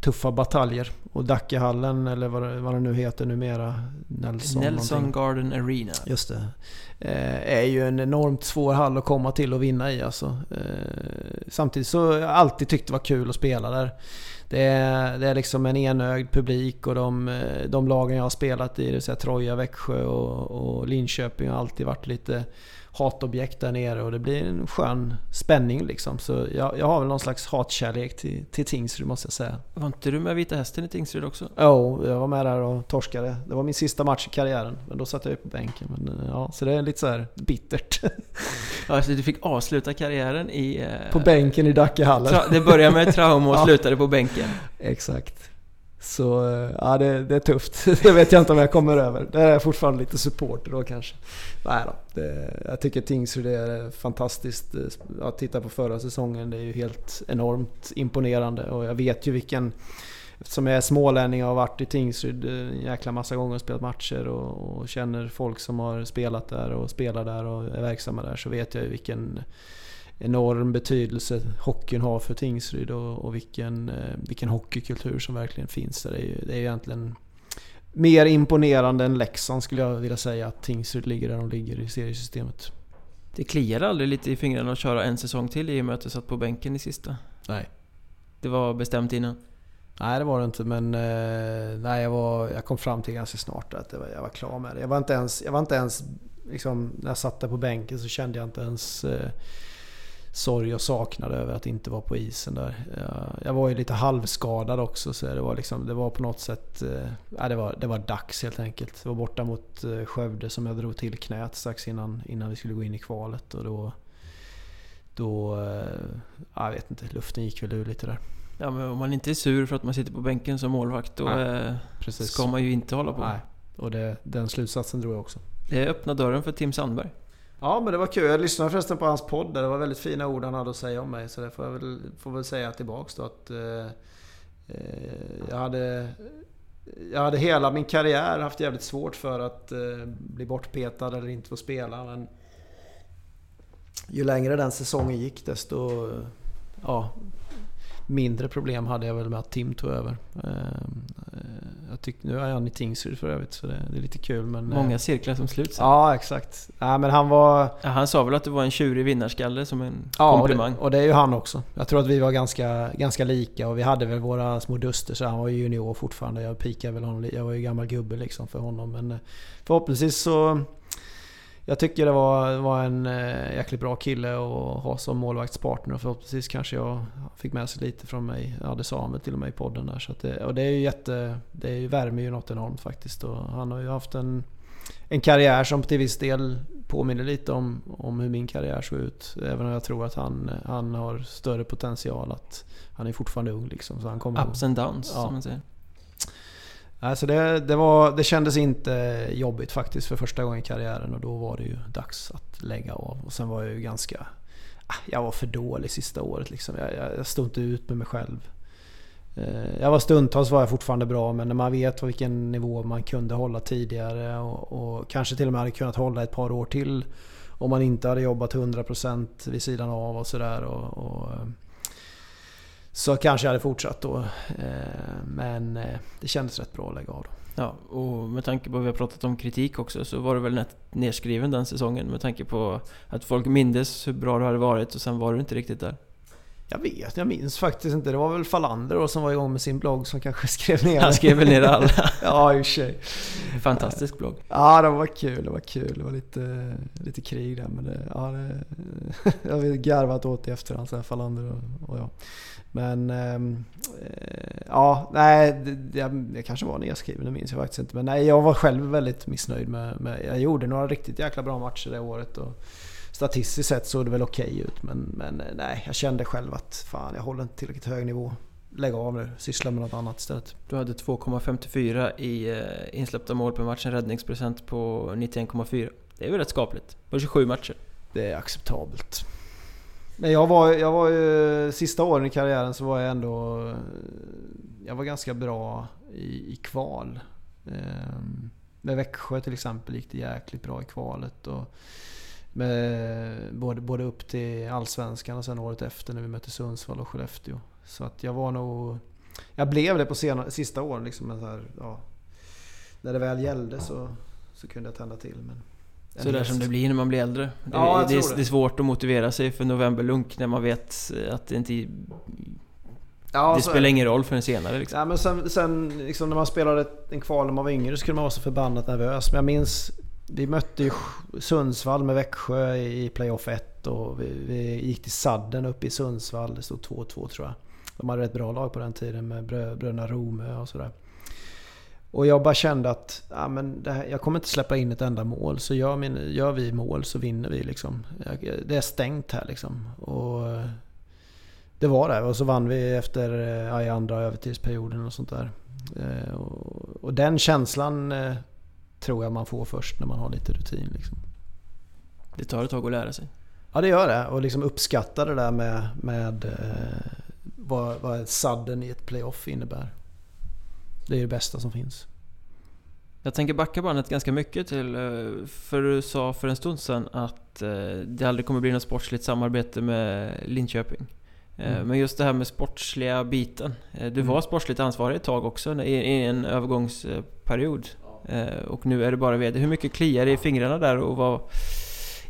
tuffa bataljer. Och Dackehallen, eller vad, vad det nu heter numera, Nelson, Nelson Garden Arena. Just det. Eh, är ju en enormt svår hall att komma till och vinna i alltså. Eh, samtidigt så har jag alltid tyckt det var kul att spela där. Det är, det är liksom en enögd publik och de, de lagen jag har spelat i, det vill säga Troja, Växjö och, och Linköping har alltid varit lite hatobjekt där nere och det blir en skön spänning liksom. Så jag, jag har väl någon slags hatkärlek till, till Tingsryd måste jag säga. Var inte du med Vita Hästen i Tingsryd också? Jo, oh, jag var med där och torskade. Det var min sista match i karriären. Men då satt jag ju på bänken. Men, ja, så det är lite så här bittert. ja, så du fick avsluta karriären i... Eh, på bänken i Dackehallen. det började med trauma och slutade på bänken. Exakt. Så eh, ja, det, det, är tufft. Det vet jag inte om jag kommer över. Där är fortfarande lite supporter då kanske. Nej då. Det, jag tycker Tingsryd är fantastiskt. Eh, att titta på förra säsongen, det är ju helt enormt imponerande. Och jag vet ju vilken... Eftersom jag är smålänning och har varit i Tingsryd eh, en jäkla massa gånger och spelat matcher och, och känner folk som har spelat där och spelar där och är verksamma där så vet jag ju vilken enorm betydelse hockeyn har för Tingsryd och, och vilken, eh, vilken hockeykultur som verkligen finns där. Det är ju det är egentligen mer imponerande än Leksand skulle jag vilja säga att Tingsryd ligger där de ligger i seriesystemet. Det kliade aldrig lite i fingrarna att köra en säsong till i och med att du satt på bänken i sista? Nej. Det var bestämt innan? Nej det var det inte men eh, nej, jag, var, jag kom fram till ganska snart att var, jag var klar med det. Jag var inte ens, jag var inte ens liksom, när jag satt där på bänken så kände jag inte ens eh, sorg och saknad över att inte vara på isen där. Jag, jag var ju lite halvskadad också så det var, liksom, det var på något sätt... Eh, det, var, det var dags helt enkelt. Det var borta mot eh, Skövde som jag drog till knät strax innan, innan vi skulle gå in i kvalet. Och då... Då... Eh, jag vet inte, luften gick väl ur lite där. Ja men om man inte är sur för att man sitter på bänken som målvakt då eh, ska man ju inte hålla på. Nej, och det, den slutsatsen drog jag också. Det öppnade dörren för Tim Sandberg. Ja men det var kul. Jag lyssnade förresten på hans podd där. Det var väldigt fina ord han hade att säga om mig. Så det får jag väl, får väl säga tillbaks då att... Eh, eh jag hade... Jag hade hela min karriär haft jävligt svårt för att eh, bli bortpetad eller inte få spela. Men ju längre den säsongen gick desto... Ja, mindre problem hade jag väl med att Tim tog över. Ehm, eh, jag tyck, nu är han i Tingsryd för övrigt så det, det, är lite kul men... Många eh, cirklar som sluts. Ja exakt. Ja, men han var... Ja, han sa väl att du var en tjurig vinnarskalle som en ja, komplimang. Och det, och det är ju han också. Jag tror att vi var ganska, ganska lika och vi hade väl våra små duster så han var ju junior fortfarande. Jag pikade väl honom Jag var ju gammal gubbe liksom för honom men eh, förhoppningsvis så jag tycker det var, var en äh, jäkligt bra kille att ha som målvaktspartner förhoppningsvis kanske jag fick med sig lite från mig. Ja, det sa han väl till och med i podden där. Så det, och det är ju jätte... Det värmer ju något enormt faktiskt. Och han har ju haft en, en karriär som till viss del påminner lite om, om hur min karriär såg ut. Även om jag tror att han, han har större potential. att Han är fortfarande ung liksom. Så han kommer Ups and downs ja. som man säger. Alltså det, det, var, det kändes inte jobbigt faktiskt för första gången i karriären och då var det ju dags att lägga av. Och sen var jag ju ganska... Ah, jag var för dålig sista året liksom. Jag, jag, jag stod inte ut med mig själv. Eh, jag var stundtals var jag fortfarande bra men när man vet vilken nivå man kunde hålla tidigare och, och kanske till och med hade kunnat hålla ett par år till om man inte hade jobbat 100% vid sidan av och sådär. Och, och, eh, så kanske jag hade fortsatt då. Eh, men eh, det kändes rätt bra att lägga av då. Ja, och med tanke på att vi har pratat om kritik också så var du väl nedskriven den säsongen med tanke på att folk mindes hur bra du hade varit och sen var du inte riktigt där. Jag vet, jag minns faktiskt inte. Det var väl Falander då som var igång med sin blogg som kanske skrev ner Han skrev väl ner alla? ja, i och för sig. Fantastisk blogg. Ja, det var kul. Det var kul. Det var lite, lite krig där. Men det, ja, det, jag har garvat åt i efterhand, så här, Falander och, och jag. Men ehm, eh, ja, nej, det, det, det, kanske var nedskriven, det minns jag faktiskt inte. Men nej, jag var själv väldigt missnöjd med, med jag gjorde några riktigt jäkla bra matcher det året. Och statistiskt sett såg det väl okej okay ut. Men, men eh, nej, jag kände själv att fan, jag håller inte tillräckligt hög nivå. Lägg av nu, syssla med något annat istället. Du hade 2,54 i eh, insläppta mål per match, en räddningsprocent på 91,4. Det är väl rätt skapligt? På 27 matcher. Det är acceptabelt. Men jag var, jag var ju, sista åren i karriären så var jag ändå... Jag var ganska bra i, i kval. Ehm, med Växjö till exempel gick det jäkligt bra i kvalet. Och både, både upp till Allsvenskan och sen året efter när vi mötte Sundsvall och Skellefteå. Så att jag var nog... Jag blev det på sena, sista åren liksom. Så här, ja, när det väl gällde så, så kunde jag tända till. Men så där som det blir när man blir äldre. Ja, det, det, det, är svårt att motivera sig för novemberlunk när man vet att det inte... Ja, det spelar ingen roll förrän senare liksom. Ja, men sen, sen liksom, när man spelade en kval när man var yngre så kunde man vara så förbannat nervös. Men jag minns... Vi mötte ju Sundsvall med Växjö i playoff 1 och vi, vi gick till sadden uppe i Sundsvall. Det stod 2-2 tror jag. De hade ett bra lag på den tiden med bröderna Romö och sådär. Och jag bara kände att ja, men här, jag kommer inte släppa in ett enda mål. Så gör, min, gör vi mål så vinner vi. Liksom. Det är stängt här liksom. Och eh, det var det. Och så vann vi efter eh, ja, i andra övertidsperioden och sånt där. Eh, och, och den känslan tror jag man får först när man har lite rutin. Liksom. Det tar ett tag att lära sig. Ja det gör det. Och liksom uppskatta det där med, med eh, vad, vad sadden i ett playoff innebär. Det är det bästa som finns. Jag tänker backa bandet ganska mycket till, eh, för du sa för en stund sedan att eh, det aldrig kommer bli något sportsligt samarbete med Linköping. Eh, mm. Men just det här med sportsliga biten. Du mm. var sportsligt ansvarig ett tag också i en övergångsperiod. Och nu är det bara VD. Hur mycket kliar det i fingrarna där och vara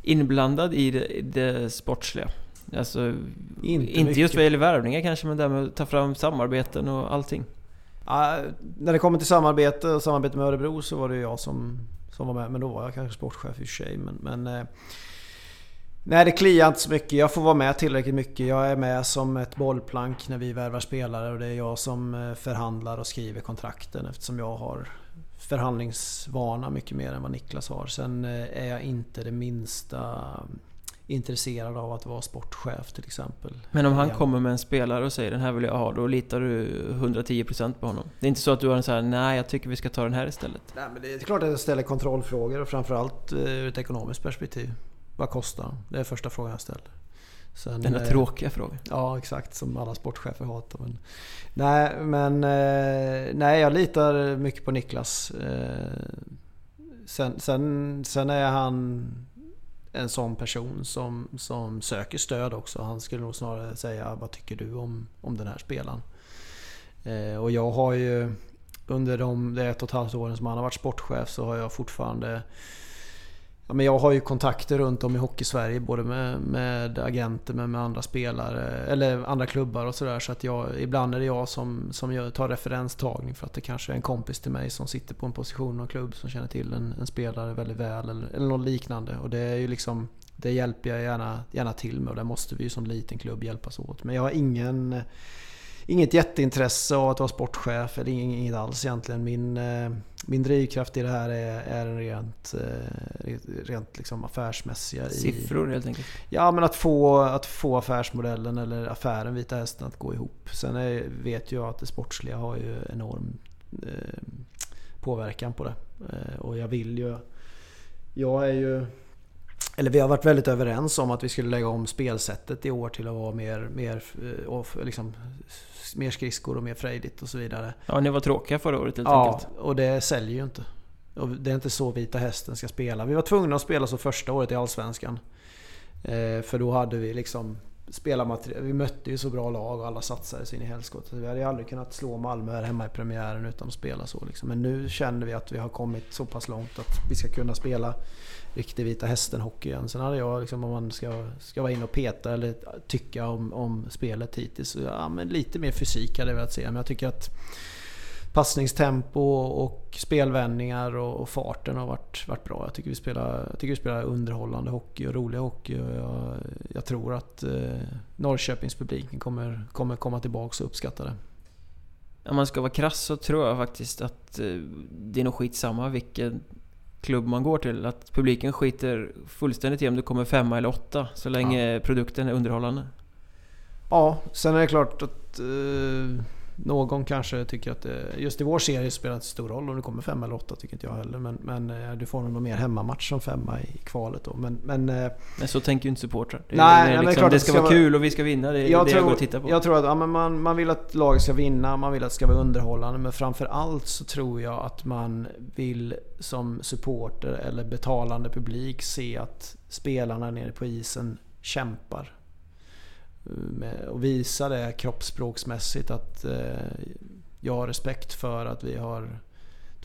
inblandad i det, det sportsliga? Alltså, Inte inte, just vad gäller värvningar kanske, men det med att ta fram samarbeten och allting. Ja, när det kommer till samarbete och samarbete med Örebro så var det jag som, som var med. Men då var jag kanske sportchef i och för sig. Men, men, eh, nej, det kliar inte så mycket. Jag får vara med tillräckligt mycket. Jag är med som ett bollplank när vi värvar spelare och det är jag som eh, förhandlar och skriver kontrakten eftersom jag har förhandlingsvana mycket mer än vad Niklas har. Sen eh, är jag inte det minsta intresserad av att vara sportchef till exempel. Men om han kommer med en spelare och säger den här vill jag ha, då litar du 110% på honom? Det är inte så att du har en så här, nej jag tycker vi ska ta den här istället? Nej, men det är klart att jag ställer kontrollfrågor och framförallt eh, ur ett ekonomiskt perspektiv. Vad kostar? Det är första frågan jag ställer. Sen, Denna eh, tråkiga fråga. Ja, exakt. Som alla sportchefer hatar. Men, nej, men eh, nej, jag litar mycket på Niklas. Eh, sen, sen, sen är han en sån person som, som söker stöd också. Han skulle nog snarare säga vad tycker du om, om den här spelaren? Eh, och jag har ju under de det ett och ett halvt åren som han har varit sportchef så har jag fortfarande Ja, men jag har ju kontakter runt om i Hockeysverige både med, med agenter men med andra spelare eller andra klubbar och sådär. Så att jag, ibland är det jag som, som gör, tar referenstagning för att det kanske är en kompis till mig som sitter på en position och klubb som känner till en, en spelare väldigt väl eller, eller något liknande. Och det är ju liksom det hjälper jag gärna, gärna till med och där måste vi ju som liten klubb hjälpas åt. Men jag har ingen Inget jätteintresse av att vara sportchef eller inget alls egentligen. Min, eh, min drivkraft i det här är, är en rent, eh, rent liksom affärsmässiga. I, Siffror helt enkelt. Ja men att få, att få affärsmodellen eller affären Vita Hästen att gå ihop. Sen är, vet jag att det sportsliga har ju enorm eh, påverkan på det. Eh, och jag vill ju... Jag är ju... Eller vi har varit väldigt överens om att vi skulle lägga om spelsättet i år till att vara mer, mer, liksom, mer skridskor och mer frejdigt och så vidare. Ja, ni var tråkiga förra året helt Ja, enkelt. och det säljer ju inte. Och det är inte så Vita Hästen ska spela. Vi var tvungna att spela så första året i Allsvenskan. Eh, för då hade vi liksom spelarmaterial. Vi mötte ju så bra lag och alla satsade sig in i helskotta. Vi hade ju aldrig kunnat slå Malmö här hemma i premiären utan att spela så. Liksom. Men nu känner vi att vi har kommit så pass långt att vi ska kunna spela riktig Vita Hästen-hockey igen. Sen hade jag, liksom, om man ska, ska vara inne och peta eller tycka om, om spelet hittills, så ja, men lite mer fysik hade jag velat se. Men jag tycker att passningstempo och spelvändningar och, och farten har varit, varit bra. Jag tycker, vi spelar, jag tycker vi spelar underhållande hockey och rolig hockey. Och jag, jag tror att eh, Norrköpingspubliken kommer, kommer komma tillbaka och uppskatta det. Om man ska vara krass så tror jag faktiskt att eh, det är nog skitsamma vilken klubb man går till. Att publiken skiter fullständigt i om du kommer femma eller åtta. Så länge produkten är underhållande. Ja, sen är det klart att eh, någon kanske tycker att det, just i vår serie spelar det inte stor roll om det kommer fem eller åtta, tycker inte jag heller. Men, men eh, du får nog mer hemmamatch som femma i kvalet då. Men, men eh, Men så tänker ju inte supportrar. Det, Nej, det, nej, liksom, klart det ska ska vara kul och vi ska vinna. Det är jag det jag går tror, och tittar på. jag tror att ja, man, man vill att laget ska vinna, man vill att det ska vara underhållande. Men framför allt så tror jag att man vill som supporter eller betalande publik se att spelarna nere på isen kämpar. Och visa det kroppsspråksmässigt att eh, jag har respekt för att vi har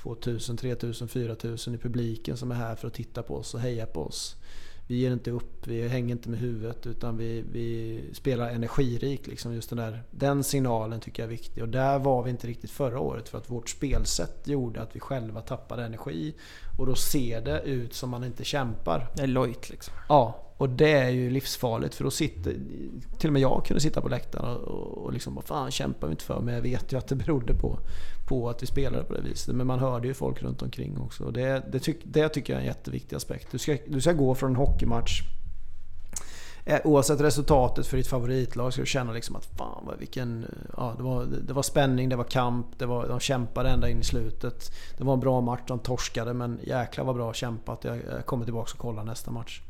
2000, 3000, 4000 i publiken som är här för att titta på oss och heja på oss. Vi ger inte upp, vi hänger inte med huvudet utan vi, vi spelar energirikt. Liksom. Just den, där, den signalen tycker jag är viktig. Och där var vi inte riktigt förra året för att vårt spelsätt gjorde att vi själva tappade energi. Och då ser det ut som man inte kämpar. Det är lojt liksom. Ja, och det är ju livsfarligt för då sitter... Till och med jag kunde sitta på läktaren och, och liksom vad fan kämpar vi inte för? Men jag vet ju att det berodde på, på att vi spelade på det viset. Men man hörde ju folk runt omkring också. Och det, det, tyck, det tycker jag är en jätteviktig aspekt. Du ska, du ska gå från en hockeymatch eh, Oavsett resultatet för ditt favoritlag ska du känna liksom att fan vad vilken... Ja, det, var, det var spänning, det var kamp, det var, de kämpade ända in i slutet. Det var en bra match, de torskade men jäklar vad bra kämpat. Jag, jag kommer tillbaka och kollar nästa match.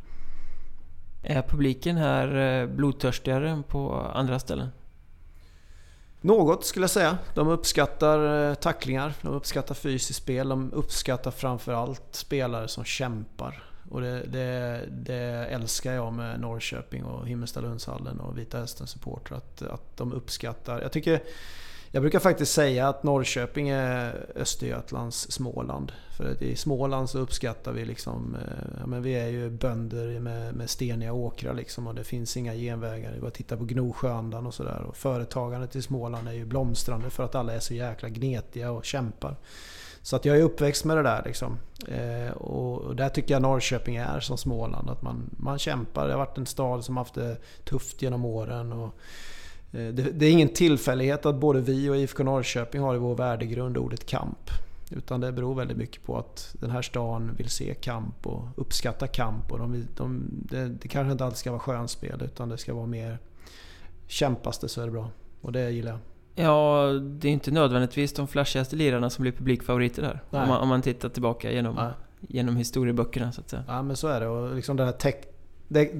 Är publiken här eh, blodtörstigare än på andra ställen? Något skulle jag säga. De uppskattar eh, tacklingar, de uppskattar fysiskt spel, de uppskattar framförallt spelare som kämpar. Och det, det, det älskar jag med Norrköping och Himmelstalundshallen och Vita Hästen supportrar. Att, att de uppskattar. Jag tycker, jag brukar faktiskt säga att Norrköping är Östergötlands Småland. För att i Småland så uppskattar vi liksom, eh, ja, men vi är ju bönder med, med steniga åkrar liksom och det finns inga genvägar. Vi bara tittar titta på Gnosjöandan och sådär. Och företagandet i Småland är ju blomstrande för att alla är så jäkla gnetiga och kämpar. Så att jag är uppväxt med det där liksom. Eh, och där tycker jag Norrköping är som Småland. Att man, man kämpar. Det har varit en stad som haft det tufft genom åren. Och, det, det, är ingen tillfällighet att både vi och IFK Norrköping har i vår värdegrund ordet kamp. Utan det beror väldigt mycket på att den här stan vill se kamp och uppskatta kamp. Och de, de, det, det kanske inte alltid ska vara skönspel utan det ska vara mer kämpas det så är det bra. Och det gillar jag. Ja, det är inte nödvändigtvis de flashigaste lirarna som blir publikfavoriter där. Om man, om man, tittar tillbaka genom, genom historieböckerna så att säga. Ja men så är det. Och liksom det här det,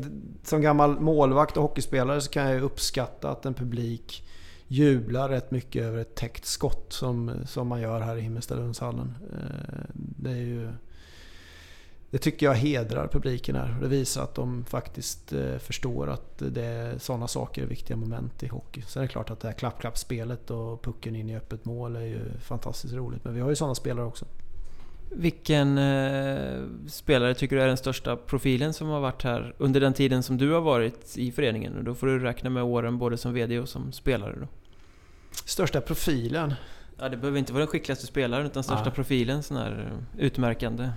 som gammal målvakt och hockeyspelare så kan jag uppskatta att en publik jublar rätt mycket över ett täckt skott som, som man gör här i Himmelstalundshallen. Eh, det är ju det tycker jag hedrar publiken här. Det visar att de faktiskt eh, förstår att det sådana saker är viktiga moment i hockey. Sen är det klart att det här klapp-klapp-spelet och pucken in i öppet mål är ju fantastiskt roligt. Men vi har ju sådana spelare också. Vilken eh, spelare tycker du är den största profilen som har varit här under den tiden som du har varit i föreningen? Och då får du räkna med åren både som VD och som spelare då. Största profilen? Ja, det behöver inte vara den skickligaste spelaren utan största ja. profilen, sån här eh, utmärkande.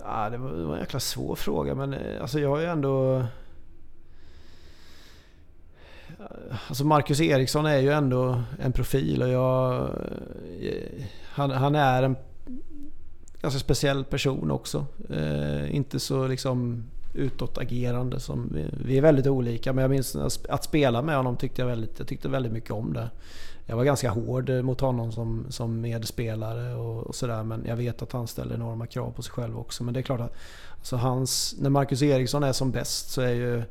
Ja, det var, det var en jäkla svår fråga men eh, alltså jag har ju ändå... Alltså Marcus Eriksson är ju ändå en profil och jag... Eh, han, han är en ganska speciell person också. Eh, inte så liksom utåtagerande som... Vi, vi är väldigt olika men jag minns att spela med honom tyckte jag väldigt, jag tyckte väldigt mycket om det jag var ganska hård mot honom som, som medspelare och, och sådär. Men jag vet att han ställer enorma krav på sig själv också. Men det är klart att alltså hans, när Marcus Eriksson är som bäst så är ju,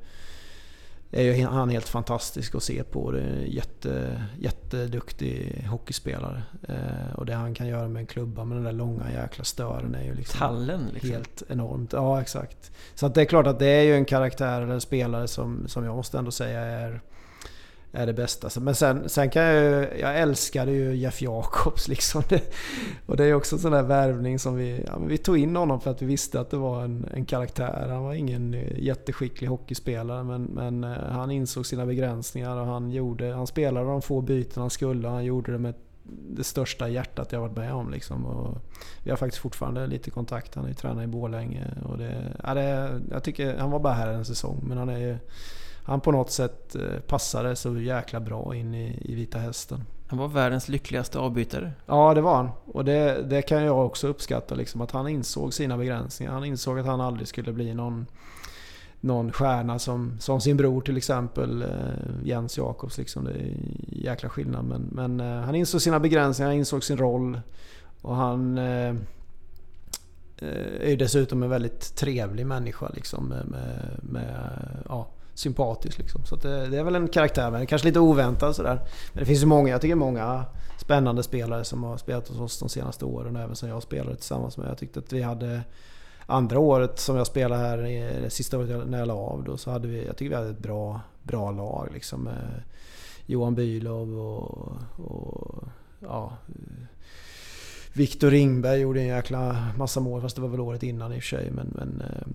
är ju han helt fantastisk att se på. Det är en jätte, jätteduktig hockeyspelare. Eh, och det han kan göra med en klubba med den där långa jäkla stören är ju liksom Tallen liksom. helt enormt. Ja, exakt. Så att det är klart att det är ju en karaktär eller en spelare som, som jag måste ändå säga är är det bästa. Men sen, sen kan jag ju, jag älskade ju Jeff Jacobs liksom. och det är också en sån där värvning som vi, ja, vi tog in honom för att vi visste att det var en, en karaktär. Han var ingen eh, jätteskicklig hockeyspelare men, men eh, han insåg sina begränsningar och han, gjorde, han spelade de få byten han skulle och han gjorde det med det största hjärtat jag varit med om. Liksom. Och vi har faktiskt fortfarande lite kontakt. Han är ju tränare i Borlänge. Och det, ja, det, jag tycker, han var bara här en säsong men han är ju han på något sätt eh, passade så jäkla bra in i, i Vita Hästen. Han var världens lyckligaste avbytare. Ja, det var han. Och det, det kan jag också uppskatta. Liksom, att han insåg sina begränsningar. Han insåg att han aldrig skulle bli någon, någon stjärna som, som sin bror till exempel. Eh, Jens Jakobs. Liksom. Det är jäkla skillnad. Men, men eh, han insåg sina begränsningar, han insåg sin roll. Och han eh, är ju dessutom en väldigt trevlig människa. Liksom, med, med, med ja, sympatisk. Liksom. Så det, det, är väl en karaktär, men kanske lite oväntad sådär. Men det finns ju många, jag tycker många spännande spelare som har spelat hos oss de senaste åren. Även som jag spelade tillsammans med. Jag tyckte att vi hade andra året som jag spelade här, det sista året när jag la av, då, så hade vi, jag tycker vi hade ett bra, bra lag. Liksom, eh, Johan Bylov och, och ja, Viktor Ringberg gjorde en jäkla massa mål, fast det var väl året innan i och för sig. Men, men eh,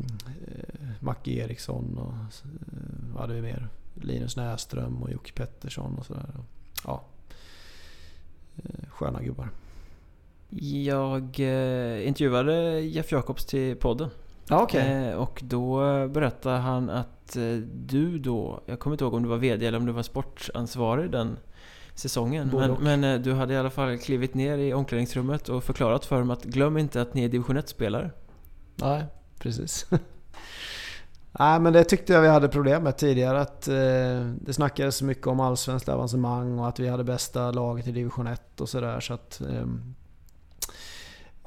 Macke Eriksson och eh, vad hade vi mer? Linus Näström och Jocke Pettersson och sådär. Ja. Eh, sköna gubbar. Jag eh, intervjuade Jeff Jacobs till podden. okay. eh, och då berättade han att eh, du då, jag kommer inte ihåg om du var VD eller om du var sportansvarig den säsongen. Men, men, du hade i alla fall klivit ner i omklädningsrummet och förklarat för dem att glöm inte att ni är division 1-spelare. Nej, precis. Nej men det tyckte jag vi hade problem med tidigare. Att, eh, det snackades så mycket om allsvenskt avancemang och att vi hade bästa laget i division 1 och sådär. Så att, eh,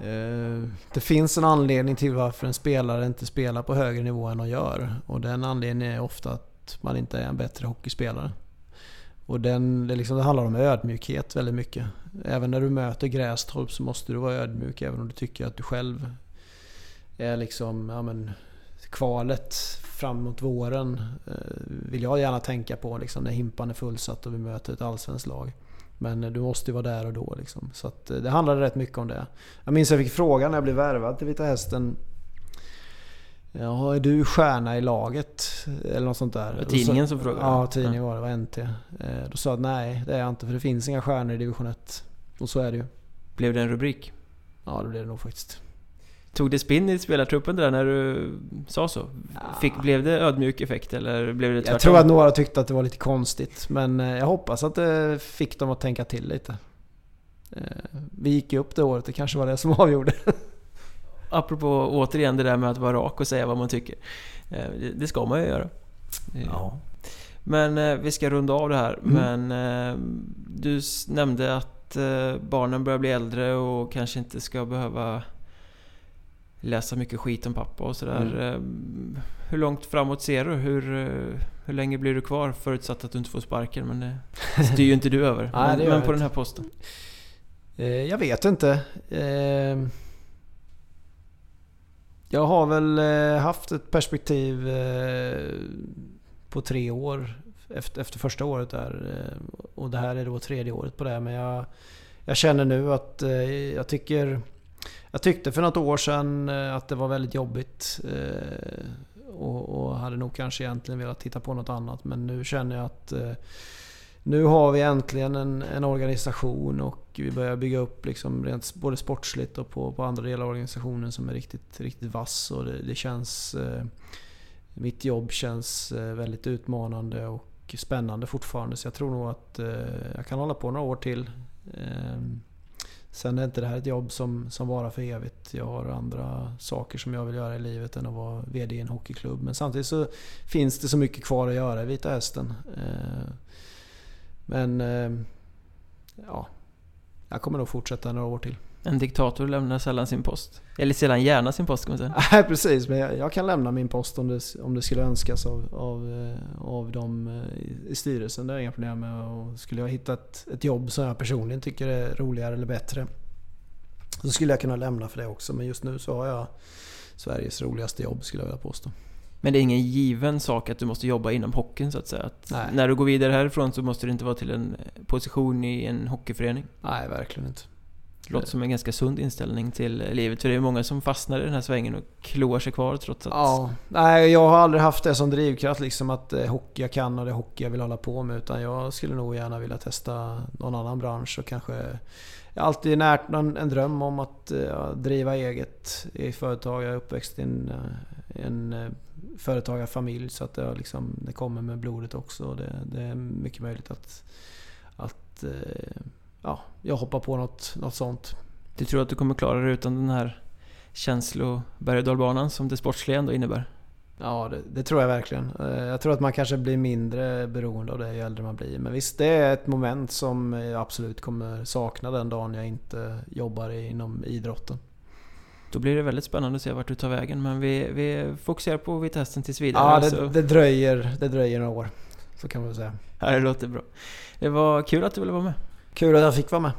eh, det finns en anledning till varför en spelare inte spelar på högre nivå än de gör. Och den anledningen är ofta att man inte är en bättre hockeyspelare. Och den, det, liksom, det handlar om ödmjukhet väldigt mycket. Även när du möter Grästorp så måste du vara ödmjuk även om du tycker att du själv är liksom, ja men, kvalet framåt våren eh, vill jag gärna tänka på liksom, när himpan är fullsatt och vi möter ett allsvenskt lag. Men du måste ju vara där och då liksom. Så att det handlade rätt mycket om det. Jag minns jag fick frågan när jag blev värvad till Vita Hästen Ja, är du stjärna i laget? Eller något sånt där. Det var tidningen som frågade? Ja, tidningen var det. var NT. Då sa jag att nej, det är jag inte för det finns inga stjärnor i division 1. Och så är det ju. Blev det en rubrik? Ja, det blev det nog faktiskt. Tog det spinn i spelartruppen där när du sa så? Fick, blev det ödmjuk effekt eller blev det tvärtom? Jag tror att några tyckte att det var lite konstigt. Men eh, jag hoppas att det fick dem att tänka till lite. Eh, vi gick ju upp det året, det kanske var det som avgjorde. Apropå återigen det där med att vara rak och säga vad man tycker. Eh, det ska man ju göra. Ja. Men vi ska runda av det här. Mm. Men du nämnde att barnen börjar bli äldre och kanske inte ska behöva läsa mycket skit om pappa och sådär. Mm. Ehm, hur långt framåt ser du? Hur, eh, hur länge blir du kvar? Förutsatt att du inte får sparken, men det styr ju inte du över. Nej, men, men på den här posten? Eh, jag vet inte. Jag har väl eh, haft ett perspektiv på tre år efter, efter första året där. Och det här är då tredje året på det. Men jag, jag känner nu att jag tycker jag tyckte för något år sedan eh, att det var väldigt jobbigt. Eh, och, och, hade nog kanske egentligen velat titta på något annat. Men nu känner jag att eh, nu har vi äntligen en, en, organisation och vi börjar bygga upp liksom rent både sportsligt och på, på andra delar av organisationen som är riktigt, riktigt vass. Och det, det känns... mitt jobb känns väldigt utmanande och spännande fortfarande. Så jag tror nog att jag kan hålla på några år till. Ehm, Sen är inte det här ett jobb som, som varar för evigt. Jag har andra saker som jag vill göra i livet än att vara VD i en hockeyklubb. Men samtidigt så finns det så mycket kvar att göra i Vita Hästen. Eh, men eh, ja, jag kommer nog fortsätta några år till. En diktator lämnar sällan sin post. Eller sällan gärna sin post kan man säga. Nej precis, men jag, jag, kan lämna min post om det, om det skulle önskas av, av, eh, av dem eh, i styrelsen. Det är inga problem med. Och skulle jag hitta ett, ett jobb som jag personligen tycker är roligare eller bättre så skulle jag kunna lämna för det också. Men just nu så har jag Sveriges roligaste jobb skulle jag vilja påstå. Men det är ingen given sak att du måste jobba inom hockeyn så att säga? Att när du går vidare härifrån så måste det inte vara till en position i en hockeyförening? Nej, verkligen inte. Det låter som en ganska sund inställning till livet. För det är många som fastnar i den här svängen och kloar sig kvar trots att... Ja, nej jag har aldrig haft det som drivkraft liksom att det hockey jag kan och det är hockey jag vill hålla på med. Utan jag skulle nog gärna vilja testa någon annan bransch och kanske... Jag har alltid närt en dröm om att eh, ja, driva eget i företag. Jag är uppväxt i en, eh, en företagarfamilj så att det, liksom, det kommer med blodet också. Det, det är mycket möjligt att, att eh, ja, jag hoppar på något, något sånt. Du tror att du kommer klara dig utan den här känsloberg och dalbanan som det sportsliga ändå innebär? Ja, det, det, tror jag verkligen. Eh, jag tror att man kanske blir mindre beroende av det ju äldre man blir. Men visst, det är ett moment som jag absolut kommer sakna den dagen jag inte jobbar inom idrotten. Då blir det väldigt spännande att se vart du tar vägen. Men vi, vi fokuserar på Vita Hästen tills vidare. Ja, det, det, dröjer, det dröjer några år. Så kan man väl säga. Ja, det låter bra. Det var kul att du ville vara med. Kul att jag fick vara med.